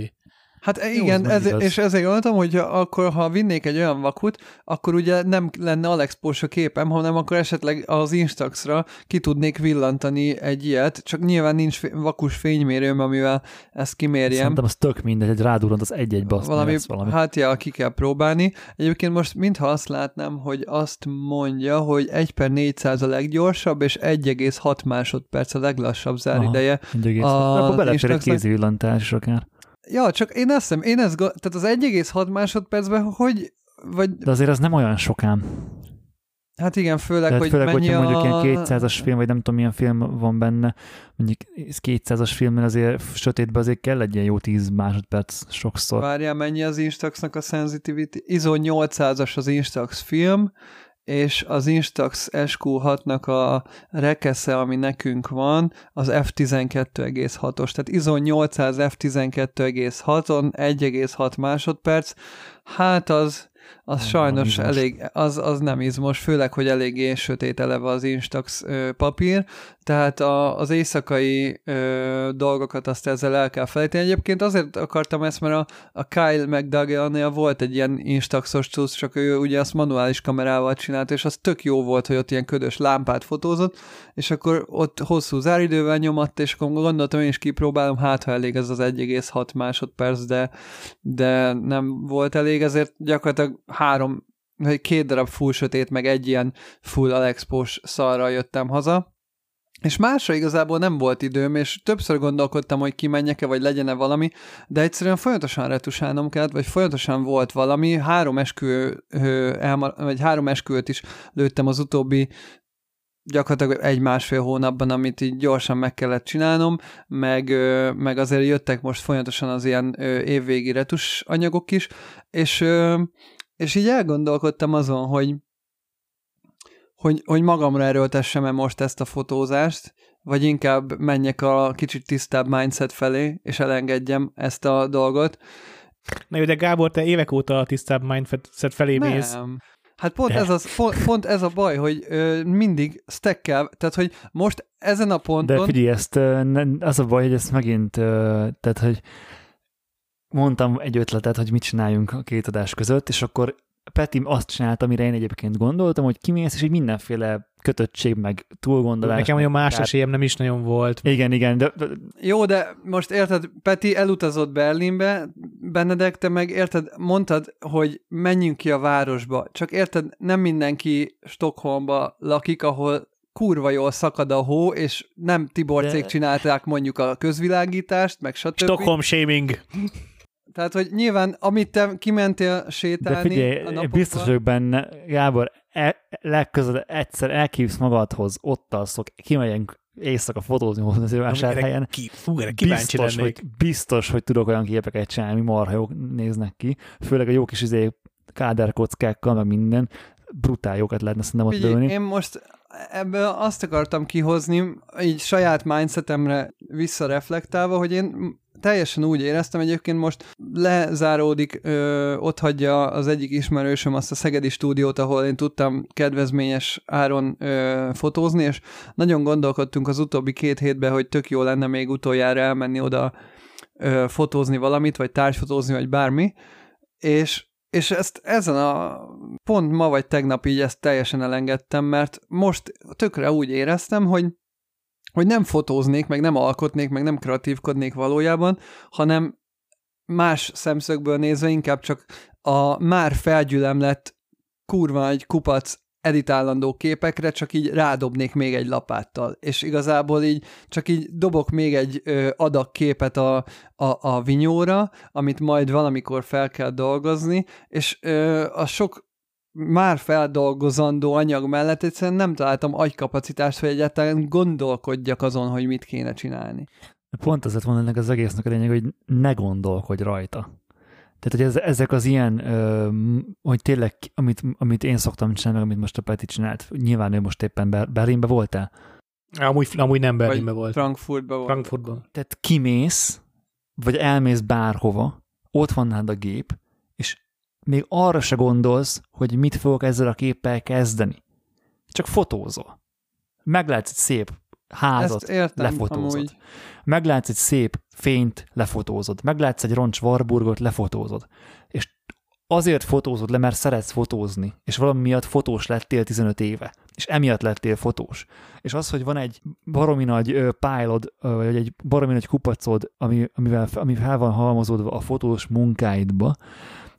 Hát Jó, igen, ez, és ezért gondoltam, hogy akkor ha vinnék egy olyan vakut, akkor ugye nem lenne Alex Porsche képem, hanem akkor esetleg az Instaxra ki tudnék villantani egy ilyet, csak nyilván nincs vakus fénymérőm, amivel ezt kimérjem. Szerintem az tök mindegy, egy rádurant az egy-egybe azt valami, valami. Hát ja, ki kell próbálni. Egyébként most mintha azt látnám, hogy azt mondja, hogy 1 per 400 a leggyorsabb, és 1,6 másodperc a leglassabb zárideje. Aha, a, Akkor belefér egy kézvillantás akár. Ja, csak én azt hiszem, én ezt, tehát az 1,6 másodpercben, hogy vagy... De azért az nem olyan sokán. Hát igen, főleg, Tehát hogy főleg, mennyi hogyha a... mondjuk ilyen 200-as film, vagy nem tudom milyen film van benne, mondjuk 200-as filmben azért sötétben azért kell egy ilyen jó 10 másodperc sokszor. Várjál, mennyi az Instaxnak a sensitivity? ISO 800-as az Instax film, és az Instax SQ6-nak a rekesze, ami nekünk van, az f12,6-os, tehát ISO 800 f12,6-on 1,6 másodperc, hát az az nem sajnos izmos. elég, az, az nem izmos, főleg, hogy eléggé sötét eleve az Instax ö, papír, tehát a, az éjszakai ö, dolgokat azt ezzel el kell felejteni. Egyébként azért akartam ezt, mert a, a Kyle McDougall-nél volt egy ilyen Instaxos cucc, csak ő ugye azt manuális kamerával csinált, és az tök jó volt, hogy ott ilyen ködös lámpát fotózott, és akkor ott hosszú záridővel nyomatt, és akkor gondoltam, én is kipróbálom, hát ha elég ez az 1,6 másodperc, de, de nem volt elég, ezért gyakorlatilag három, vagy két darab full sötét, meg egy ilyen full Alexpos szarral jöttem haza, és másra igazából nem volt időm, és többször gondolkodtam, hogy kimenjek-e, vagy legyen-e valami, de egyszerűen folyamatosan retusálnom kellett, vagy folyamatosan volt valami. Három eskü, vagy három esküvőt is lőttem az utóbbi gyakorlatilag egy-másfél hónapban, amit így gyorsan meg kellett csinálnom, meg, meg azért jöttek most folyamatosan az ilyen évvégi retus anyagok is, és, és így elgondolkodtam azon, hogy hogy, hogy magamra erőltessem-e most ezt a fotózást, vagy inkább menjek a kicsit tisztább mindset felé, és elengedjem ezt a dolgot. Na jó, de Gábor, te évek óta a tisztább mindset felé Nem. mész. Hát pont ez, az, pont, pont ez a baj, hogy ö, mindig stackkel, tehát hogy most ezen a ponton... De figyelj, ezt, az a baj, hogy ezt megint, ö, tehát hogy mondtam egy ötletet, hogy mit csináljunk a két adás között, és akkor Peti azt csinálta, amire én egyébként gondoltam, hogy kimész, és így mindenféle kötöttség, meg túlgondolás. Nekem olyan más tehát... esélyem nem is nagyon volt. Igen, igen. De, de... Jó, de most érted, Peti elutazott Berlinbe, Benedek, te meg érted, mondtad, hogy menjünk ki a városba, csak érted, nem mindenki Stockholmba lakik, ahol kurva jól szakad a hó, és nem Tibor cég csinálták mondjuk a közvilágítást, meg stb. Stockholm shaming. Tehát, hogy nyilván, amit te kimentél sétálni De figyelj, a napokban... biztos vagyok benne, Gábor, e, legközelebb egyszer elkívsz magadhoz, ott alszok, kimegyünk éjszaka fotózni az vásárhelyen. Ki, fú, kíváncsi biztos, lennék. hogy, biztos, hogy tudok olyan képeket csinálni, marha jók néznek ki, főleg a jó kis izé káderkockákkal, meg minden, brutál jókat lehetne szerintem ott lőni. Én most ebből azt akartam kihozni, így saját mindsetemre visszareflektálva, hogy én teljesen úgy éreztem, egyébként most lezáródik, ö, ott hagyja az egyik ismerősöm azt a Szegedi stúdiót, ahol én tudtam kedvezményes áron ö, fotózni, és nagyon gondolkodtunk az utóbbi két hétben, hogy tök jó lenne még utoljára elmenni oda ö, fotózni valamit, vagy társfotózni, vagy bármi, és és ezt ezen a pont ma vagy tegnap így ezt teljesen elengedtem, mert most tökre úgy éreztem, hogy hogy nem fotóznék, meg nem alkotnék, meg nem kreatívkodnék valójában, hanem más szemszögből nézve inkább csak a már felgyülemlett kurva egy kupac editálandó képekre csak így rádobnék még egy lapáttal, és igazából így csak így dobok még egy ö, adag képet a, a, a vinyóra, amit majd valamikor fel kell dolgozni, és ö, a sok már feldolgozandó anyag mellett egyszerűen nem találtam agykapacitást, hogy egyáltalán gondolkodjak azon, hogy mit kéne csinálni. Pont azért van ennek az egésznek a lényeg, hogy ne gondolkodj rajta. Tehát, hogy ez, ezek az ilyen, ö, hogy tényleg, amit, amit én szoktam csinálni, amit most a Peti csinált, nyilván ő most éppen Ber- Berlinbe voltál? Amúgy, amúgy nem Berlinbe vagy volt. Frankfurtba volt. Frankfurtban. Tehát kimész, vagy elmész bárhova, ott van nálad a gép, még arra se gondolsz, hogy mit fogok ezzel a képpel kezdeni. Csak fotózol. Meglátsz egy szép házat, értem, lefotózod. Amúgy. Meglátsz egy szép fényt, lefotózod. Meglátsz egy roncs Warburgot, lefotózod. És azért fotózod le, mert szeretsz fotózni, és valami miatt fotós lettél 15 éve, és emiatt lettél fotós. És az, hogy van egy baromi nagy pálod, vagy egy baromi nagy kupacod, ami, amivel, ami fel van halmozódva a fotós munkáidba,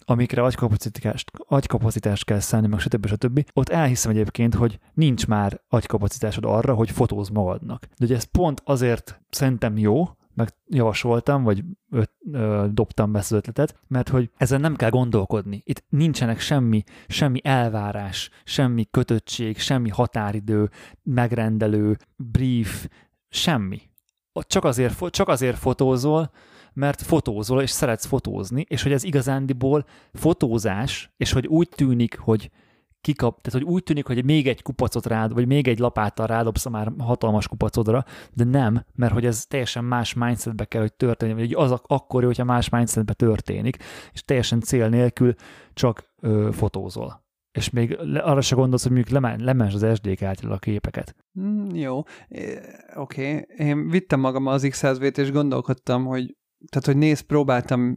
amikre agykapacitást, agykapacitást kell szállni, meg stb. stb. Ott elhiszem egyébként, hogy nincs már agykapacitásod arra, hogy fotóz magadnak. De ugye ez pont azért szerintem jó, meg javasoltam, vagy öt, ö, dobtam be az ötletet, mert hogy ezen nem kell gondolkodni. Itt nincsenek semmi, semmi elvárás, semmi kötöttség, semmi határidő, megrendelő, brief, semmi. Ott csak azért, csak azért fotózol, mert fotózol, és szeretsz fotózni, és hogy ez igazándiból fotózás, és hogy úgy tűnik, hogy kikap, tehát hogy úgy tűnik, hogy még egy kupacot rád, vagy még egy lapáttal rádobsz a már hatalmas kupacodra, de nem, mert hogy ez teljesen más mindsetbe kell, hogy történjen, vagy az akkor hogyha más mindsetbe történik, és teljesen cél nélkül csak ö, fotózol. És még arra se gondolsz, hogy mondjuk lemens az SD kártyával a képeket. Mm, jó, oké. Okay. Én vittem magam az x t és gondolkodtam, hogy tehát, hogy néz, próbáltam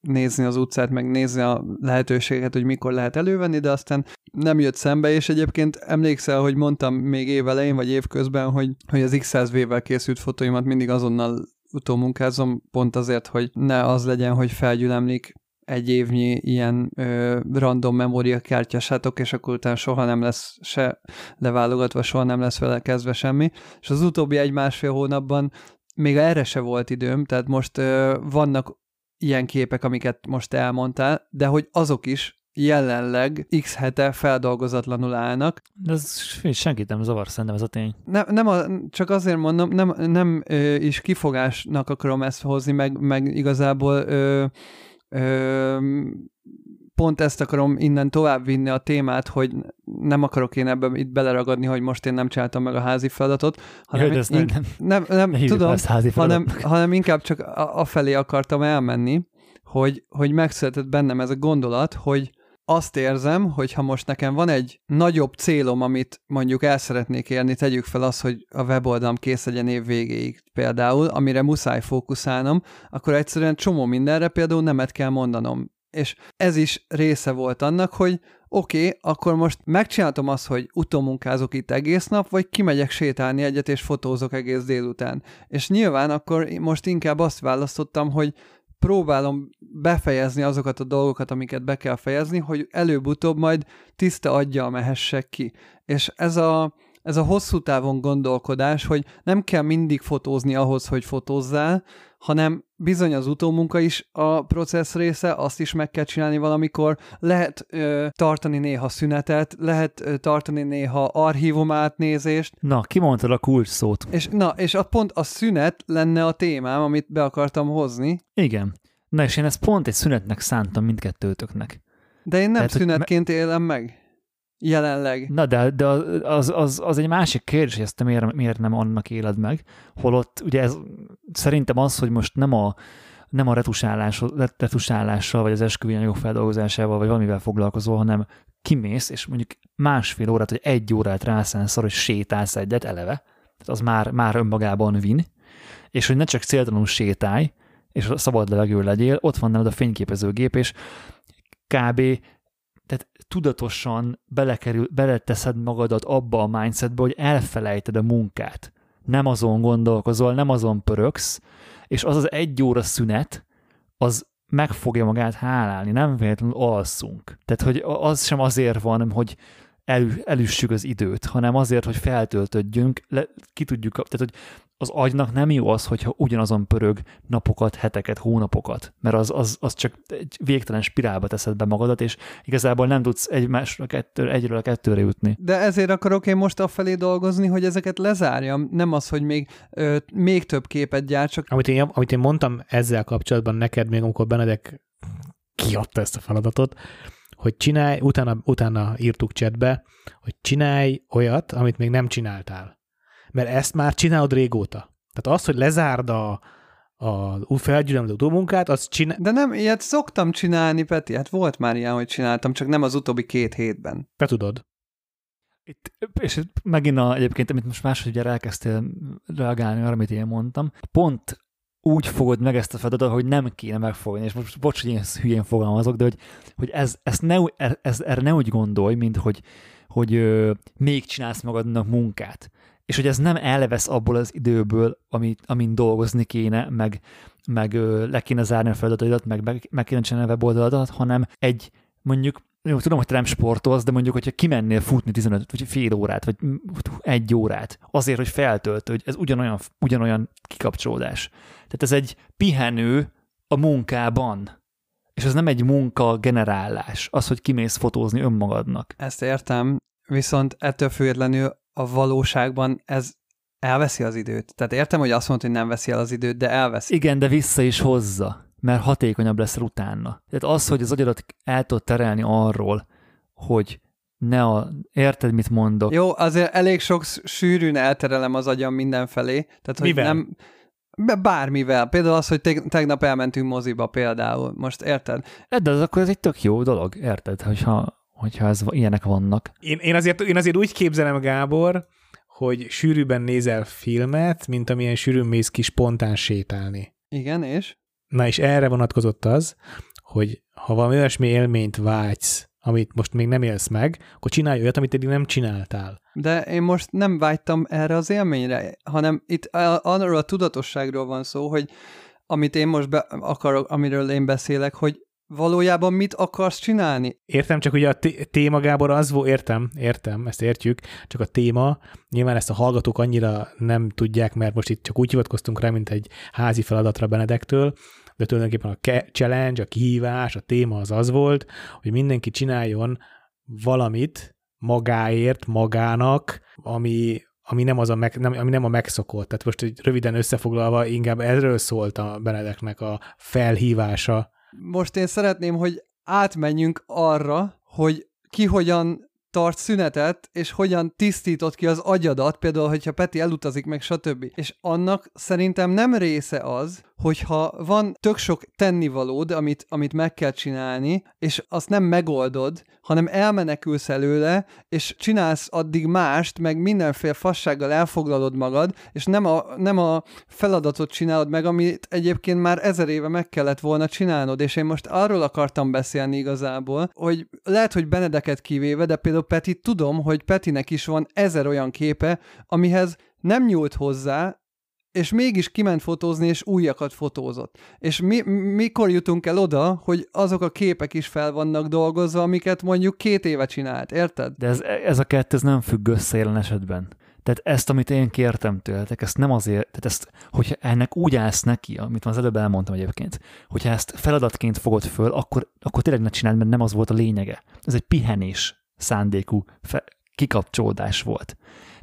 nézni az utcát, meg nézni a lehetőséget, hogy mikor lehet elővenni, de aztán nem jött szembe, és egyébként emlékszel, hogy mondtam még évelején, vagy évközben, hogy, hogy az X100V-vel készült fotóimat mindig azonnal utómunkázom, pont azért, hogy ne az legyen, hogy felgyülemlik egy évnyi ilyen ö, random memória kártyasátok, és akkor utána soha nem lesz se leválogatva, soha nem lesz vele kezdve semmi. És az utóbbi egy-másfél hónapban még erre se volt időm, tehát most ö, vannak ilyen képek, amiket most elmondtál, de hogy azok is jelenleg x hete feldolgozatlanul állnak. De ez senkit nem zavar, szerintem ez a tény. Ne, nem a, csak azért mondom, nem, nem ö, is kifogásnak akarom ezt hozni, meg, meg igazából ö, ö, pont ezt akarom innen tovább vinni a témát, hogy nem akarok én ebben itt beleragadni, hogy most én nem csináltam meg a házi feladatot, hanem, Jö, in, nem, nem, nem, nem tudom, hanem, hanem inkább csak afelé akartam elmenni, hogy, hogy megszületett bennem ez a gondolat, hogy azt érzem, hogy ha most nekem van egy nagyobb célom, amit mondjuk el szeretnék érni, tegyük fel az, hogy a weboldalom kész legyen év végéig például, amire muszáj fókuszálnom, akkor egyszerűen csomó mindenre például nemet kell mondanom és ez is része volt annak, hogy oké, okay, akkor most megcsináltam azt, hogy utómunkázok itt egész nap, vagy kimegyek sétálni egyet, és fotózok egész délután. És nyilván akkor most inkább azt választottam, hogy próbálom befejezni azokat a dolgokat, amiket be kell fejezni, hogy előbb-utóbb majd tiszta adja mehessek ki. És ez a, ez a hosszú távon gondolkodás, hogy nem kell mindig fotózni ahhoz, hogy fotózzál, hanem bizony az utómunka is a processz része, azt is meg kell csinálni valamikor, lehet ö, tartani néha szünetet, lehet ö, tartani néha archívum átnézést. Na, kimondtad a kulcs szót. És, na, és a pont a szünet lenne a témám, amit be akartam hozni. Igen. Na és én ezt pont egy szünetnek szántam mindkettőtöknek. De én nem Tehát, szünetként me- élem meg jelenleg. Na de, de az, az, az egy másik kérdés, hogy ezt miért, miért nem annak éled meg, holott ugye ez szerintem az, hogy most nem a nem a retusálás, retusálással, vagy az esküvőanyagok feldolgozásával, vagy valamivel foglalkozol, hanem kimész, és mondjuk másfél órát, vagy egy órát rászánsz arra, hogy sétálsz egyet eleve, tehát az már, már önmagában vin, és hogy ne csak céltalanul sétálj, és szabad levegő legyél, ott van nem a fényképezőgép, és kb tehát tudatosan belekerül, beleteszed magadat abba a mindsetbe, hogy elfelejted a munkát. Nem azon gondolkozol, nem azon pöröksz, és az az egy óra szünet, az meg fogja magát hálálni, nem véletlenül alszunk. Tehát, hogy az sem azért van, hogy el, elüssük az időt, hanem azért, hogy feltöltödjünk, le, ki tudjuk, tehát, hogy az agynak nem jó az, hogyha ugyanazon pörög napokat, heteket, hónapokat, mert az, az, az csak egy végtelen spirálba teszed be magadat, és igazából nem tudsz egymásra kettő, egyről a kettőre jutni. De ezért akarok én most afelé dolgozni, hogy ezeket lezárjam, nem az, hogy még, ö, még több képet gyártsak. Amit én, amit én mondtam ezzel kapcsolatban neked, még amikor Benedek kiadta ezt a feladatot, hogy csinálj, utána, utána írtuk chatbe, hogy csinálj olyat, amit még nem csináltál mert ezt már csinálod régóta. Tehát az, hogy lezárd a, a felgyülemlő munkát, az csinál... De nem, ilyet szoktam csinálni, Peti, hát volt már ilyen, hogy csináltam, csak nem az utóbbi két hétben. Te tudod. Itt, és megint a, egyébként, amit most másodjára elkezdtél reagálni arra, amit én mondtam, pont úgy fogod meg ezt a feladatot, hogy nem kéne megfogni, és most bocs, hogy én hülyén fogalmazok, de hogy, hogy ez, ez ne, ez, erre ne úgy gondolj, mint hogy, hogy ö, még csinálsz magadnak munkát. És hogy ez nem elvesz abból az időből, amit, amin dolgozni kéne, meg, meg ö, le kéne zárni a feladataidat, meg, meg, meg kéne csinálni a weboldaladat, hanem egy mondjuk jó, tudom, hogy te nem sportolsz, de mondjuk, hogyha kimennél futni 15 vagy fél órát, vagy egy órát, azért, hogy feltölt, hogy ez ugyanolyan, ugyanolyan kikapcsolódás. Tehát ez egy pihenő a munkában. És ez nem egy munka generálás, az, hogy kimész fotózni önmagadnak. Ezt értem, viszont ettől függetlenül a valóságban ez elveszi az időt. Tehát értem, hogy azt mondod, hogy nem veszi el az időt, de elveszi. Igen, de vissza is hozza mert hatékonyabb lesz utána. Tehát az, hogy az agyadat el tud terelni arról, hogy ne a... Érted, mit mondok? Jó, azért elég sok sűrűn elterelem az agyam mindenfelé. Tehát, hogy Mivel? nem... Bármivel. Például az, hogy tegnap elmentünk moziba például. Most érted? De az akkor ez egy tök jó dolog, érted? Hogyha, hogyha ez, ilyenek vannak. Én, én, azért, én azért úgy képzelem, Gábor, hogy sűrűben nézel filmet, mint amilyen sűrűn mész ki spontán sétálni. Igen, és? Na és erre vonatkozott az, hogy ha valami olyasmi élményt vágysz, amit most még nem élsz meg, akkor csinálj olyat, amit eddig nem csináltál. De én most nem vágytam erre az élményre, hanem itt arról a tudatosságról van szó, hogy amit én most be akarok, amiről én beszélek, hogy valójában mit akarsz csinálni? Értem, csak ugye a téma, Gábor, az volt, értem, értem, ezt értjük, csak a téma, nyilván ezt a hallgatók annyira nem tudják, mert most itt csak úgy hivatkoztunk rá, mint egy házi feladatra Benedektől, de tulajdonképpen a challenge, a kihívás, a téma az az volt, hogy mindenki csináljon valamit magáért, magának, ami, ami nem, az a meg, nem, ami nem a megszokott. Tehát most röviden összefoglalva inkább erről szólt a Benedeknek a felhívása, most én szeretném, hogy átmenjünk arra, hogy ki hogyan tart szünetet, és hogyan tisztított ki az agyadat, például, hogyha Peti elutazik meg, stb. És annak szerintem nem része az, hogyha van tök sok tennivalód, amit, amit meg kell csinálni, és azt nem megoldod, hanem elmenekülsz előle, és csinálsz addig mást, meg mindenféle fassággal elfoglalod magad, és nem a, nem a feladatot csinálod meg, amit egyébként már ezer éve meg kellett volna csinálnod, és én most arról akartam beszélni igazából, hogy lehet, hogy Benedeket kivéve, de például Peti tudom, hogy Petinek is van ezer olyan képe, amihez nem nyúlt hozzá, és mégis kiment fotózni, és újakat fotózott. És mi, mikor jutunk el oda, hogy azok a képek is fel vannak dolgozva, amiket mondjuk két éve csinált, érted? De ez, ez a kettő nem függ össze jelen esetben. Tehát ezt, amit én kértem tőletek, ezt nem azért, tehát ezt, hogyha ennek úgy állsz neki, amit az előbb elmondtam egyébként, hogyha ezt feladatként fogod föl, akkor, akkor tényleg ne csináld, mert nem az volt a lényege. Ez egy pihenés szándékú fe- kikapcsolódás volt.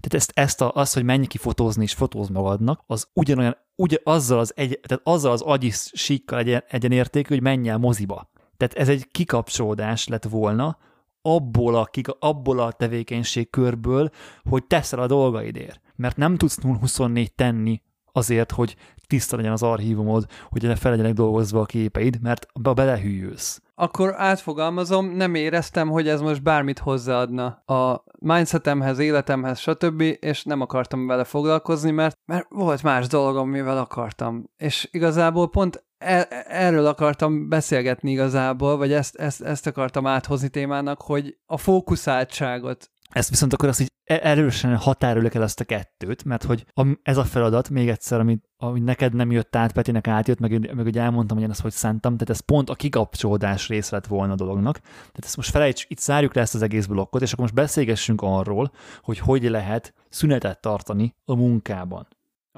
Tehát ezt, ezt a, az, hogy menj ki fotózni és fotóz magadnak, az ugyanolyan, ugy, azzal az, egy, tehát azzal az agyi síkkal egyen, egyenértékű, hogy menj el moziba. Tehát ez egy kikapcsolódás lett volna abból a, abból a tevékenységkörből, hogy teszel a dolgaidért. Mert nem tudsz 0-24 tenni azért, hogy tiszta legyen az archívumod, hogy fel legyenek dolgozva a képeid, mert be belehűlsz. Akkor átfogalmazom, nem éreztem, hogy ez most bármit hozzáadna a mindsetemhez, életemhez, stb., és nem akartam vele foglalkozni, mert, mert volt más dolgom, mivel akartam. És igazából pont e- erről akartam beszélgetni igazából, vagy ezt, ezt, ezt akartam áthozni témának, hogy a fókuszáltságot ezt viszont akkor azt így e- erősen határoljuk el ezt a kettőt, mert hogy ez a feladat, még egyszer, amit, ami neked nem jött át, Petinek átjött, meg, meg ugye elmondtam, hogy én ezt hogy szántam, tehát ez pont a kikapcsolódás rész lett volna a dolognak. Tehát ezt most felejts, itt zárjuk le ezt az egész blokkot, és akkor most beszélgessünk arról, hogy hogy lehet szünetet tartani a munkában.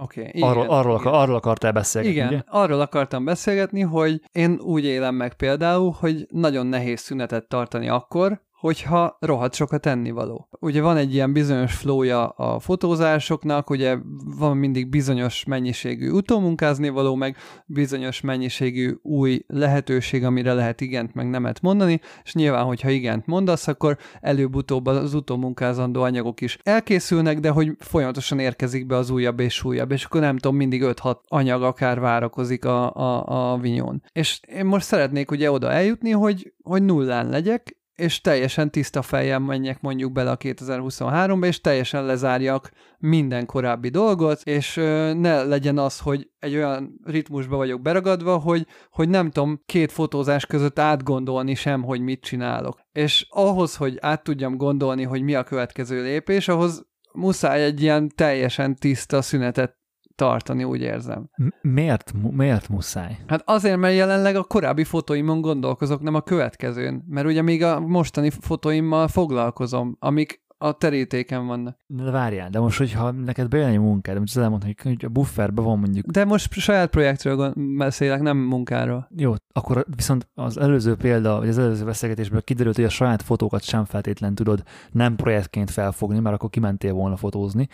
Oké, okay, arról, arról, akar, arról akartál beszélgetni, Igen, ugye? arról akartam beszélgetni, hogy én úgy élem meg például, hogy nagyon nehéz szünetet tartani akkor, hogyha rohadt sokat tennivaló. Ugye van egy ilyen bizonyos flója a fotózásoknak, ugye van mindig bizonyos mennyiségű utómunkázni való, meg bizonyos mennyiségű új lehetőség, amire lehet igent meg nemet mondani, és nyilván, hogyha igent mondasz, akkor előbb-utóbb az utómunkázandó anyagok is elkészülnek, de hogy folyamatosan érkezik be az újabb és újabb, és akkor nem tudom, mindig 5-6 anyag akár várakozik a, a, a vinyón. És én most szeretnék ugye oda eljutni, hogy, hogy nullán legyek, és teljesen tiszta fejjel menjek mondjuk bele a 2023-ba, és teljesen lezárjak minden korábbi dolgot, és ne legyen az, hogy egy olyan ritmusba vagyok beragadva, hogy, hogy nem tudom két fotózás között átgondolni sem, hogy mit csinálok. És ahhoz, hogy át tudjam gondolni, hogy mi a következő lépés, ahhoz muszáj egy ilyen teljesen tiszta szünetet tartani, úgy érzem. Miért, miért muszáj? Hát azért, mert jelenleg a korábbi fotóimon gondolkozok, nem a következőn. Mert ugye még a mostani fotóimmal foglalkozom, amik a terítéken vannak. De várjál, de most, hogyha neked bejön egy munkád, most elmondom, hogy a bufferben van mondjuk. De most saját projektről beszélek, nem munkáról. Jó, akkor viszont az előző példa, vagy az előző beszélgetésből kiderült, hogy a saját fotókat sem feltétlen tudod nem projektként felfogni, mert akkor kimentél volna fotózni.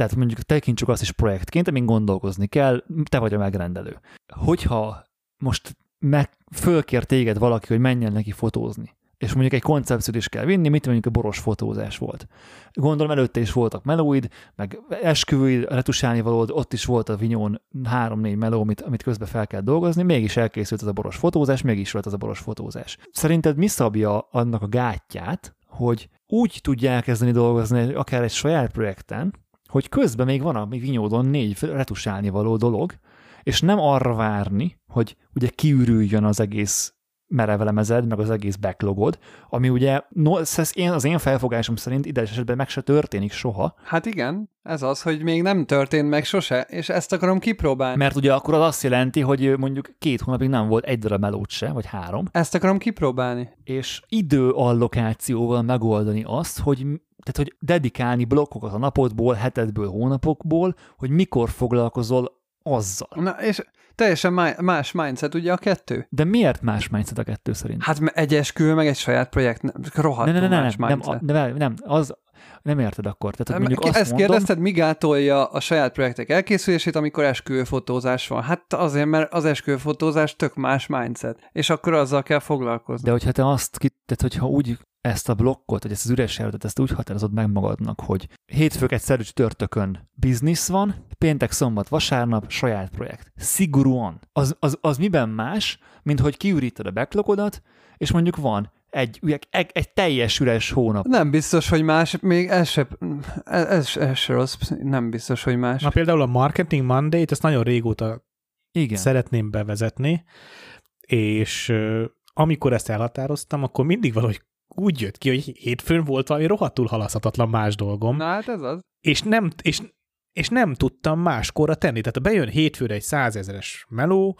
Tehát mondjuk tekintsük azt is projektként, amin gondolkozni kell, te vagy a megrendelő. Hogyha most meg fölkér téged valaki, hogy menjen neki fotózni, és mondjuk egy koncepciót is kell vinni, mit mondjuk a boros fotózás volt. Gondolom előtte is voltak melóid, meg esküvőid, retusálni valód, ott is volt a vinyón három-négy meló, amit, amit közben fel kell dolgozni, mégis elkészült az a boros fotózás, mégis volt az a boros fotózás. Szerinted mi szabja annak a gátját, hogy úgy tudja elkezdeni dolgozni akár egy saját projekten, hogy közben még van a vinyódon négy retusálni való dolog, és nem arra várni, hogy ugye kiürüljön az egész merevelemezed, meg az egész backlogod, ami ugye no, ez én, az én felfogásom szerint ide esetben meg se történik soha. Hát igen, ez az, hogy még nem történt meg sose, és ezt akarom kipróbálni. Mert ugye akkor az azt jelenti, hogy mondjuk két hónapig nem volt egy darab melót se, vagy három. Ezt akarom kipróbálni. És időallokációval megoldani azt, hogy tehát, hogy dedikálni blokkokat a napodból, hetedből, hónapokból, hogy mikor foglalkozol azzal. Na, és teljesen más mindset ugye a kettő. De miért más mindset a kettő szerint? Hát egy esküvő, meg egy saját projekt, rohadt ne, ne, ne, más nem, mindset. Nem, nem, nem, az, nem érted akkor. Tehát, mondjuk azt ezt mondom, kérdezted, mi gátolja a saját projektek elkészülését, amikor esküvőfotózás van? Hát azért, mert az esküvőfotózás tök más mindset, és akkor azzal kell foglalkozni. De hogyha te azt, tehát hogyha úgy ezt a blokkot, vagy ezt az üres előtt, ezt úgy határozod meg magadnak, hogy hétfők egyszerű csütörtökön biznisz van, péntek, szombat, vasárnap saját projekt. Szigorúan. Az, az, az miben más, mint hogy kiüríted a backlogodat, és mondjuk van egy, egy, egy teljes üres hónap. Nem biztos, hogy más, még ez se, ez, ez se rossz, nem biztos, hogy más. Na például a Marketing Monday-t, ezt nagyon régóta Igen. szeretném bevezetni, és amikor ezt elhatároztam, akkor mindig valahogy úgy jött ki, hogy hétfőn volt valami rohadtul halaszhatatlan más dolgom. Na hát ez az. És nem, és, és nem tudtam máskorra tenni. Tehát ha bejön hétfőre egy százezeres meló,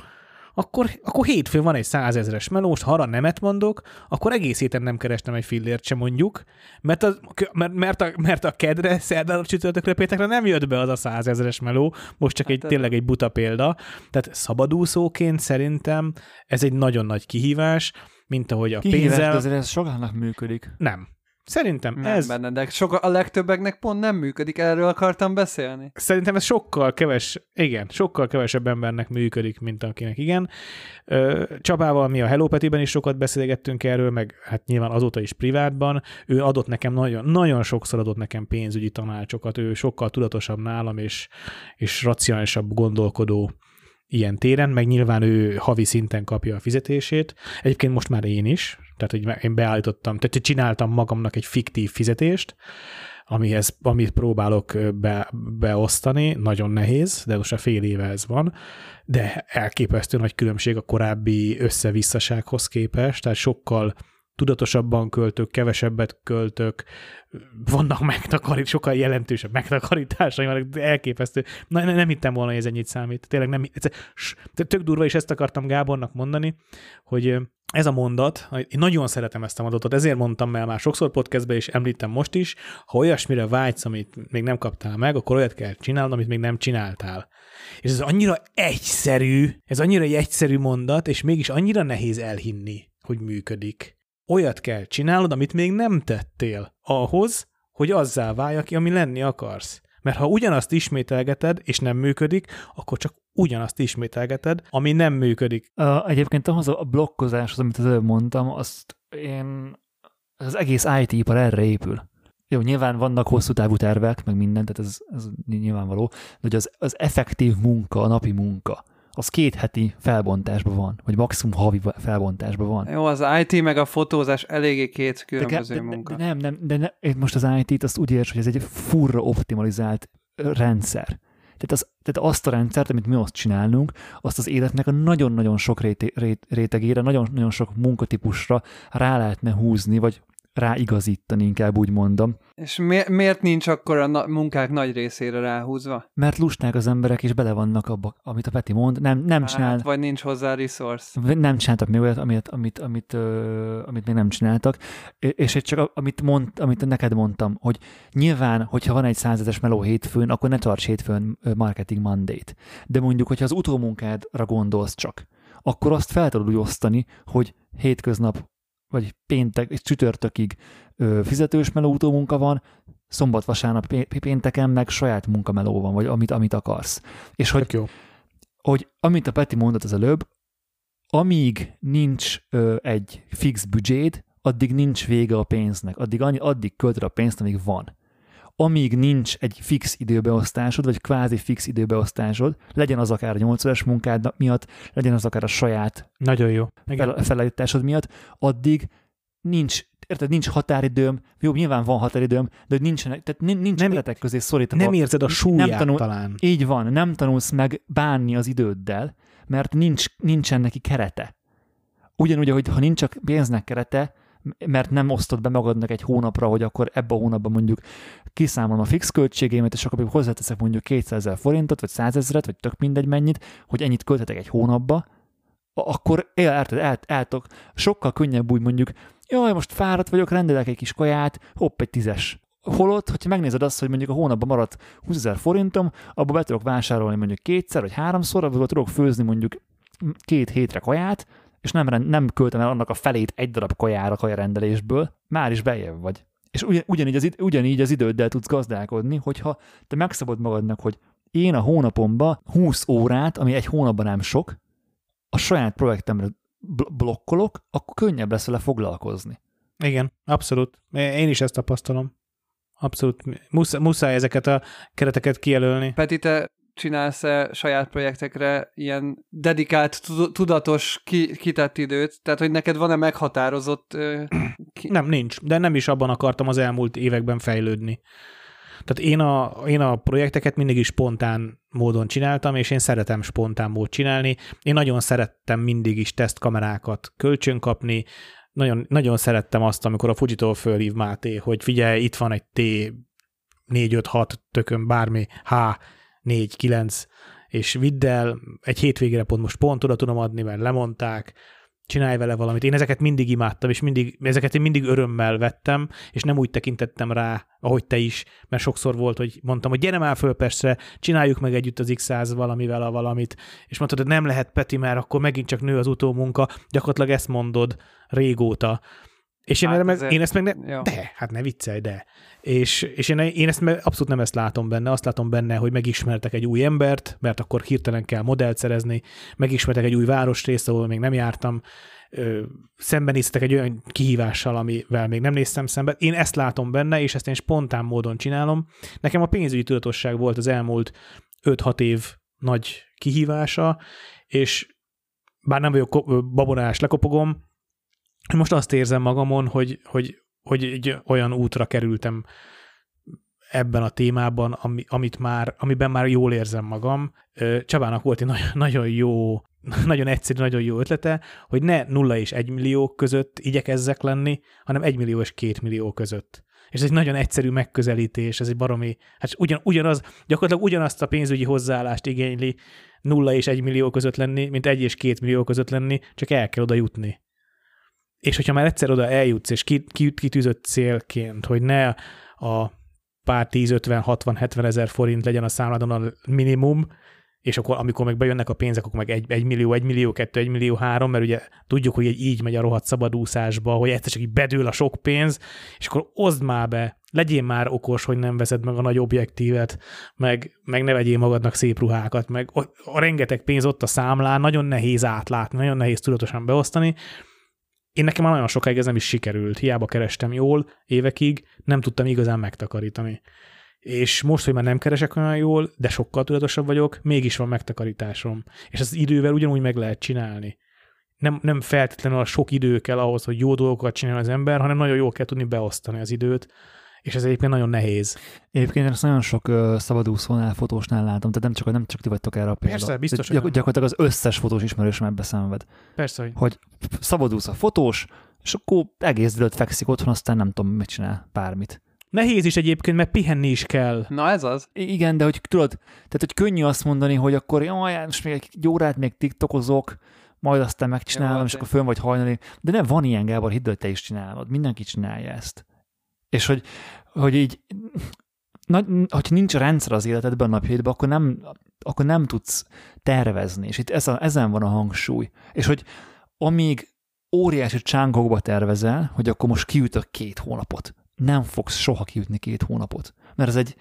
akkor, akkor hétfőn van egy százezeres meló, most ha arra nemet mondok, akkor egész héten nem kerestem egy fillért sem mondjuk, mert a, mert, mert a, mert a kedre, szerdán, csütörtökre, péntekre nem jött be az a százezeres meló, most csak hát egy, tényleg egy buta példa. Tehát szabadúszóként szerintem ez egy nagyon nagy kihívás, mint ahogy a Kihívás, pénzzel... azért ez sokaknak működik. Nem. Szerintem nem ez... benne, de soka, a legtöbbeknek pont nem működik, erről akartam beszélni. Szerintem ez sokkal keves, igen, sokkal kevesebb embernek működik, mint akinek igen. Csabával mi a Hello Petiben is sokat beszélgettünk erről, meg hát nyilván azóta is privátban. Ő adott nekem nagyon, nagyon sokszor adott nekem pénzügyi tanácsokat, ő sokkal tudatosabb nálam, és, és racionálisabb gondolkodó ilyen téren, meg nyilván ő havi szinten kapja a fizetését. Egyébként most már én is, tehát hogy én beállítottam, tehát csináltam magamnak egy fiktív fizetést, amihez, amit próbálok be, beosztani, nagyon nehéz, de most a fél éve ez van, de elképesztő nagy különbség a korábbi összevisszasághoz képest, tehát sokkal tudatosabban költök, kevesebbet költök, vannak megtakarít, sokkal jelentősebb megtakarításaim elképesztő. Na, nem hittem volna, hogy ez ennyit számít. Tényleg nem, tök durva, és ezt akartam Gábornak mondani, hogy ez a mondat, én nagyon szeretem ezt a mondatot, ezért mondtam el már sokszor podcastben, és említem most is, ha olyasmire vágysz, amit még nem kaptál meg, akkor olyat kell csinálnod, amit még nem csináltál. És ez annyira egyszerű, ez annyira egy egyszerű mondat, és mégis annyira nehéz elhinni, hogy működik olyat kell csinálnod, amit még nem tettél ahhoz, hogy azzá válj, aki, ami lenni akarsz. Mert ha ugyanazt ismételgeted, és nem működik, akkor csak ugyanazt ismételgeted, ami nem működik. Uh, egyébként ahhoz a blokkozáshoz, amit az előbb mondtam, azt én az egész IT-ipar erre épül. Jó, nyilván vannak hosszú távú tervek, meg minden, tehát ez, ez nyilvánvaló, de hogy az, az effektív munka, a napi munka, az két heti felbontásban van, vagy maximum havi felbontásban van. Jó, az IT meg a fotózás eléggé két különböző de, munka. De, de nem, nem, de ne, most az IT-t azt úgy érts, hogy ez egy furra optimalizált rendszer. Tehát, az, tehát azt a rendszert, amit mi azt csinálnunk, azt az életnek a nagyon-nagyon sok réte, rétegére, nagyon-nagyon sok munkatípusra rá lehetne húzni, vagy ráigazítani, inkább úgy mondom. És mi- miért nincs akkor a na- munkák nagy részére ráhúzva? Mert lusták az emberek, és bele vannak abba, amit a Peti mond, nem, nem hát, csinál... Vagy nincs hozzá resource. Nem csináltak még olyat, amit, amit, amit, ö, amit még nem csináltak, és csak amit, mond, amit neked mondtam, hogy nyilván, hogyha van egy százezes meló hétfőn, akkor ne tarts hétfőn marketing mandate. De mondjuk, hogyha az utómunkádra gondolsz csak, akkor azt fel tudod úgy osztani, hogy hétköznap vagy péntek, és csütörtökig ö, fizetős melóutó munka van, szombat, vasárnap, pénteken meg saját munkameló van, vagy amit, amit akarsz. És hogy, jó. hogy amit a Peti mondott az előbb, amíg nincs ö, egy fix büdzséd, addig nincs vége a pénznek, addig, annyi, addig költöd a pénzt, amíg van amíg nincs egy fix időbeosztásod, vagy kvázi fix időbeosztásod, legyen az akár a 8 órás munkád miatt, legyen az akár a saját Nagyon jó. Fel, felállításod miatt, addig nincs érted, nincs határidőm, jó, nyilván van határidőm, de hogy nincsenek, tehát nincs nem, életek közé szorítva. Nem érzed a súlyát nem tanul, talán. Így van, nem tanulsz meg bánni az időddel, mert nincs, nincsen neki kerete. Ugyanúgy, hogy ha nincs csak pénznek kerete, mert nem osztod be magadnak egy hónapra, hogy akkor ebbe a hónapban mondjuk kiszámolom a fix költségémet, és akkor hozzáteszek mondjuk 200 ezer forintot, vagy 100 ezeret, vagy tök mindegy mennyit, hogy ennyit költhetek egy hónapba, akkor el, el, el, el, sokkal könnyebb úgy mondjuk, jaj, most fáradt vagyok, rendelek egy kis kaját, hopp, egy tízes. Holott, hogyha megnézed azt, hogy mondjuk a hónapban maradt 20 ezer forintom, abba be tudok vásárolni mondjuk kétszer vagy háromszor, abból tudok főzni mondjuk két hétre kaját, és nem, nem költem el annak a felét egy darab kajára kajarendelésből, már is bejebb vagy. És ugyan, ugyanígy, az, ugyanígy az időddel tudsz gazdálkodni, hogyha te megszabad magadnak, hogy én a hónapomba 20 órát, ami egy hónapban nem sok, a saját projektemre blokkolok, akkor könnyebb lesz vele foglalkozni. Igen, abszolút. Én is ezt tapasztalom. Abszolút. Muszáj, muszáj ezeket a kereteket kijelölni. Peti, te csinálsz-e saját projektekre ilyen dedikált, tudatos, kitett időt? Tehát, hogy neked van-e meghatározott... Ki... Nem, nincs, de nem is abban akartam az elmúlt években fejlődni. Tehát én a, én a projekteket mindig is spontán módon csináltam, és én szeretem spontán mód csinálni. Én nagyon szerettem mindig is tesztkamerákat kölcsönkapni, nagyon, nagyon szerettem azt, amikor a Fujitól fölhív Máté, hogy figyelj, itt van egy T 4-5-6 tökön bármi H 4-9, és vidd el, egy hétvégére pont most pont oda tudom adni, mert lemondták, csinálj vele valamit. Én ezeket mindig imádtam, és mindig, ezeket én mindig örömmel vettem, és nem úgy tekintettem rá, ahogy te is, mert sokszor volt, hogy mondtam, hogy gyere már föl Pestre, csináljuk meg együtt az X100 valamivel a valamit, és mondtad, hogy nem lehet Peti, mert akkor megint csak nő az utómunka, gyakorlatilag ezt mondod régóta. És én, hát meg, én ezt meg ne, jó. de, hát ne viccelj, de. És, és én, én ezt abszolút nem ezt látom benne, azt látom benne, hogy megismertek egy új embert, mert akkor hirtelen kell modellt szerezni, megismertek egy új városrészt, ahol még nem jártam, ö, szembenéztek egy olyan kihívással, amivel még nem néztem szembe. Én ezt látom benne, és ezt én spontán módon csinálom. Nekem a pénzügyi tudatosság volt az elmúlt 5-6 év nagy kihívása, és bár nem vagyok babonás, lekopogom, most azt érzem magamon, hogy, hogy, hogy egy olyan útra kerültem ebben a témában, ami, amit már, amiben már jól érzem magam. Csabának volt egy nagyon, nagyon jó, nagyon egyszerű, nagyon jó ötlete, hogy ne nulla és egy millió között igyekezzek lenni, hanem egy millió és két millió között. És ez egy nagyon egyszerű megközelítés, ez egy baromi, hát ugyan, ugyanaz, gyakorlatilag ugyanazt a pénzügyi hozzáállást igényli nulla és egy millió között lenni, mint egy és két millió között lenni, csak el kell oda jutni és hogyha már egyszer oda eljutsz, és kitűzött célként, hogy ne a pár 10, 50, 60, 70 ezer forint legyen a számládon a minimum, és akkor amikor meg bejönnek a pénzek, akkor meg 1, 1 millió, 1 millió, 2, 1 millió, 3, mert ugye tudjuk, hogy így megy a rohadt szabadúszásba, hogy egyszer csak így bedől a sok pénz, és akkor oszd már be, legyél már okos, hogy nem veszed meg a nagy objektívet, meg, meg ne vegyél magadnak szép ruhákat, meg a, a rengeteg pénz ott a számlán, nagyon nehéz átlátni, nagyon nehéz tudatosan beosztani, én nekem már nagyon sokáig ez nem is sikerült. Hiába kerestem jól évekig, nem tudtam igazán megtakarítani. és most, hogy már nem keresek olyan jól, de sokkal tudatosabb vagyok, mégis van megtakarításom. És az idővel ugyanúgy meg lehet csinálni. Nem, nem feltétlenül a sok idő kell ahhoz, hogy jó dolgokat csinál az ember, hanem nagyon jól kell tudni beosztani az időt, és ez egyébként nagyon nehéz. Egyébként ezt nagyon sok uh, szabadúszónál, fotósnál látom, tehát nem csak, nem csak ti vagytok erre a példa. Persze, biztos, gyak, gyakorlatilag az összes fotós ismerősöm ebbe szenved. Persze, hogy... Hogy szabadúsz a fotós, és akkor egész délőtt fekszik otthon, aztán nem tudom, mit csinál, bármit. Nehéz is egyébként, mert pihenni is kell. Na ez az. Igen, de hogy tudod, tehát hogy könnyű azt mondani, hogy akkor jaj, most még egy órát még tiktokozok, majd aztán megcsinálom, Jó, és akkor fönn vagy hajnali. De nem van ilyen, Gábor, hidd, hogy te is csinálod. Mindenki csinálja ezt. És hogy, hogy így, na, hogy nincs rendszer az életedben a napjaidban, akkor nem, akkor nem tudsz tervezni. És itt ez a, ezen van a hangsúly. És hogy amíg óriási csánkokba tervezel, hogy akkor most kiütök két hónapot, nem fogsz soha kiütni két hónapot. Mert ez egy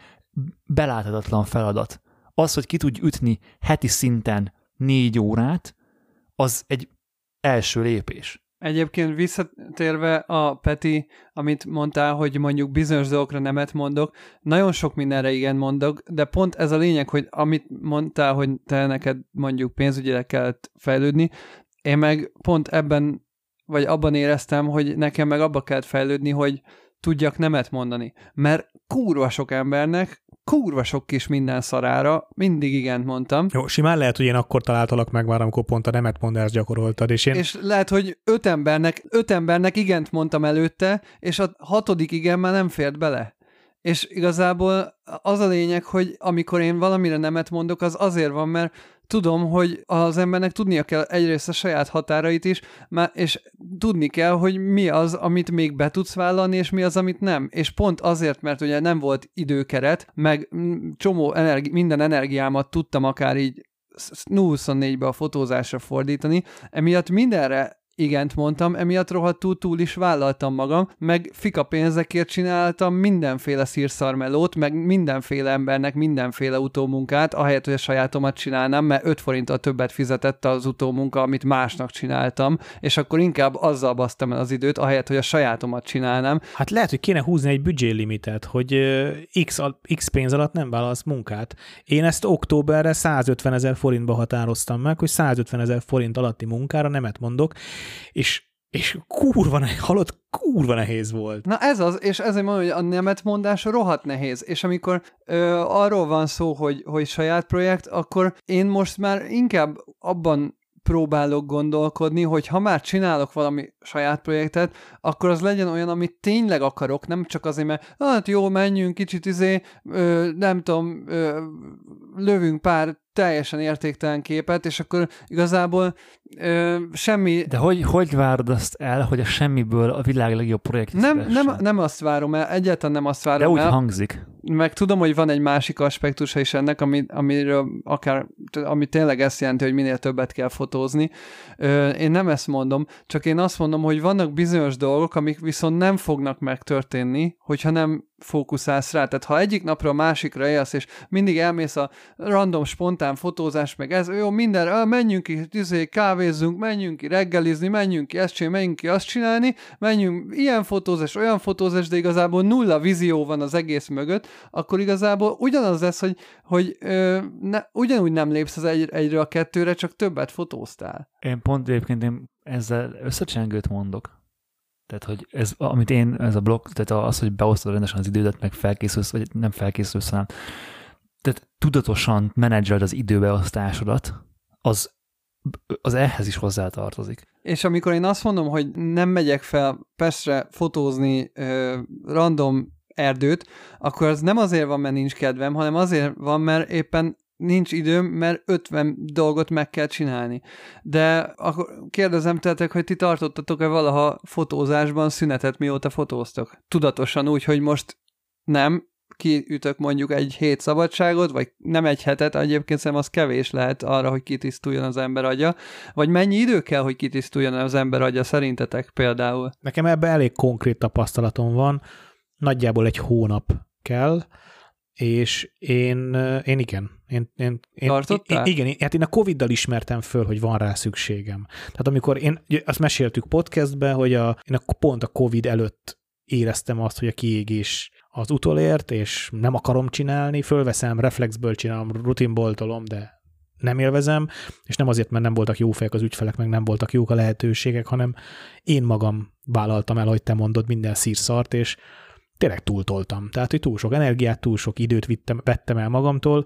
beláthatatlan feladat. Az, hogy ki tudj ütni heti szinten négy órát, az egy első lépés. Egyébként visszatérve a Peti, amit mondtál, hogy mondjuk bizonyos dolgokra nemet mondok, nagyon sok mindenre igen mondok, de pont ez a lényeg, hogy amit mondtál, hogy te neked mondjuk pénzügyileg kellett fejlődni, én meg pont ebben, vagy abban éreztem, hogy nekem meg abba kellett fejlődni, hogy tudjak nemet mondani. Mert kurva sok embernek, kurva sok kis minden szarára mindig igent mondtam. Jó, simán lehet, hogy én akkor találtalak meg már, amikor pont a nemet mondást gyakoroltad, és én... És lehet, hogy öt embernek, öt embernek igent mondtam előtte, és a hatodik igen már nem fért bele. És igazából az a lényeg, hogy amikor én valamire nemet mondok, az azért van, mert tudom, hogy az embernek tudnia kell egyrészt a saját határait is, és tudni kell, hogy mi az, amit még be tudsz vállalni, és mi az, amit nem. És pont azért, mert ugye nem volt időkeret, meg csomó energi- minden energiámat tudtam akár így 24-be a fotózásra fordítani, emiatt mindenre igent mondtam, emiatt rohadtul túl is vállaltam magam, meg fika pénzekért csináltam mindenféle szírszarmelót, meg mindenféle embernek mindenféle utómunkát, ahelyett, hogy a sajátomat csinálnám, mert 5 forinttal többet fizetett az utómunka, amit másnak csináltam, és akkor inkább azzal basztam el az időt, ahelyett, hogy a sajátomat csinálnám. Hát lehet, hogy kéne húzni egy büdzsé limitet, hogy x, x pénz alatt nem vállalsz munkát. Én ezt októberre 150 ezer forintba határoztam meg, hogy 150 ezer forint alatti munkára nemet mondok, és és kurva halott, kurva nehéz volt. Na ez az, és ezért mondom, hogy a nemet mondás rohadt nehéz, és amikor ö, arról van szó, hogy, hogy saját projekt, akkor én most már inkább abban próbálok gondolkodni, hogy ha már csinálok valami saját projektet, akkor az legyen olyan, amit tényleg akarok, nem csak azért, mert hát jó, menjünk kicsit izé, ö, nem tudom, ö, lövünk pár teljesen értéktelen képet, és akkor igazából ö, semmi... De hogy, hogy várod azt el, hogy a semmiből a világ legjobb projekt nem, nem, nem azt várom el, egyáltalán nem azt várom De úgy el. hangzik. Meg tudom, hogy van egy másik aspektusa is ennek, ami, amiről akár, ami tényleg ezt jelenti, hogy minél többet kell fotózni. Ö, én nem ezt mondom, csak én azt mondom, hogy vannak bizonyos dolgok, amik viszont nem fognak megtörténni, hogyha nem fókuszálsz rá. Tehát ha egyik napra a másikra élsz, és mindig elmész a random, spontán fotózás, meg ez, jó, minden, menjünk ki, izé, kávézzunk, menjünk ki reggelizni, menjünk ki ezt csinálni, menjünk ki azt csinálni, menjünk ilyen fotózás, olyan fotózás, de igazából nulla vízió van az egész mögött, akkor igazából ugyanaz lesz, hogy, hogy ö, ne, ugyanúgy nem lépsz az egy, egyre a kettőre, csak többet fotóztál. Én pont egyébként én ezzel összecsengőt mondok. Tehát, hogy ez, amit én, ez a blokk, tehát az, hogy beosztod rendesen az idődet, meg felkészülsz, vagy nem felkészülsz, hanem tehát tudatosan menedzseled az időbeosztásodat, az, az ehhez is hozzátartozik. És amikor én azt mondom, hogy nem megyek fel Pestre fotózni ö, random erdőt, akkor az nem azért van, mert nincs kedvem, hanem azért van, mert éppen nincs időm, mert 50 dolgot meg kell csinálni. De akkor kérdezem tehetek, hogy ti tartottatok-e valaha fotózásban szünetet, mióta fotóztok? Tudatosan úgy, hogy most nem, kiütök mondjuk egy hét szabadságot, vagy nem egy hetet, egyébként szerintem az kevés lehet arra, hogy kitisztuljon az ember agya, vagy mennyi idő kell, hogy kitisztuljon az ember agya szerintetek például? Nekem ebben elég konkrét tapasztalatom van, nagyjából egy hónap kell, és én, én igen. Én, én, én, én, igen, hát én a Covid-dal ismertem föl, hogy van rá szükségem. Tehát amikor én, azt meséltük podcastben, hogy a, én a, pont a Covid előtt éreztem azt, hogy a kiégés az utolért, és nem akarom csinálni, fölveszem, reflexből csinálom, rutinból tolom, de nem élvezem, és nem azért, mert nem voltak jó fejek az ügyfelek, meg nem voltak jók a lehetőségek, hanem én magam vállaltam el, hogy te mondod, minden szírszart, és tényleg túltoltam. Tehát, hogy túl sok energiát, túl sok időt vittem, vettem el magamtól,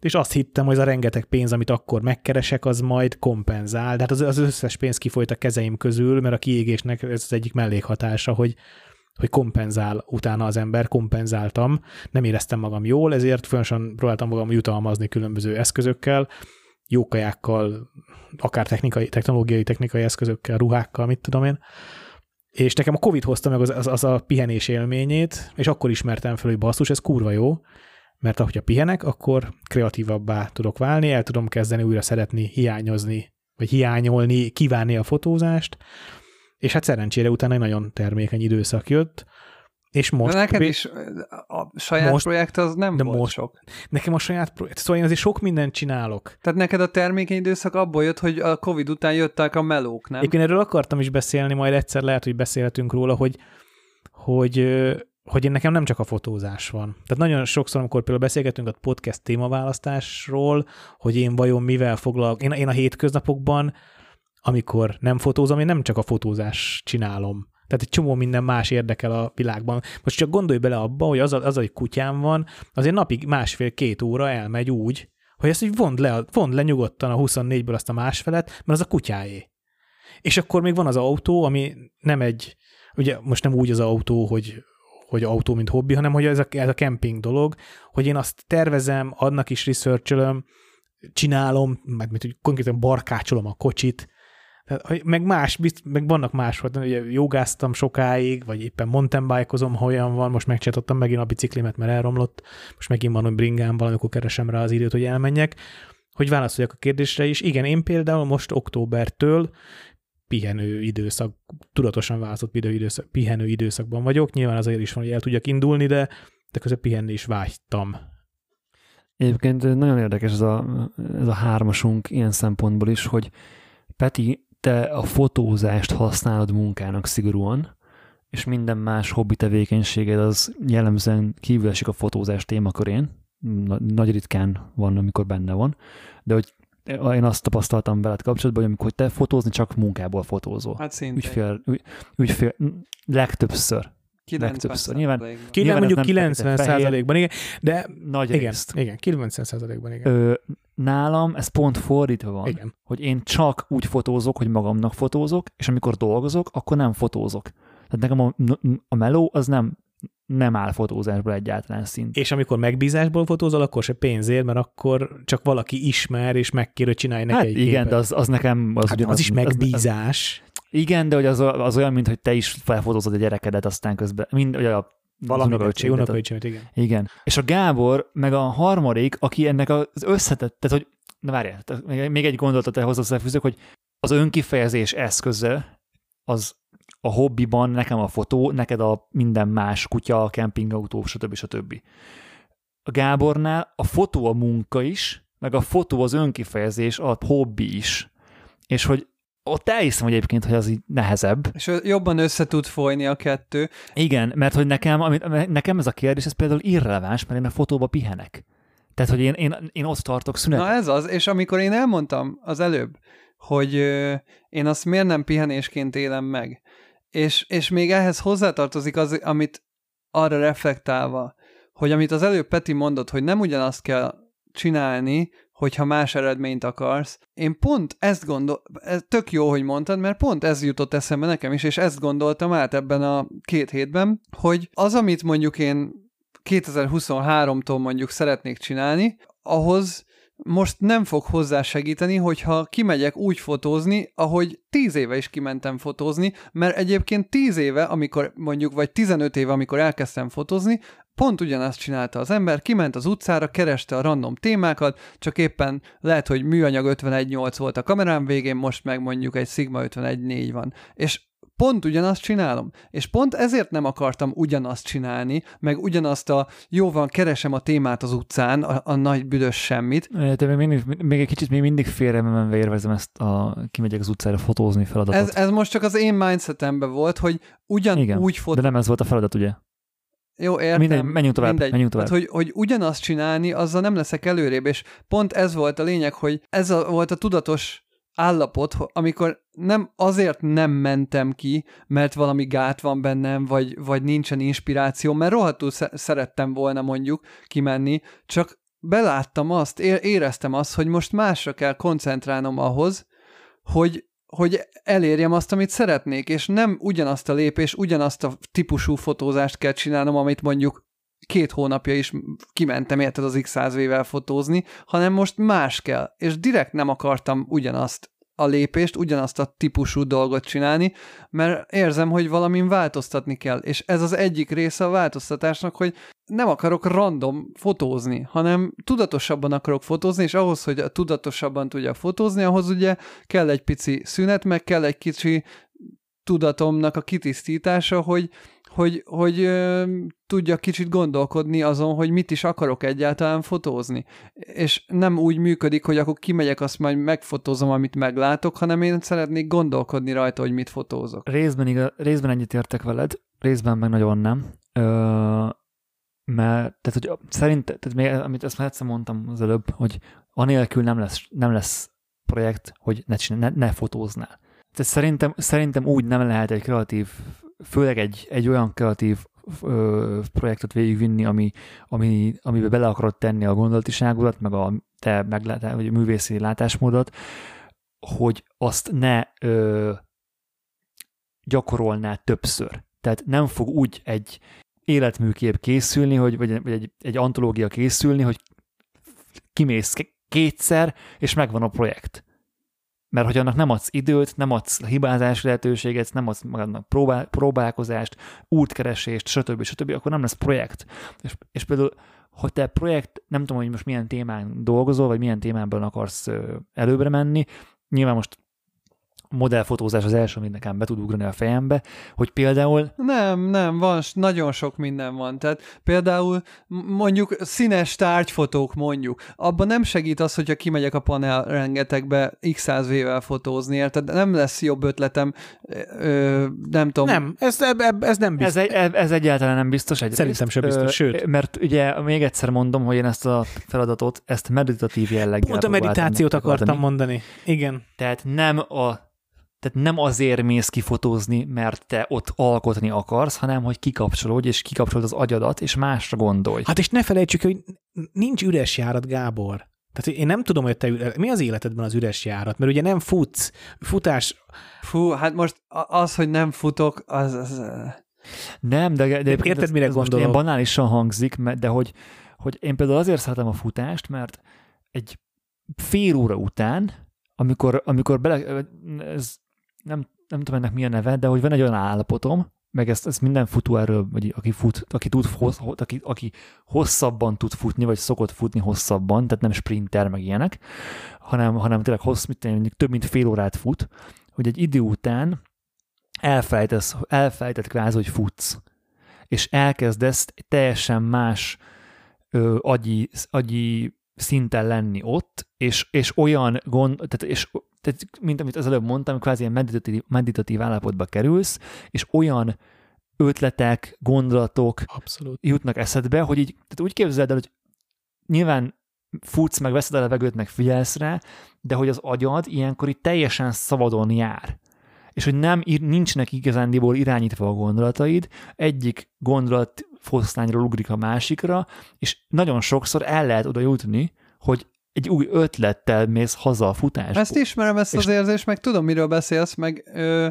és azt hittem, hogy az a rengeteg pénz, amit akkor megkeresek, az majd kompenzál. De hát az, az összes pénz kifolyt a kezeim közül, mert a kiégésnek ez az egyik mellékhatása, hogy hogy kompenzál utána az ember, kompenzáltam, nem éreztem magam jól, ezért folyamatosan próbáltam magam jutalmazni különböző eszközökkel, jókajákkal, akár technikai, technológiai, technikai eszközökkel, ruhákkal, mit tudom én. És nekem a Covid hozta meg az, az, az a pihenés élményét, és akkor ismertem fel, hogy basszus, ez kurva jó, mert ahogy a pihenek, akkor kreatívabbá tudok válni, el tudom kezdeni újra szeretni, hiányozni, vagy hiányolni, kívánni a fotózást, és hát szerencsére utána egy nagyon termékeny időszak jött, és most... De neked is a saját most, projekt az nem de volt most, sok. Nekem a saját projekt, szóval én azért sok mindent csinálok. Tehát neked a termékeny időszak abból jött, hogy a Covid után jöttek a melók, nem? Én erről akartam is beszélni, majd egyszer lehet, hogy beszélhetünk róla, hogy, hogy hogy én nekem nem csak a fotózás van. Tehát nagyon sokszor, amikor például beszélgetünk a podcast témaválasztásról, hogy én vajon mivel foglalok, én, én a hétköznapokban amikor nem fotózom, én nem csak a fotózás csinálom. Tehát egy csomó minden más érdekel a világban. Most csak gondolj bele abba, hogy az, az hogy kutyám van, azért napig másfél-két óra elmegy úgy, hogy ezt úgy vond le, vond le nyugodtan a 24-ből azt a másfelet, mert az a kutyáé. És akkor még van az autó, ami nem egy, ugye most nem úgy az autó, hogy hogy autó, mint hobbi, hanem hogy ez a, ez a camping dolog, hogy én azt tervezem, adnak is researcholom, csinálom, meg hogy konkrétan barkácsolom a kocsit, meg más, meg vannak más, ugye jogáztam sokáig, vagy éppen mountain bike-ozom, ha olyan van, most megcsináltam megint a biciklimet, mert elromlott, most megint van, hogy bringám valamikor keresem rá az időt, hogy elmenjek, hogy válaszoljak a kérdésre is. Igen, én például most októbertől pihenő időszak, tudatosan választott időszak, pihenő időszakban vagyok. Nyilván azért is van, hogy el tudjak indulni, de, de közben pihenni is vágytam. Egyébként nagyon érdekes ez a, ez a hármasunk ilyen szempontból is, hogy Peti te a fotózást használod munkának szigorúan, és minden más hobbi tevékenységed az jellemzően kívül esik a fotózás témakörén, nagy ritkán van, amikor benne van, de hogy én azt tapasztaltam veled kapcsolatban, hogy amikor te fotózni csak munkából fotózol. Hát szintén. Ügyfél, ügy, ügyfél, legtöbbször. 90 legtöbbször. Nyilván, nyilván mondjuk 90 százalékban, igen, de nagy igen, részt. igen, 90 százalékban, igen. Ö, nálam ez pont fordítva van, igen. hogy én csak úgy fotózok, hogy magamnak fotózok, és amikor dolgozok, akkor nem fotózok. Tehát nekem a, a meló az nem nem áll fotózásból egyáltalán szint. És amikor megbízásból fotózol, akkor se pénzért, mert akkor csak valaki ismer, és megkér, hogy csinálj neki hát egy igen, képet. de az, az nekem... Az, hát ugyanaz, az is megbízás. Az, az, igen, de hogy az, az olyan, mint hogy te is felfotózod a gyerekedet, aztán közben, mind, hogy a valami unokaöcsémet, igen. Igen. És a Gábor, meg a harmadik, aki ennek az összetett, tehát hogy, na várjál, még egy gondolatot ehhoz hozzáfűzök, hogy az önkifejezés eszköze az a hobbiban nekem a fotó, neked a minden más kutya, kempingautó, stb. stb. A Gábornál a fotó a munka is, meg a fotó az önkifejezés, a hobbi is. És hogy ott elhiszem hogy egyébként, hogy az így nehezebb. És jobban össze tud folyni a kettő. Igen, mert hogy nekem, amit, nekem ez a kérdés, ez például irreleváns, mert én a fotóba pihenek. Tehát, hogy én, én, én ott tartok szünetet. Na ez az, és amikor én elmondtam az előbb, hogy ö, én azt miért nem pihenésként élem meg, és, és még ehhez hozzátartozik az, amit arra reflektálva, hogy amit az előbb Peti mondott, hogy nem ugyanazt kell csinálni, hogyha más eredményt akarsz. Én pont ezt gondol, ez tök jó, hogy mondtad, mert pont ez jutott eszembe nekem is, és ezt gondoltam át ebben a két hétben, hogy az, amit mondjuk én 2023-tól mondjuk szeretnék csinálni, ahhoz most nem fog hozzá segíteni, hogyha kimegyek úgy fotózni, ahogy 10 éve is kimentem fotózni, mert egyébként 10 éve, amikor mondjuk, vagy 15 éve, amikor elkezdtem fotózni, pont ugyanazt csinálta az ember, kiment az utcára, kereste a random témákat, csak éppen lehet, hogy műanyag 51.8 volt a kamerám végén, most meg mondjuk egy Sigma 51.4 van. És pont ugyanazt csinálom. És pont ezért nem akartam ugyanazt csinálni, meg ugyanazt a jó van, keresem a témát az utcán, a, a nagy büdös semmit. De még, mindig, még egy kicsit még mindig félremenve érvezem ezt a kimegyek az utcára fotózni feladatot. Ez, ez most csak az én mindsetemben volt, hogy ugyanúgy fot... de nem ez volt a feladat, ugye? Jó, értem. Mindegy, menjünk tovább. Mindegy. Menjünk tovább. Hát, hogy, hogy ugyanazt csinálni, azzal nem leszek előrébb, és pont ez volt a lényeg, hogy ez a, volt a tudatos állapot, amikor nem azért nem mentem ki, mert valami gát van bennem, vagy, vagy nincsen inspiráció, mert rohadtul szerettem volna mondjuk kimenni, csak beláttam azt, éreztem azt, hogy most másra kell koncentrálnom ahhoz, hogy, hogy elérjem azt, amit szeretnék, és nem ugyanazt a lépés, ugyanazt a típusú fotózást kell csinálnom, amit mondjuk két hónapja is kimentem érted az X100V-vel fotózni, hanem most más kell, és direkt nem akartam ugyanazt a lépést, ugyanazt a típusú dolgot csinálni, mert érzem, hogy valamin változtatni kell, és ez az egyik része a változtatásnak, hogy nem akarok random fotózni, hanem tudatosabban akarok fotózni, és ahhoz, hogy tudatosabban tudja fotózni, ahhoz ugye kell egy pici szünet, meg kell egy kicsi tudatomnak a kitisztítása, hogy hogy, hogy ö, tudja kicsit gondolkodni azon, hogy mit is akarok egyáltalán fotózni. És nem úgy működik, hogy akkor kimegyek, azt majd megfotózom, amit meglátok, hanem én szeretnék gondolkodni rajta, hogy mit fotózok. Részben, igaz, részben ennyit értek veled, részben meg nagyon nem. Ö, mert tehát, hogy szerint, tehát még, amit ezt már egyszer mondtam az előbb, hogy anélkül nem lesz, nem lesz projekt, hogy ne, csinál, ne, ne fotóznál. Tehát szerintem, szerintem úgy nem lehet egy kreatív főleg egy, egy olyan kreatív ö, projektet végigvinni, ami, ami, amiben bele akarod tenni a gondolatiságodat, meg a te meglátás, vagy a művészi látásmódot, hogy azt ne ö, gyakorolná többször. Tehát nem fog úgy egy életműkép készülni, hogy, vagy, vagy egy, egy antológia készülni, hogy kimész kétszer, és megvan a projekt mert hogy annak nem adsz időt, nem adsz hibázási lehetőséget, nem adsz magadnak próbál, próbálkozást, útkeresést, stb. stb., akkor nem lesz projekt. És, és például, hogy te projekt, nem tudom, hogy most milyen témán dolgozol, vagy milyen témában akarsz előbbre menni, nyilván most modellfotózás az első, amit nekem be tud ugrani a fejembe, hogy például... Nem, nem, van, nagyon sok minden van. Tehát például mondjuk színes tárgyfotók mondjuk. Abban nem segít az, hogyha kimegyek a panel rengetegbe X100V-vel fotózni, érted? Nem lesz jobb ötletem, ö, nem tudom. Nem, ez, ez nem biztos. Ez, egy, ez egyáltalán nem biztos. Egy Szerintem sem biztos, sőt. Mert ugye még egyszer mondom, hogy én ezt a feladatot, ezt meditatív jelleggel Pont a meditációt akartam mondani. Igen. Tehát nem a tehát nem azért mész kifotózni, mert te ott alkotni akarsz, hanem hogy kikapcsolódj, és kikapcsolod az agyadat, és másra gondolj. Hát és ne felejtsük, hogy nincs üres járat, Gábor. Tehát én nem tudom, hogy te, mi az életedben az üres járat, mert ugye nem futsz, futás... Fú, hát most az, hogy nem futok, az... az... Nem, de, de, érted, ez, mire ez gondolok? Ilyen banálisan hangzik, de hogy, hogy én például azért szeretem a futást, mert egy fél óra után, amikor, amikor bele, ez nem, nem tudom ennek mi a neve, de hogy van egy olyan állapotom, meg ezt, ezt minden futó erről, vagy aki fut, aki tud, aki, aki hosszabban tud futni, vagy szokott futni hosszabban, tehát nem sprinter, meg ilyenek, hanem, hanem tényleg hossz, mit tenni, több mint fél órát fut, hogy egy idő után elfelejtesz, elfelejtett kvázi, hogy futsz, és elkezdesz teljesen más ö, agyi, agyi szinten lenni ott, és, és olyan gond, tehát, és tehát, mint amit az előbb mondtam, kvázi ilyen meditatív, meditatív állapotba kerülsz, és olyan ötletek, gondolatok Abszolút. jutnak eszedbe, hogy így, tehát úgy képzeld el, hogy nyilván futsz, meg veszed a levegőt, meg figyelsz rá, de hogy az agyad ilyenkor itt teljesen szabadon jár. És hogy nem, nincsenek igazándiból irányítva a gondolataid, egyik gondolat foszlányról ugrik a másikra, és nagyon sokszor el lehet oda jutni, hogy egy új ötlettel mész haza a futás. Ezt ismerem, ezt és... az érzést, meg tudom, miről beszélsz, meg ö,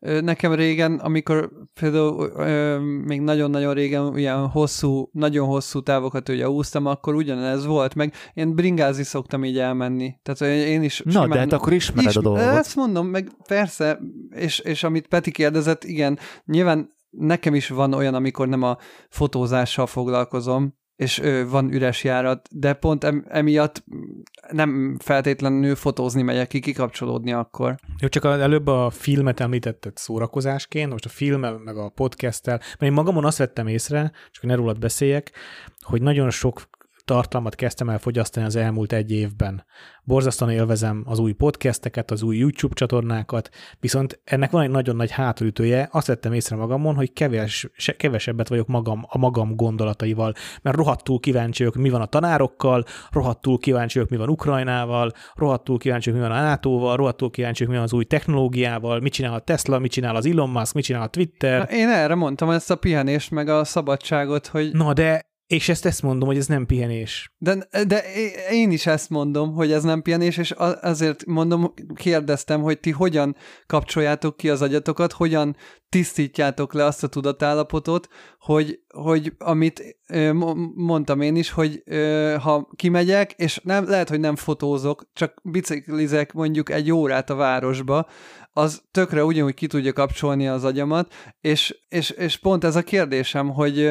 ö, nekem régen, amikor például ö, még nagyon-nagyon régen ilyen hosszú, nagyon hosszú távokat ugye úsztam, akkor ugyanez volt, meg én bringázni szoktam így elmenni. Tehát én is... Na, simán, de hát akkor ismered is, a dolgot. Ezt mondom, meg persze, és, és amit Peti kérdezett, igen, nyilván nekem is van olyan, amikor nem a fotózással foglalkozom, és ö, van üres járat, de pont em, emiatt nem feltétlenül fotózni megyek ki, kikapcsolódni akkor. Jó, csak előbb a filmet említetted szórakozásként, most a filmmel, meg a podcasttel, mert én magamon azt vettem észre, csak ne rólad beszéljek, hogy nagyon sok tartalmat kezdtem el fogyasztani az elmúlt egy évben. Borzasztóan élvezem az új podcasteket, az új YouTube csatornákat, viszont ennek van egy nagyon nagy hátulütője, azt vettem észre magamon, hogy keves, kevesebbet vagyok magam, a magam gondolataival, mert rohadtul kíváncsi vagyok, mi van a tanárokkal, rohadtul kíváncsi vagyok, mi van Ukrajnával, rohadtul kíváncsi vagyok, mi van a NATO-val, rohadtul kíváncsi vagyok, mi van az új technológiával, mit csinál a Tesla, mit csinál az Elon Musk, mit csinál a Twitter. Na, én erre mondtam ezt a pihenést, meg a szabadságot, hogy... Na, de és ezt ezt mondom, hogy ez nem pihenés. De, de én is ezt mondom, hogy ez nem pihenés, és azért mondom, kérdeztem, hogy ti hogyan kapcsoljátok ki az agyatokat, hogyan tisztítjátok le azt a tudatállapotot, hogy, hogy amit mondtam én is, hogy ha kimegyek, és nem, lehet, hogy nem fotózok, csak biciklizek mondjuk egy órát a városba, az tökre ugyanúgy ki tudja kapcsolni az agyamat, és, és, és pont ez a kérdésem, hogy,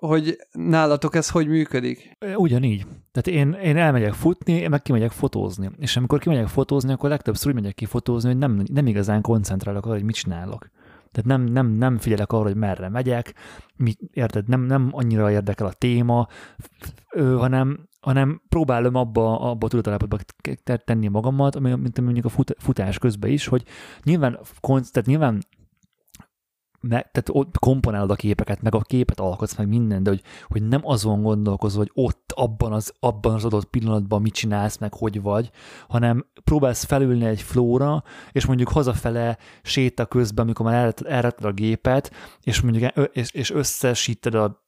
hogy nálatok ez hogy működik? Ugyanígy. Tehát én, én elmegyek futni, én meg kimegyek fotózni. És amikor kimegyek fotózni, akkor legtöbbször úgy megyek ki fotózni, hogy nem, nem igazán koncentrálok arra, hogy mit csinálok. Tehát nem, nem, nem figyelek arra, hogy merre megyek, mit, érted, nem, nem annyira érdekel a téma, ö, hanem, hanem próbálom abba, abba a tudatállapotba tenni magamat, mint mondjuk a fut, futás közben is, hogy nyilván, tehát nyilván me, tehát ott komponálod a képeket, meg a képet alkotsz, meg minden, de hogy, hogy nem azon gondolkozol, hogy ott, abban az, abban az adott pillanatban mit csinálsz, meg hogy vagy, hanem próbálsz felülni egy flóra, és mondjuk hazafele séta közben, amikor már elretted a gépet, és mondjuk és, és összesíted a,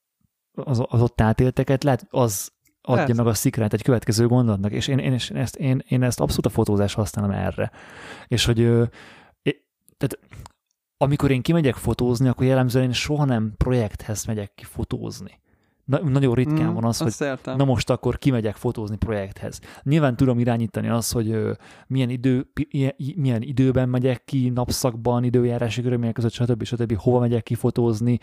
az, az ott átélteket, lehet az adja Persze. meg a szikrát egy következő gondolatnak, és én, én, én, ezt, én, én ezt abszolút a fotózás használom erre. És hogy tehát amikor én kimegyek fotózni, akkor jellemzően én soha nem projekthez megyek ki fotózni. Na, nagyon ritkán mm, van az, hogy értem. na most akkor kimegyek fotózni projekthez. Nyilván tudom irányítani azt, hogy ö, milyen, idő, milyen időben megyek ki, napszakban, időjárási körülmények között, stb. stb. hova megyek ki fotózni,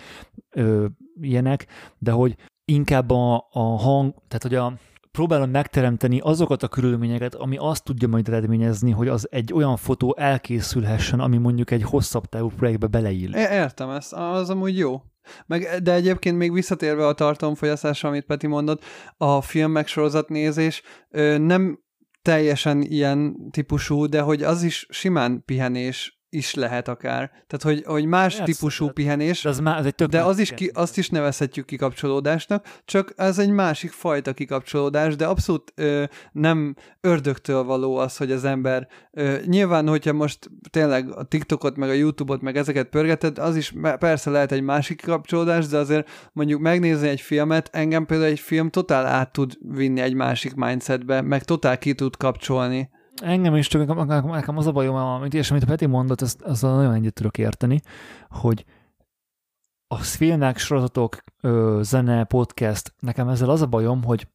ö, ilyenek, de hogy inkább a, a hang, tehát hogy a, próbálom megteremteni azokat a körülményeket, ami azt tudja majd eredményezni, hogy az egy olyan fotó elkészülhessen, ami mondjuk egy hosszabb távú projektbe beleír. Értem ezt, az amúgy jó. Meg, de egyébként még visszatérve a tartalomfogyasztásra, amit Peti mondott, a film megsorozat nézés ö, nem teljesen ilyen típusú, de hogy az is simán pihenés is lehet akár. Tehát, hogy, hogy más Persze, típusú pihenés, de, az már, az egy de az is ki, azt is nevezhetjük kikapcsolódásnak, csak ez egy másik fajta kikapcsolódás, de abszolút ö, nem ördögtől való az, hogy az ember ö, nyilván, hogyha most tényleg a TikTokot, meg a YouTube-ot, meg ezeket pörgeted, az is persze lehet egy másik kikapcsolódás, de azért mondjuk megnézni egy filmet, engem például egy film totál át tud vinni egy másik mindsetbe, meg totál ki tud kapcsolni. Engem is, csak nekem az a bajom, amit, és amit a Peti mondott, azt, azt nagyon egyet tudok érteni, hogy a filmek, sorozatok, zene, podcast, nekem ezzel az a bajom, hogy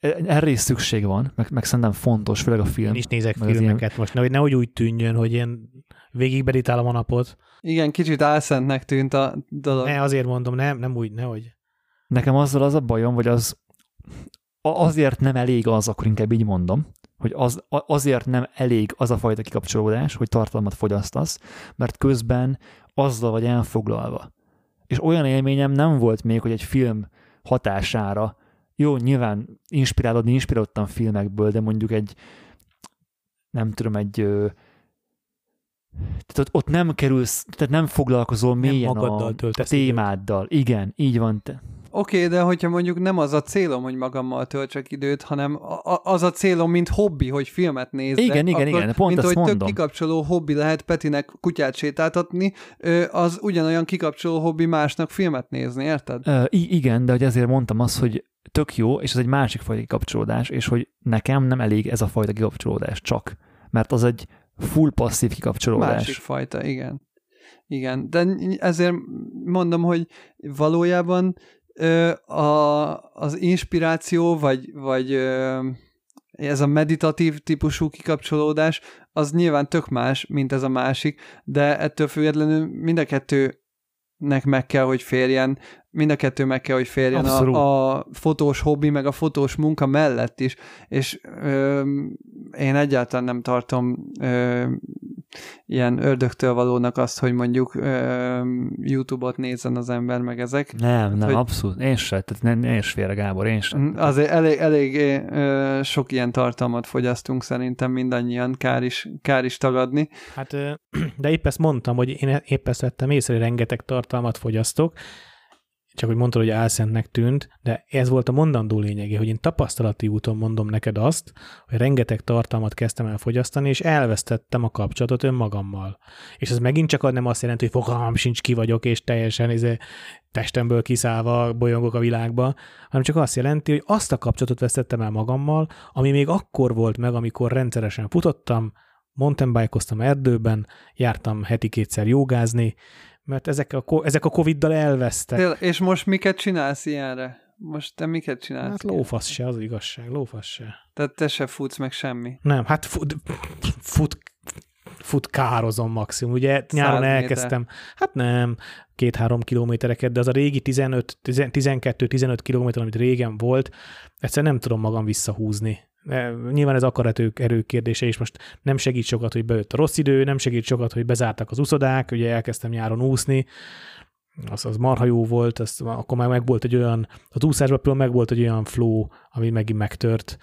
e, erre is szükség van, meg, meg szerintem fontos, főleg a film. Én is nézek filmeket ilyen... most, nehogy, nehogy úgy tűnjön, hogy én végigberítálom a napot. Igen, kicsit álszentnek tűnt a dolog. Ne, azért mondom, nem, nem úgy, nehogy. Nekem azzal az a bajom, vagy az azért nem elég az, akkor inkább így mondom, hogy az, azért nem elég az a fajta kikapcsolódás, hogy tartalmat fogyasztasz, mert közben azzal vagy elfoglalva. És olyan élményem nem volt még, hogy egy film hatására, jó, nyilván inspirálódni inspirálódtam filmekből, de mondjuk egy, nem tudom, egy tehát ott, ott nem kerülsz, tehát nem foglalkozol mélyen nem a, témáddal. Igen, így van. Te. Oké, okay, de hogyha mondjuk nem az a célom, hogy magammal töltsek időt, hanem az a célom, mint hobbi, hogy filmet nézzek. Igen, igen, akkor, igen, pont mint hogy mondom. tök kikapcsoló hobbi lehet Petinek kutyát sétáltatni, az ugyanolyan kikapcsoló hobbi másnak filmet nézni, érted? Ö, igen, de hogy ezért mondtam azt, hogy tök jó, és ez egy másik fajta kikapcsolódás, és hogy nekem nem elég ez a fajta kikapcsolódás csak, mert az egy full passzív kikapcsolódás. Másik fajta, igen. Igen, de ezért mondom, hogy valójában a, az inspiráció, vagy, vagy ez a meditatív típusú kikapcsolódás, az nyilván tök más, mint ez a másik, de ettől függetlenül mind a kettőnek meg kell, hogy férjen mind a kettő meg kell, hogy férjen a, a fotós hobbi, meg a fotós munka mellett is, és ö, én egyáltalán nem tartom ö, ilyen ördögtől valónak azt, hogy mondjuk ö, YouTube-ot nézzen az ember, meg ezek. Nem, nem, hogy, abszolút. Én se, tehát nem, én is félre, Gábor, én sem. Azért elég, elég ö, sok ilyen tartalmat fogyasztunk szerintem mindannyian, kár is, kár is tagadni. Hát, de épp ezt mondtam, hogy én épp ezt vettem észre, hogy rengeteg tartalmat fogyasztok, csak hogy mondtad, hogy álszentnek tűnt, de ez volt a mondandó lényege, hogy én tapasztalati úton mondom neked azt, hogy rengeteg tartalmat kezdtem el fogyasztani, és elvesztettem a kapcsolatot önmagammal. És ez megint csak nem azt jelenti, hogy fogalmam sincs ki vagyok, és teljesen izé, testemből kiszállva bolyongok a világba, hanem csak azt jelenti, hogy azt a kapcsolatot vesztettem el magammal, ami még akkor volt meg, amikor rendszeresen futottam, mountainbike erdőben, jártam heti kétszer jogázni, mert ezek a, ezek a Covid-dal elvesztek. És most miket csinálsz ilyenre? Most te miket csinálsz? Hát lófasz se, az igazság, lófasz se. Tehát te se futsz meg semmi? Nem, hát fut, fut, fut kározom maximum. Ugye nyáron elkezdtem, hát nem, két-három kilométereket, de az a régi 12-15 kilométer, amit régen volt, egyszerűen nem tudom magam visszahúzni. Nyilván ez akaratő erő kérdése, és most nem segít sokat, hogy bejött a rossz idő, nem segít sokat, hogy bezártak az uszodák, ugye elkezdtem nyáron úszni, az, az marha jó volt, az, akkor már meg volt egy olyan, az úszásban például meg volt egy olyan flow, ami megint megtört,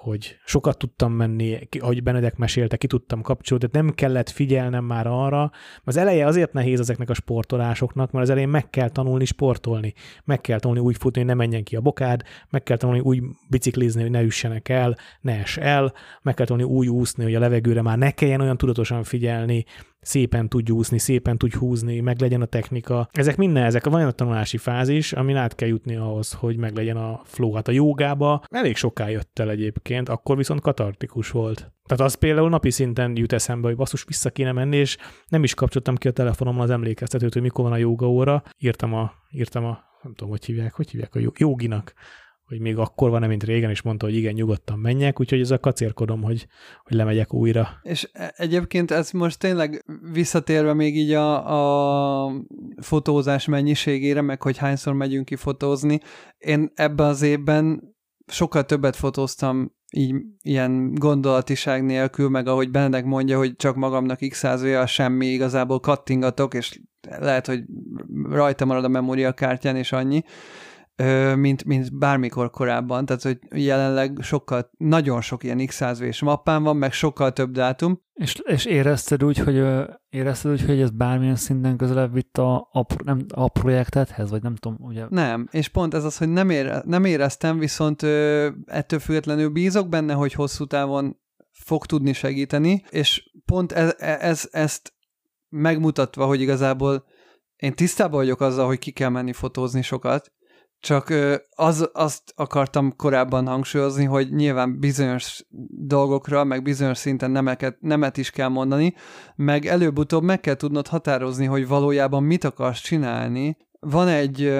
hogy sokat tudtam menni, ahogy Benedek mesélte, ki tudtam kapcsolódni, tehát nem kellett figyelnem már arra, az eleje azért nehéz ezeknek a sportolásoknak, mert az elején meg kell tanulni sportolni, meg kell tanulni úgy futni, hogy ne menjen ki a bokád, meg kell tanulni úgy biciklizni, hogy ne üssenek el, ne es el, meg kell tanulni úgy úszni, hogy a levegőre már ne kelljen olyan tudatosan figyelni, szépen tudj úszni, szépen tudj húzni, meg legyen a technika. Ezek minden, ezek van a tanulási fázis, amin át kell jutni ahhoz, hogy meg legyen a flow. Hát a jogába elég soká jött el egyébként, akkor viszont katartikus volt. Tehát az például napi szinten jut eszembe, hogy basszus vissza kéne menni, és nem is kapcsoltam ki a telefonomon az emlékeztetőt, hogy mikor van a joga óra. Írtam a, írtam a nem tudom, hogy hívják, hogy hívják a joginak, hogy még akkor van, mint régen, és mondta, hogy igen, nyugodtan menjek, úgyhogy ez a kacérkodom, hogy, hogy lemegyek újra. És e, egyébként ez most tényleg visszatérve még így a, a fotózás mennyiségére, meg hogy hányszor megyünk ki fotózni, én ebben az évben sokkal többet fotóztam így ilyen gondolatiság nélkül, meg ahogy Benedek mondja, hogy csak magamnak x százója semmi, igazából kattingatok, és lehet, hogy rajta marad a memóriakártyán, és annyi mint, mint bármikor korábban, tehát hogy jelenleg sokkal, nagyon sok ilyen x 100 mappán van, meg sokkal több dátum. És, és érezted úgy, hogy érezted úgy, hogy ez bármilyen szinten közelebb vitt a, a, nem, a projektethez, vagy nem tudom, ugye? Nem, és pont ez az, hogy nem, ére, nem éreztem, viszont ö, ettől függetlenül bízok benne, hogy hosszú távon fog tudni segíteni, és pont ez, ez, ezt megmutatva, hogy igazából én tisztában vagyok azzal, hogy ki kell menni fotózni sokat, csak az, azt akartam korábban hangsúlyozni, hogy nyilván bizonyos dolgokra, meg bizonyos szinten nemeket, nemet is kell mondani, meg előbb-utóbb meg kell tudnod határozni, hogy valójában mit akarsz csinálni. Van egy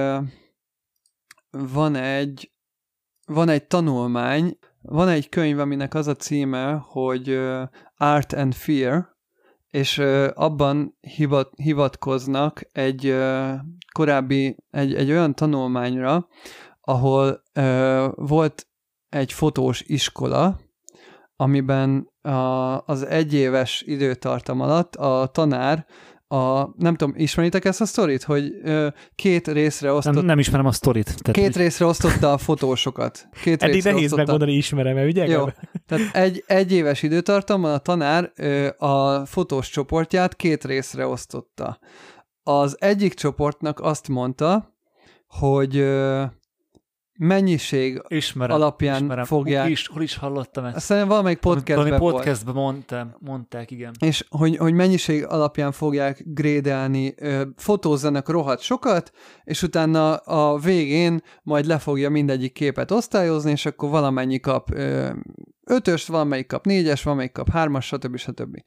van egy van egy tanulmány, van egy könyv, aminek az a címe, hogy Art and Fear, és abban hivat, hivatkoznak egy korábbi, egy, egy olyan tanulmányra, ahol volt egy fotós iskola, amiben az egyéves időtartam alatt a tanár a, nem tudom, ismeritek ezt a sztorit, hogy ö, két részre osztott... Nem, nem ismerem a sztorit. Tehát két részre osztotta a fotósokat. Két Eddig nehéz osztotta. megmondani, ismerem -e, ugye? Jó. Tehát egy, egy éves időtartamban a tanár ö, a fotós csoportját két részre osztotta. Az egyik csoportnak azt mondta, hogy ö, mennyiség ismerem, alapján ismerem. fogják... Hol is, hol is hallottam ezt? Szerintem valamelyik podcastben Valami podcastben mondtam, mondták, igen. És hogy, hogy mennyiség alapján fogják grédelni, fotózzanak rohadt sokat, és utána a végén majd le fogja mindegyik képet osztályozni, és akkor valamennyi kap ötös, valamelyik kap négyes, valamelyik kap hármas, stb. stb.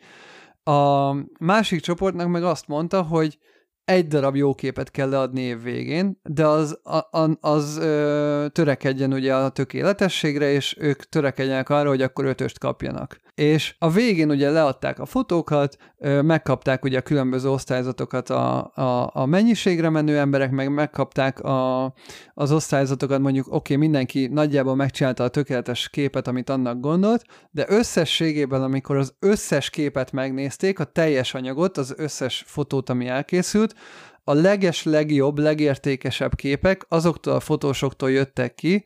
A másik csoportnak meg azt mondta, hogy egy darab jó képet kell leadni év végén, de az, az, az ö, törekedjen ugye a tökéletességre, és ők törekedjenek arra, hogy akkor ötöst kapjanak. És a végén ugye leadták a fotókat, megkapták ugye a különböző osztályzatokat a, a, a mennyiségre menő emberek, meg megkapták a, az osztályzatokat, mondjuk oké, okay, mindenki nagyjából megcsinálta a tökéletes képet, amit annak gondolt, de összességében, amikor az összes képet megnézték, a teljes anyagot, az összes fotót, ami elkészült, a leges, legjobb, legértékesebb képek azoktól a fotósoktól jöttek ki,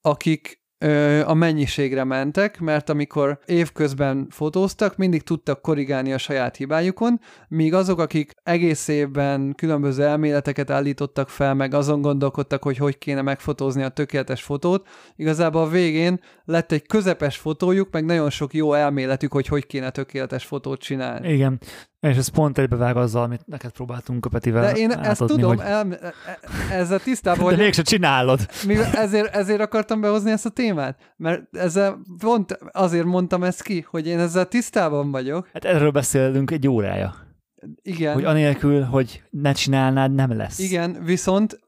akik a mennyiségre mentek, mert amikor évközben fotóztak, mindig tudtak korrigálni a saját hibájukon, míg azok, akik egész évben különböző elméleteket állítottak fel, meg azon gondolkodtak, hogy hogy kéne megfotózni a tökéletes fotót, igazából a végén lett egy közepes fotójuk, meg nagyon sok jó elméletük, hogy hogy kéne tökéletes fotót csinálni. Igen. És ez pont egybevág azzal, amit neked próbáltunk a Petivel De én átadni, ezt tudom, hogy... el, e- e- ezzel tisztában vagyok. De mégsem csinálod. Ezért, ezért akartam behozni ezt a témát, mert ezzel pont azért mondtam ezt ki, hogy én ezzel tisztában vagyok. Hát erről beszélünk egy órája. Igen. Hogy anélkül, hogy ne csinálnád, nem lesz. Igen, viszont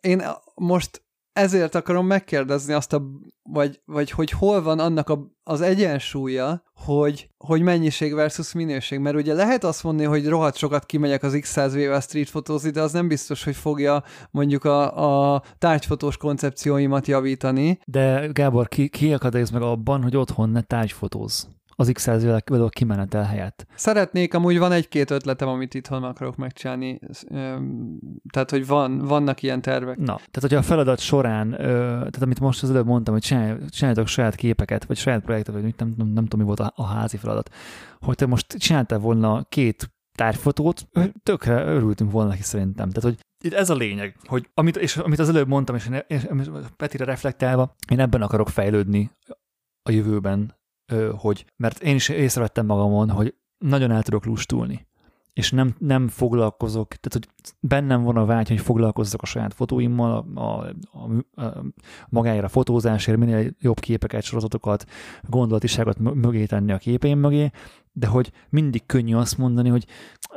én most ezért akarom megkérdezni azt a, vagy, vagy hogy hol van annak a, az egyensúlya, hogy, hogy mennyiség versus minőség, mert ugye lehet azt mondani, hogy rohadt sokat kimegyek az X100V-vel street fotózni, de az nem biztos, hogy fogja mondjuk a, a tárgyfotós koncepcióimat javítani. De Gábor, ki, ki akadályoz meg abban, hogy otthon ne tárgyfotóz? Az x 100 a kimenetel helyett. Szeretnék, amúgy van egy-két ötletem, amit itthon akarok megcsinálni, tehát, hogy van, vannak ilyen tervek. Na, tehát hogyha a feladat során, tehát amit most az előbb mondtam, hogy csináljátok saját képeket, vagy saját projektet, vagy nem, nem, nem, nem tudom, mi volt a, a házi feladat, hogy te most csináltál volna két tárgyfotót, tökre örültünk volna neki szerintem. Tehát, hogy itt ez a lényeg, hogy amit, és amit az előbb mondtam, és, és Petire reflektálva, én ebben akarok fejlődni a jövőben, hogy, mert én is észrevettem magamon, hogy nagyon el tudok lustulni és nem, nem foglalkozok, tehát hogy bennem van a vágy, hogy foglalkozzak a saját fotóimmal, a, a, a, a magáért a fotózásért, minél jobb képeket, sorozatokat, gondolatiságot mögé tenni a képeim mögé, de hogy mindig könnyű azt mondani, hogy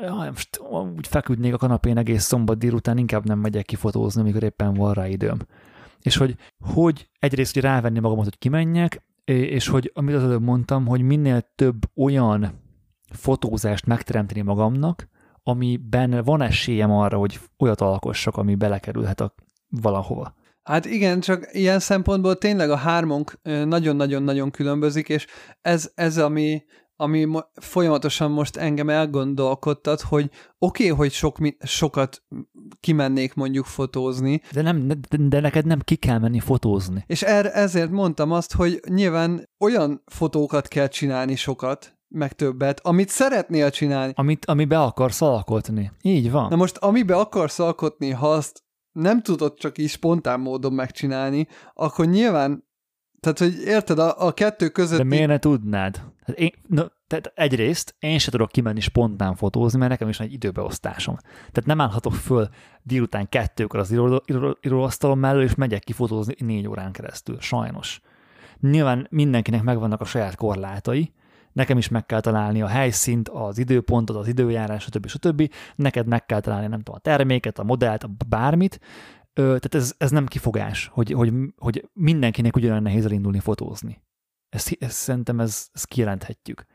jaj, most úgy feküdnék a kanapén egész szombat délután, inkább nem megyek kifotózni, amikor éppen van rá időm. És hogy, hogy egyrészt hogy rávenni magamat, hogy kimenjek, és hogy amit az előbb mondtam, hogy minél több olyan fotózást megteremteni magamnak, amiben van esélyem arra, hogy olyat alkossak, ami belekerülhet a valahova. Hát igen, csak ilyen szempontból tényleg a hármunk nagyon-nagyon-nagyon különbözik, és ez, ez ami, ami mo- folyamatosan most engem elgondolkodtat, hogy oké, okay, hogy sok, sokat kimennék mondjuk fotózni. De, nem, de, de neked nem ki kell menni fotózni. És er, ezért mondtam azt, hogy nyilván olyan fotókat kell csinálni sokat, meg többet, amit szeretnél csinálni. Amit, amibe akarsz alkotni. Így van. Na most, amibe akarsz alkotni, ha azt nem tudod csak így spontán módon megcsinálni, akkor nyilván tehát, hogy érted, a, a kettő között... De miért ne tudnád? Hát én, no, tehát egyrészt én sem tudok kimenni spontán fotózni, mert nekem is egy időbeosztásom. Tehát nem állhatok föl délután kettőkor az íróasztalom mellől, és megyek ki fotózni négy órán keresztül. Sajnos. Nyilván mindenkinek megvannak a saját korlátai, nekem is meg kell találni a helyszínt, az időpontot, az időjárás, stb. stb. Neked meg kell találni, nem tudom, a terméket, a modellt, bármit, Ö, tehát ez, ez nem kifogás, hogy, hogy, hogy mindenkinek ugyanolyan nehéz elindulni fotózni. Ezt, ezt szerintem ez, ezt kijelenthetjük.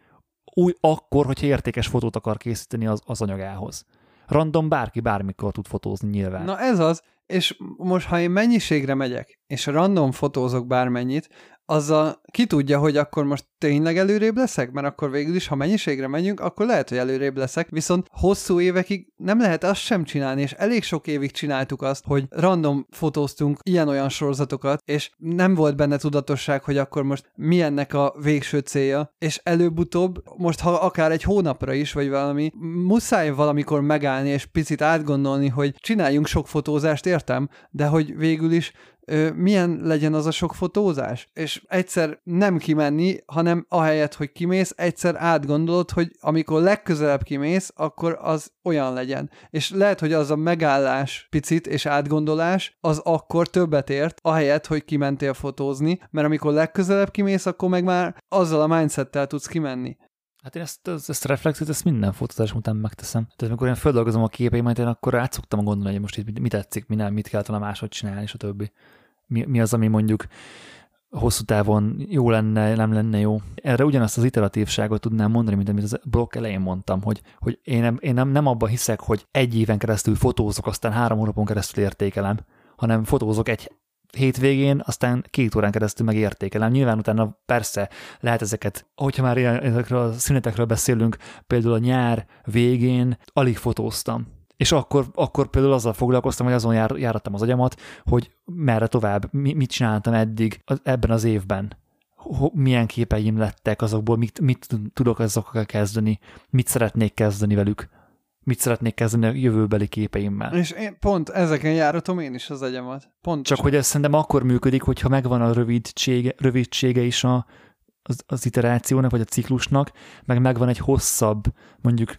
Új akkor, hogyha értékes fotót akar készíteni az, az anyagához. Random bárki bármikor tud fotózni nyilván. Na ez az, és most ha én mennyiségre megyek, és random fotózok bármennyit, azzal ki tudja, hogy akkor most tényleg előrébb leszek, mert akkor végül is, ha mennyiségre megyünk, akkor lehet, hogy előrébb leszek, viszont hosszú évekig nem lehet azt sem csinálni, és elég sok évig csináltuk azt, hogy random fotóztunk ilyen-olyan sorozatokat, és nem volt benne tudatosság, hogy akkor most mi ennek a végső célja, és előbb-utóbb, most ha akár egy hónapra is, vagy valami, muszáj valamikor megállni, és picit átgondolni, hogy csináljunk sok fotózást, értem, de hogy végül is milyen legyen az a sok fotózás, és egyszer nem kimenni, hanem ahelyett, hogy kimész, egyszer átgondolod, hogy amikor legközelebb kimész, akkor az olyan legyen. És lehet, hogy az a megállás picit és átgondolás, az akkor többet ért, ahelyett, hogy kimentél fotózni, mert amikor legközelebb kimész, akkor meg már azzal a mindsettel tudsz kimenni. Hát én ezt, ezt, ezt reflexet, ezt minden fotózás után megteszem. Tehát amikor én feldolgozom a képeimet, én akkor át szoktam gondolni, hogy most itt mit tetszik, mi nem, mit kell talán máshogy csinálni, és a többi. Mi, mi az, ami mondjuk hosszú távon jó lenne, nem lenne jó. Erre ugyanazt az iteratívságot tudnám mondani, mint amit az blokk elején mondtam, hogy, hogy én, nem, én nem, nem abban hiszek, hogy egy éven keresztül fotózok, aztán három hónapon keresztül értékelem, hanem fotózok egy hétvégén, aztán két órán keresztül megértékelem. Nyilván utána persze lehet ezeket, hogyha már ezekről a szünetekről beszélünk, például a nyár végén alig fotóztam. És akkor, akkor például azzal foglalkoztam, hogy azon jár, járattam az agyamat, hogy merre tovább, mit csináltam eddig ebben az évben milyen képeim lettek azokból, mit, mit tudok azokkal kezdeni, mit szeretnék kezdeni velük mit szeretnék kezdeni a jövőbeli képeimmel. És én pont ezeken járatom én is az agyamat. Pont Csak hogy ez szerintem akkor működik, hogyha megvan a rövidsége, rövidsége is a, az, az iterációnak, vagy a ciklusnak, meg megvan egy hosszabb, mondjuk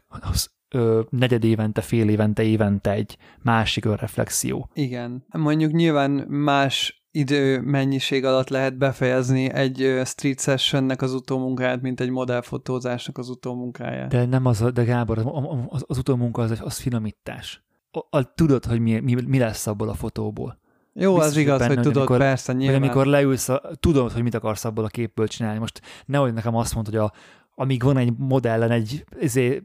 ö, negyed évente, fél évente, évente egy másik önreflexió. Igen. Mondjuk nyilván más idő mennyiség alatt lehet befejezni egy street sessionnek az utómunkáját, mint egy modellfotózásnak az utómunkáját. De nem az, de Gábor, az, az, utómunka az, az finomítás. A, a, tudod, hogy mi, mi, mi lesz abból a fotóból. Jó, Biztos, az igaz, benne, hogy tudod, amikor, persze, nyilván. Amikor leülsz, a, tudod, hogy mit akarsz abból a képből csinálni. Most nehogy nekem azt mondod, hogy a, amíg van egy modellen egy ezért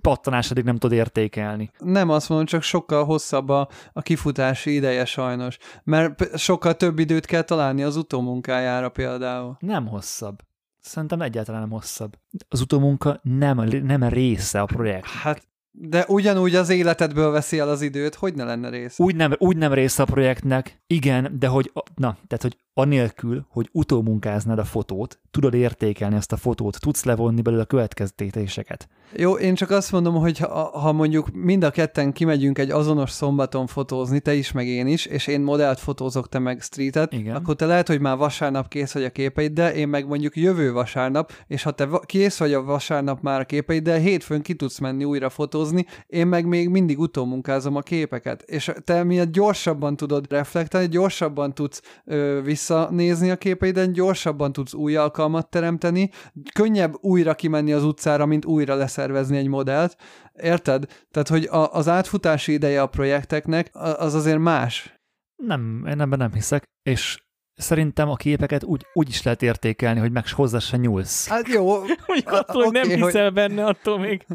pattanásodik nem tud értékelni. Nem azt mondom, csak sokkal hosszabb a, a kifutási ideje sajnos, mert sokkal több időt kell találni az utómunkájára például. Nem hosszabb. Szerintem egyáltalán nem hosszabb. Az utómunka nem, nem része a projekt. Hát de ugyanúgy az életedből veszi el az időt, hogy ne lenne része? Úgy nem, úgy nem része a projektnek, igen, de hogy, na, tehát, hogy anélkül, hogy utómunkáznád a fotót, tudod értékelni ezt a fotót, tudsz levonni belőle a következtetéseket. Jó, én csak azt mondom, hogy ha, ha mondjuk mind a ketten kimegyünk egy azonos szombaton fotózni, te is, meg én is, és én modellt fotózok, te meg streetet, Igen. akkor te lehet, hogy már vasárnap kész vagy a képeid, de én meg mondjuk jövő vasárnap, és ha te kész vagy a vasárnap már a képeid, de hétfőn ki tudsz menni újra fotózni, én meg még mindig utómunkázom a képeket, és te miatt gyorsabban tudod reflektálni, gyorsabban tudsz ö, visszanézni a képeiden, gyorsabban tudsz új alkalmat teremteni, könnyebb újra kimenni az utcára, mint újra lesz leszervezni egy modellt, érted? Tehát, hogy a, az átfutási ideje a projekteknek az azért más. Nem, én ebben nem hiszek, és szerintem a képeket úgy, úgy is lehet értékelni, hogy meg hozzá se nyúlsz. Hát jó. hogy attól, hogy okay, nem hiszel hogy... benne, attól még.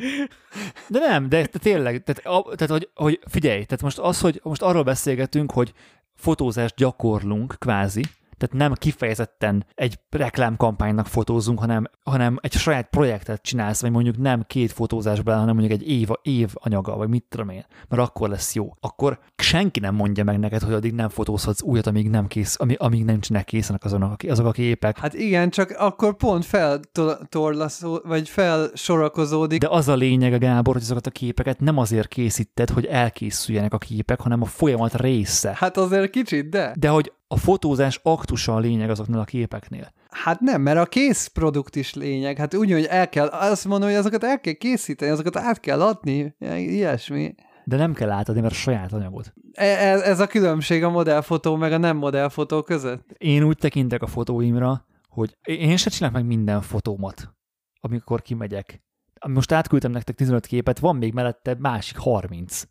De nem, de, de tényleg, tehát, a, tehát hogy, hogy figyelj, tehát most az, hogy most arról beszélgetünk, hogy fotózást gyakorlunk, kvázi, tehát nem kifejezetten egy reklámkampánynak fotózunk, hanem, hanem egy saját projektet csinálsz, vagy mondjuk nem két fotózásban, hanem mondjuk egy év, év anyaga, vagy mit tudom én, mert akkor lesz jó. Akkor senki nem mondja meg neked, hogy addig nem fotózhatsz újat, amíg nem kész, amíg, amíg nincsenek készenek azok, azok a képek. Hát igen, csak akkor pont feltorlaszó, vagy felsorakozódik. De az a lényeg, a Gábor, hogy azokat a képeket nem azért készíted, hogy elkészüljenek a képek, hanem a folyamat része. Hát azért kicsit, de. De hogy a fotózás aktusa a lényeg azoknál a képeknél. Hát nem, mert a kész produkt is lényeg. Hát úgy, hogy el kell, azt mondom, hogy azokat el kell készíteni, azokat át kell adni, ilyesmi. De nem kell átadni, mert a saját anyagot. Ez, ez a különbség a modellfotó meg a nem modellfotó között? Én úgy tekintek a fotóimra, hogy én sem csinálok meg minden fotómat, amikor kimegyek. Most átküldtem nektek 15 képet, van még mellette másik 30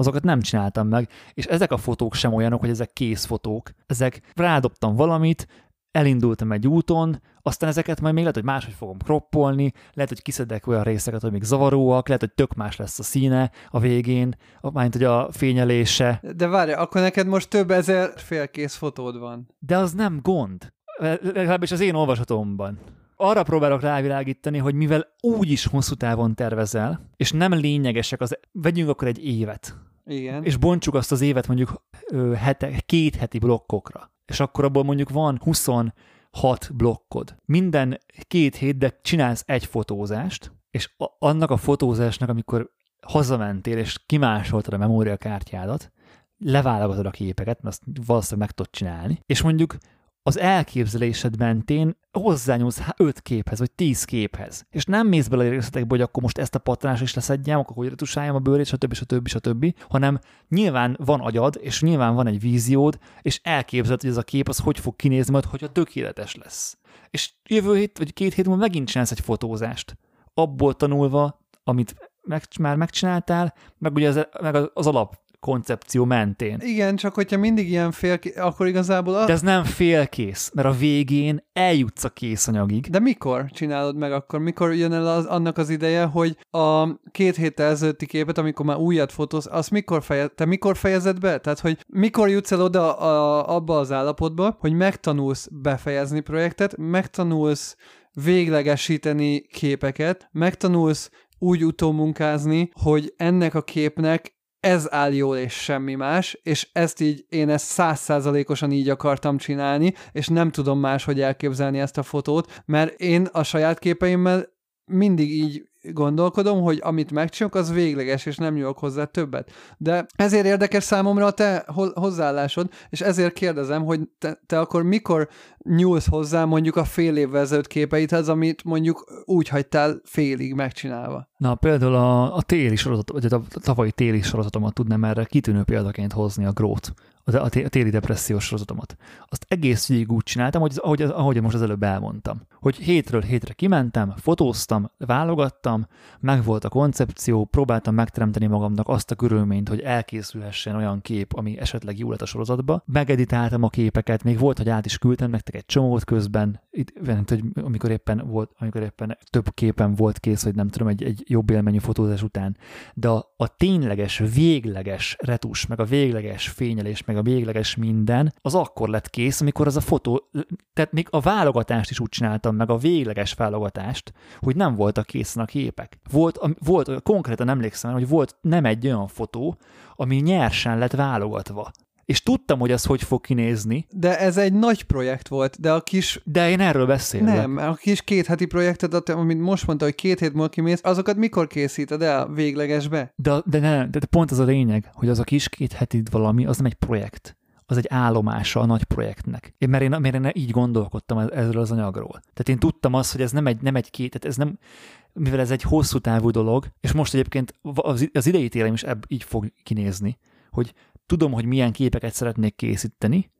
azokat nem csináltam meg, és ezek a fotók sem olyanok, hogy ezek kész fotók. Ezek rádobtam valamit, elindultam egy úton, aztán ezeket majd még lehet, hogy máshogy fogom kroppolni, lehet, hogy kiszedek olyan részeket, hogy még zavaróak, lehet, hogy tök más lesz a színe a végén, majd hogy a fényelése. De várj, akkor neked most több ezer félkész fotód van. De az nem gond. Legalábbis az én olvasatomban arra próbálok rávilágítani, hogy mivel úgy is hosszú távon tervezel, és nem lényegesek, az, vegyünk akkor egy évet. Igen. És bontsuk azt az évet mondjuk ö, hete, két heti blokkokra. És akkor abból mondjuk van 26 blokkod. Minden két hét, de csinálsz egy fotózást, és a, annak a fotózásnak, amikor hazamentél, és kimásoltad a memóriakártyádat, leválogatod a képeket, mert azt valószínűleg meg tudod csinálni, és mondjuk az elképzelésed mentén hozzányúlsz öt képhez, vagy tíz képhez. És nem mész bele a részletekbe, hogy akkor most ezt a pattanás is leszedjem, akkor hogy retusáljam a bőrét, stb. stb. stb. hanem nyilván van agyad, és nyilván van egy víziód, és elképzeled, hogy ez a kép az hogy fog kinézni majd, hogyha tökéletes lesz. És jövő hét, vagy két hét múlva megint csinálsz egy fotózást abból tanulva, amit meg, már megcsináltál, meg ugye az, meg az alap koncepció mentén. Igen, csak hogyha mindig ilyen fél, akkor igazából... A... De ez nem félkész, mert a végén eljutsz a készanyagig. De mikor csinálod meg akkor? Mikor jön el az, annak az ideje, hogy a két héttel ezelőtti képet, amikor már újat fotóz, azt mikor fejez, te mikor fejezed be? Tehát, hogy mikor jutsz el oda a, abba az állapotba, hogy megtanulsz befejezni projektet, megtanulsz véglegesíteni képeket, megtanulsz úgy utómunkázni, hogy ennek a képnek ez áll jól és semmi más, és ezt így, én ezt százszázalékosan így akartam csinálni, és nem tudom máshogy elképzelni ezt a fotót, mert én a saját képeimmel mindig így gondolkodom, hogy amit megcsinálok, az végleges, és nem nyúlok hozzá többet. De ezért érdekes számomra a te hozzáállásod, és ezért kérdezem, hogy te, te akkor mikor nyúlsz hozzá mondjuk a fél évvel ezelőtt képeidhez, amit mondjuk úgy hagytál félig megcsinálva? Na, például a, a téli sorozat, vagy a tavalyi téli sorozatomat tudnám erre kitűnő példaként hozni a grót a, téli depressziós sorozatomat. Azt egész végig úgy csináltam, hogy, ahogy, ahogy most az előbb elmondtam. Hogy hétről hétre kimentem, fotóztam, válogattam, meg volt a koncepció, próbáltam megteremteni magamnak azt a körülményt, hogy elkészülhessen olyan kép, ami esetleg jó lett a sorozatba. Megeditáltam a képeket, még volt, hogy át is küldtem nektek egy csomót közben, itt, hogy amikor éppen volt, amikor éppen több képen volt kész, hogy nem tudom, egy, egy jobb élményű fotózás után. De a, a tényleges, végleges retus, meg a végleges fényelés, meg a végleges minden, az akkor lett kész, amikor az a fotó, tehát még a válogatást is úgy csináltam, meg a végleges válogatást, hogy nem voltak készen a képek. Volt, volt konkrétan emlékszem, hogy volt nem egy olyan fotó, ami nyersen lett válogatva és tudtam, hogy az hogy fog kinézni. De ez egy nagy projekt volt, de a kis... De én erről beszélek. Nem, a kis két heti projektet, amit most mondta, hogy két hét múlva kimész, azokat mikor készíted el véglegesbe? De, de, ne, de pont az a lényeg, hogy az a kis két heti valami, az nem egy projekt az egy állomása a nagy projektnek. Én, mert, én, mert én így gondolkodtam ezről az anyagról. Tehát én tudtam azt, hogy ez nem egy, nem egy két, tehát ez nem, mivel ez egy hosszú távú dolog, és most egyébként az, az idei télem is ebb, így fog kinézni, hogy tudom, hogy milyen képeket szeretnék készíteni,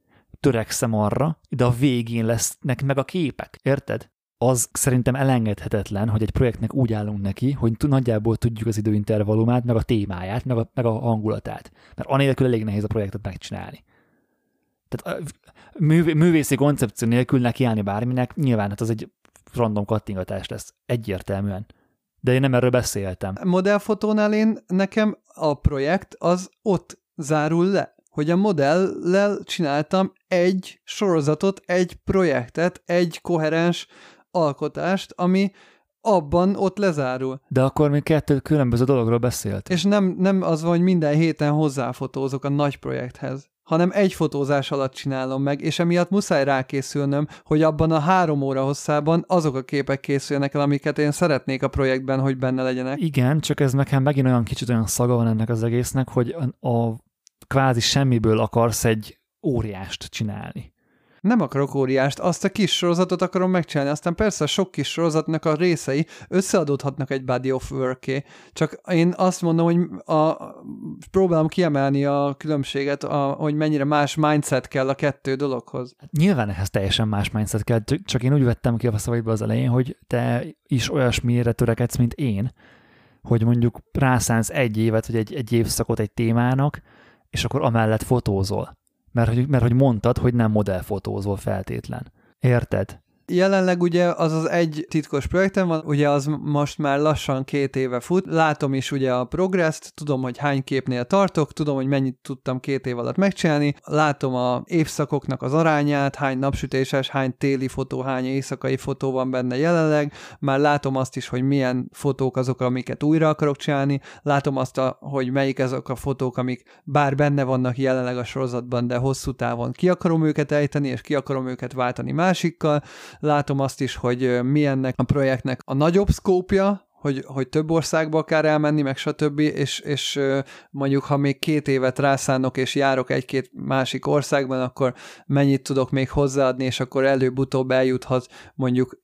törekszem arra, de a végén lesznek meg a képek, érted? Az szerintem elengedhetetlen, hogy egy projektnek úgy állunk neki, hogy nagyjából tudjuk az időintervallumát, meg a témáját, meg a, meg a hangulatát. Mert anélkül elég nehéz a projektet megcsinálni. Tehát művé, művészi koncepció nélkül nekiállni bárminek, nyilván hát az egy random kattingatás lesz, egyértelműen. De én nem erről beszéltem. Modellfotónál én nekem a projekt az ott zárul le, hogy a modellel csináltam egy sorozatot, egy projektet, egy koherens alkotást, ami abban ott lezárul. De akkor még kettő különböző dologról beszélt. És nem, nem az van, hogy minden héten hozzáfotózok a nagy projekthez hanem egy fotózás alatt csinálom meg, és emiatt muszáj rákészülnöm, hogy abban a három óra hosszában azok a képek készüljenek el, amiket én szeretnék a projektben, hogy benne legyenek. Igen, csak ez nekem megint olyan kicsit olyan szaga van ennek az egésznek, hogy a kvázi semmiből akarsz egy óriást csinálni. Nem akarok óriást, azt a kis sorozatot akarom megcsinálni, aztán persze a sok kis sorozatnak a részei összeadódhatnak egy body of work Csak én azt mondom, hogy a, próbálom kiemelni a különbséget, a, hogy mennyire más mindset kell a kettő dologhoz. Nyilván ehhez teljesen más mindset kell, csak én úgy vettem ki a szavaidba az elején, hogy te is olyasmire törekedsz, mint én, hogy mondjuk rászánsz egy évet, vagy egy, egy évszakot egy témának, és akkor amellett fotózol. Mert hogy, mert hogy mondtad, hogy nem modellfotózol feltétlen. Érted? Jelenleg ugye az az egy titkos projektem van, ugye az most már lassan két éve fut, látom is ugye a progresszt, tudom, hogy hány képnél tartok, tudom, hogy mennyit tudtam két év alatt megcsinálni, látom a évszakoknak az arányát, hány napsütéses, hány téli fotó, hány éjszakai fotó van benne jelenleg, már látom azt is, hogy milyen fotók azok, amiket újra akarok csinálni, látom azt, a, hogy melyik azok a fotók, amik bár benne vannak jelenleg a sorozatban, de hosszú távon ki akarom őket ejteni, és ki akarom őket váltani másikkal, látom azt is, hogy milyennek a projektnek a nagyobb szkópja, hogy, hogy több országba akar elmenni, meg stb., és, és mondjuk, ha még két évet rászánok, és járok egy-két másik országban, akkor mennyit tudok még hozzáadni, és akkor előbb-utóbb eljuthat mondjuk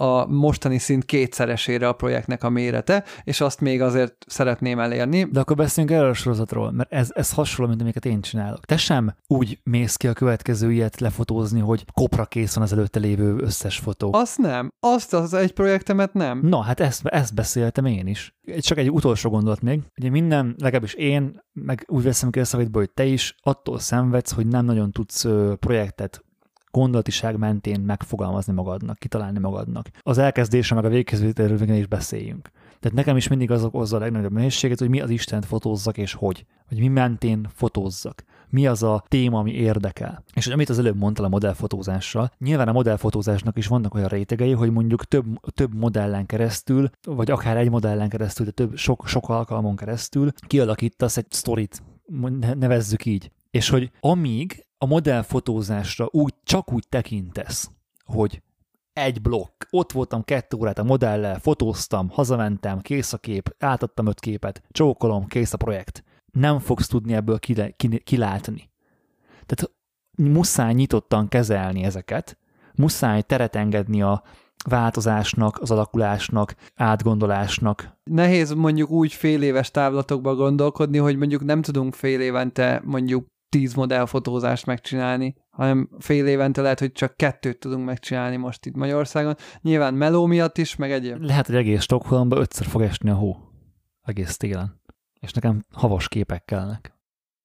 a mostani szint kétszeresére a projektnek a mérete, és azt még azért szeretném elérni. De akkor beszéljünk erről a sorozatról, mert ez, ez hasonló, mint amiket én csinálok. Te sem úgy mész ki a következő ilyet lefotózni, hogy kopra kész van az előtte lévő összes fotó. Azt nem. Azt az egy projektemet nem. Na, hát ezt, ezt beszéltem én is. Csak egy utolsó gondolat még. Ugye minden, legalábbis én, meg úgy veszem ki a szavitból, hogy te is attól szenvedsz, hogy nem nagyon tudsz projektet gondolatiság mentén megfogalmazni magadnak, kitalálni magadnak. Az elkezdése meg a végkezvételről is beszéljünk. Tehát nekem is mindig az okozza a legnagyobb nehézséget, hogy mi az Istent fotózzak és hogy. Hogy mi mentén fotózzak. Mi az a téma, ami érdekel. És hogy amit az előbb mondtál a modellfotózással, nyilván a modellfotózásnak is vannak olyan rétegei, hogy mondjuk több, több modellen keresztül, vagy akár egy modellen keresztül, de több, sok, sok alkalmon keresztül kialakítasz egy sztorit, nevezzük így. És hogy amíg a modellfotózásra úgy, csak úgy tekintesz, hogy egy blokk, ott voltam kettő órát a modellel, fotóztam, hazamentem, kész a kép, átadtam öt képet, csókolom, kész a projekt. Nem fogsz tudni ebből kilátni. Tehát muszáj nyitottan kezelni ezeket, muszáj teret engedni a változásnak, az alakulásnak, átgondolásnak. Nehéz mondjuk úgy fél éves távlatokba gondolkodni, hogy mondjuk nem tudunk fél évente mondjuk tíz modellfotózást megcsinálni, hanem fél évente lehet, hogy csak kettőt tudunk megcsinálni most itt Magyarországon. Nyilván meló miatt is, meg egyéb. Lehet, hogy egész Stockholmba ötször fog esni a hó. Egész télen. És nekem havas képek kellnek.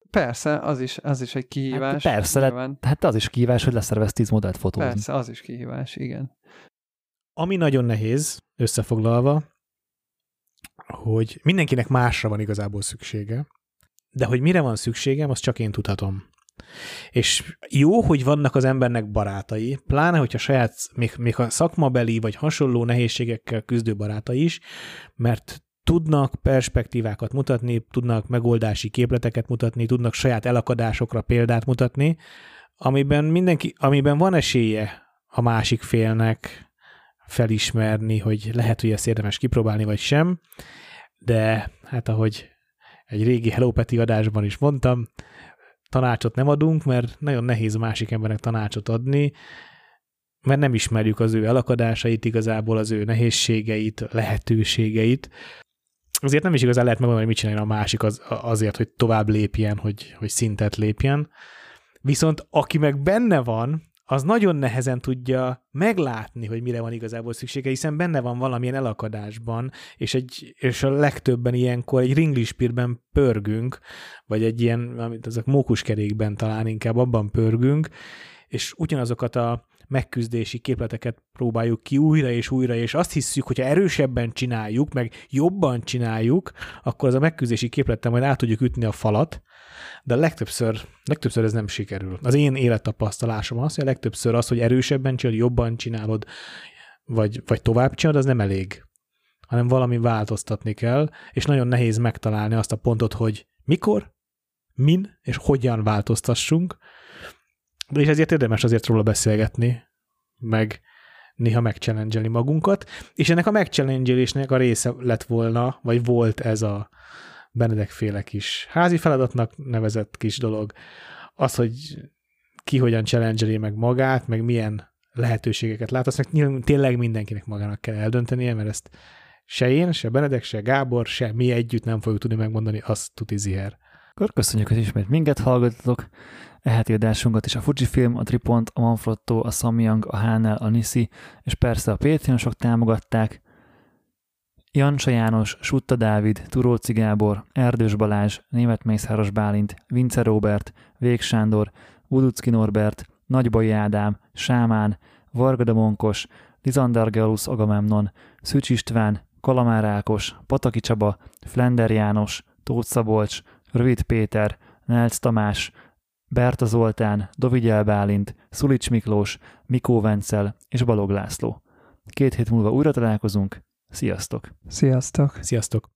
Persze, az is, az is egy kihívás. Hát persze, nyilván. hát az is kihívás, hogy leszervez tíz modellt fotózni. Persze, az is kihívás, igen. Ami nagyon nehéz, összefoglalva, hogy mindenkinek másra van igazából szüksége, de hogy mire van szükségem, azt csak én tudhatom. És jó, hogy vannak az embernek barátai, pláne, hogyha saját, még, még a szakmabeli vagy hasonló nehézségekkel küzdő barátai is, mert tudnak perspektívákat mutatni, tudnak megoldási képleteket mutatni, tudnak saját elakadásokra példát mutatni, amiben mindenki, amiben van esélye a másik félnek felismerni, hogy lehet, hogy ezt érdemes kipróbálni, vagy sem, de hát ahogy egy régi Hello Peti adásban is mondtam, tanácsot nem adunk, mert nagyon nehéz másik embernek tanácsot adni, mert nem ismerjük az ő elakadásait, igazából az ő nehézségeit, lehetőségeit. Azért nem is igazán lehet megmondani, hogy mit csinálja a másik az, azért, hogy tovább lépjen, hogy, hogy szintet lépjen. Viszont aki meg benne van, az nagyon nehezen tudja meglátni, hogy mire van igazából szüksége, hiszen benne van valamilyen elakadásban, és, egy, és a legtöbben ilyenkor egy ringlispírben pörgünk, vagy egy ilyen, amit azok mókuskerékben talán inkább abban pörgünk, és ugyanazokat a megküzdési képleteket próbáljuk ki újra és újra, és azt hiszük, hogyha erősebben csináljuk, meg jobban csináljuk, akkor az a megküzdési képlettel majd át tudjuk ütni a falat, de legtöbbször, legtöbbször ez nem sikerül. Az én élettapasztalásom az, hogy a legtöbbször az, hogy erősebben csinálod, jobban csinálod, vagy, vagy tovább csinálod, az nem elég, hanem valami változtatni kell, és nagyon nehéz megtalálni azt a pontot, hogy mikor, min és hogyan változtassunk, de és ezért érdemes azért róla beszélgetni, meg néha megchallenge magunkat, és ennek a megchallenge a része lett volna, vagy volt ez a Benedek féle kis házi feladatnak nevezett kis dolog, az, hogy ki hogyan challenge meg magát, meg milyen lehetőségeket lát, azt meg tényleg mindenkinek magának kell eldöntenie, mert ezt se én, se Benedek, se Gábor, se mi együtt nem fogjuk tudni megmondani, azt tuti ziher. Akkor köszönjük, hogy ismét minket hallgatotok. Eheti adásunkat is a Fujifilm, a Tripont, a Manfrotto, a Samyang, a Hánel, a Nisi, és persze a Patreonosok támogatták. Jancsa János, Sutta Dávid, Turóci Gábor, Erdős Balázs, Német Mészáros Bálint, Vince Robert, Vég Sándor, Uducki Norbert, Nagybai Ádám, Sámán, Vargada Monkos, Lizander Geolusz Agamemnon, Szücs István, Kalamár Ákos, Pataki Csaba, Flender János, Tóth Szabolcs, Rövid Péter, Nelc Tamás, Berta Zoltán, Dovigyel Bálint, Szulics Miklós, Mikó Vencel és Balog László. Két hét múlva újra találkozunk, Sziasztok! Sziasztok! Sziasztok!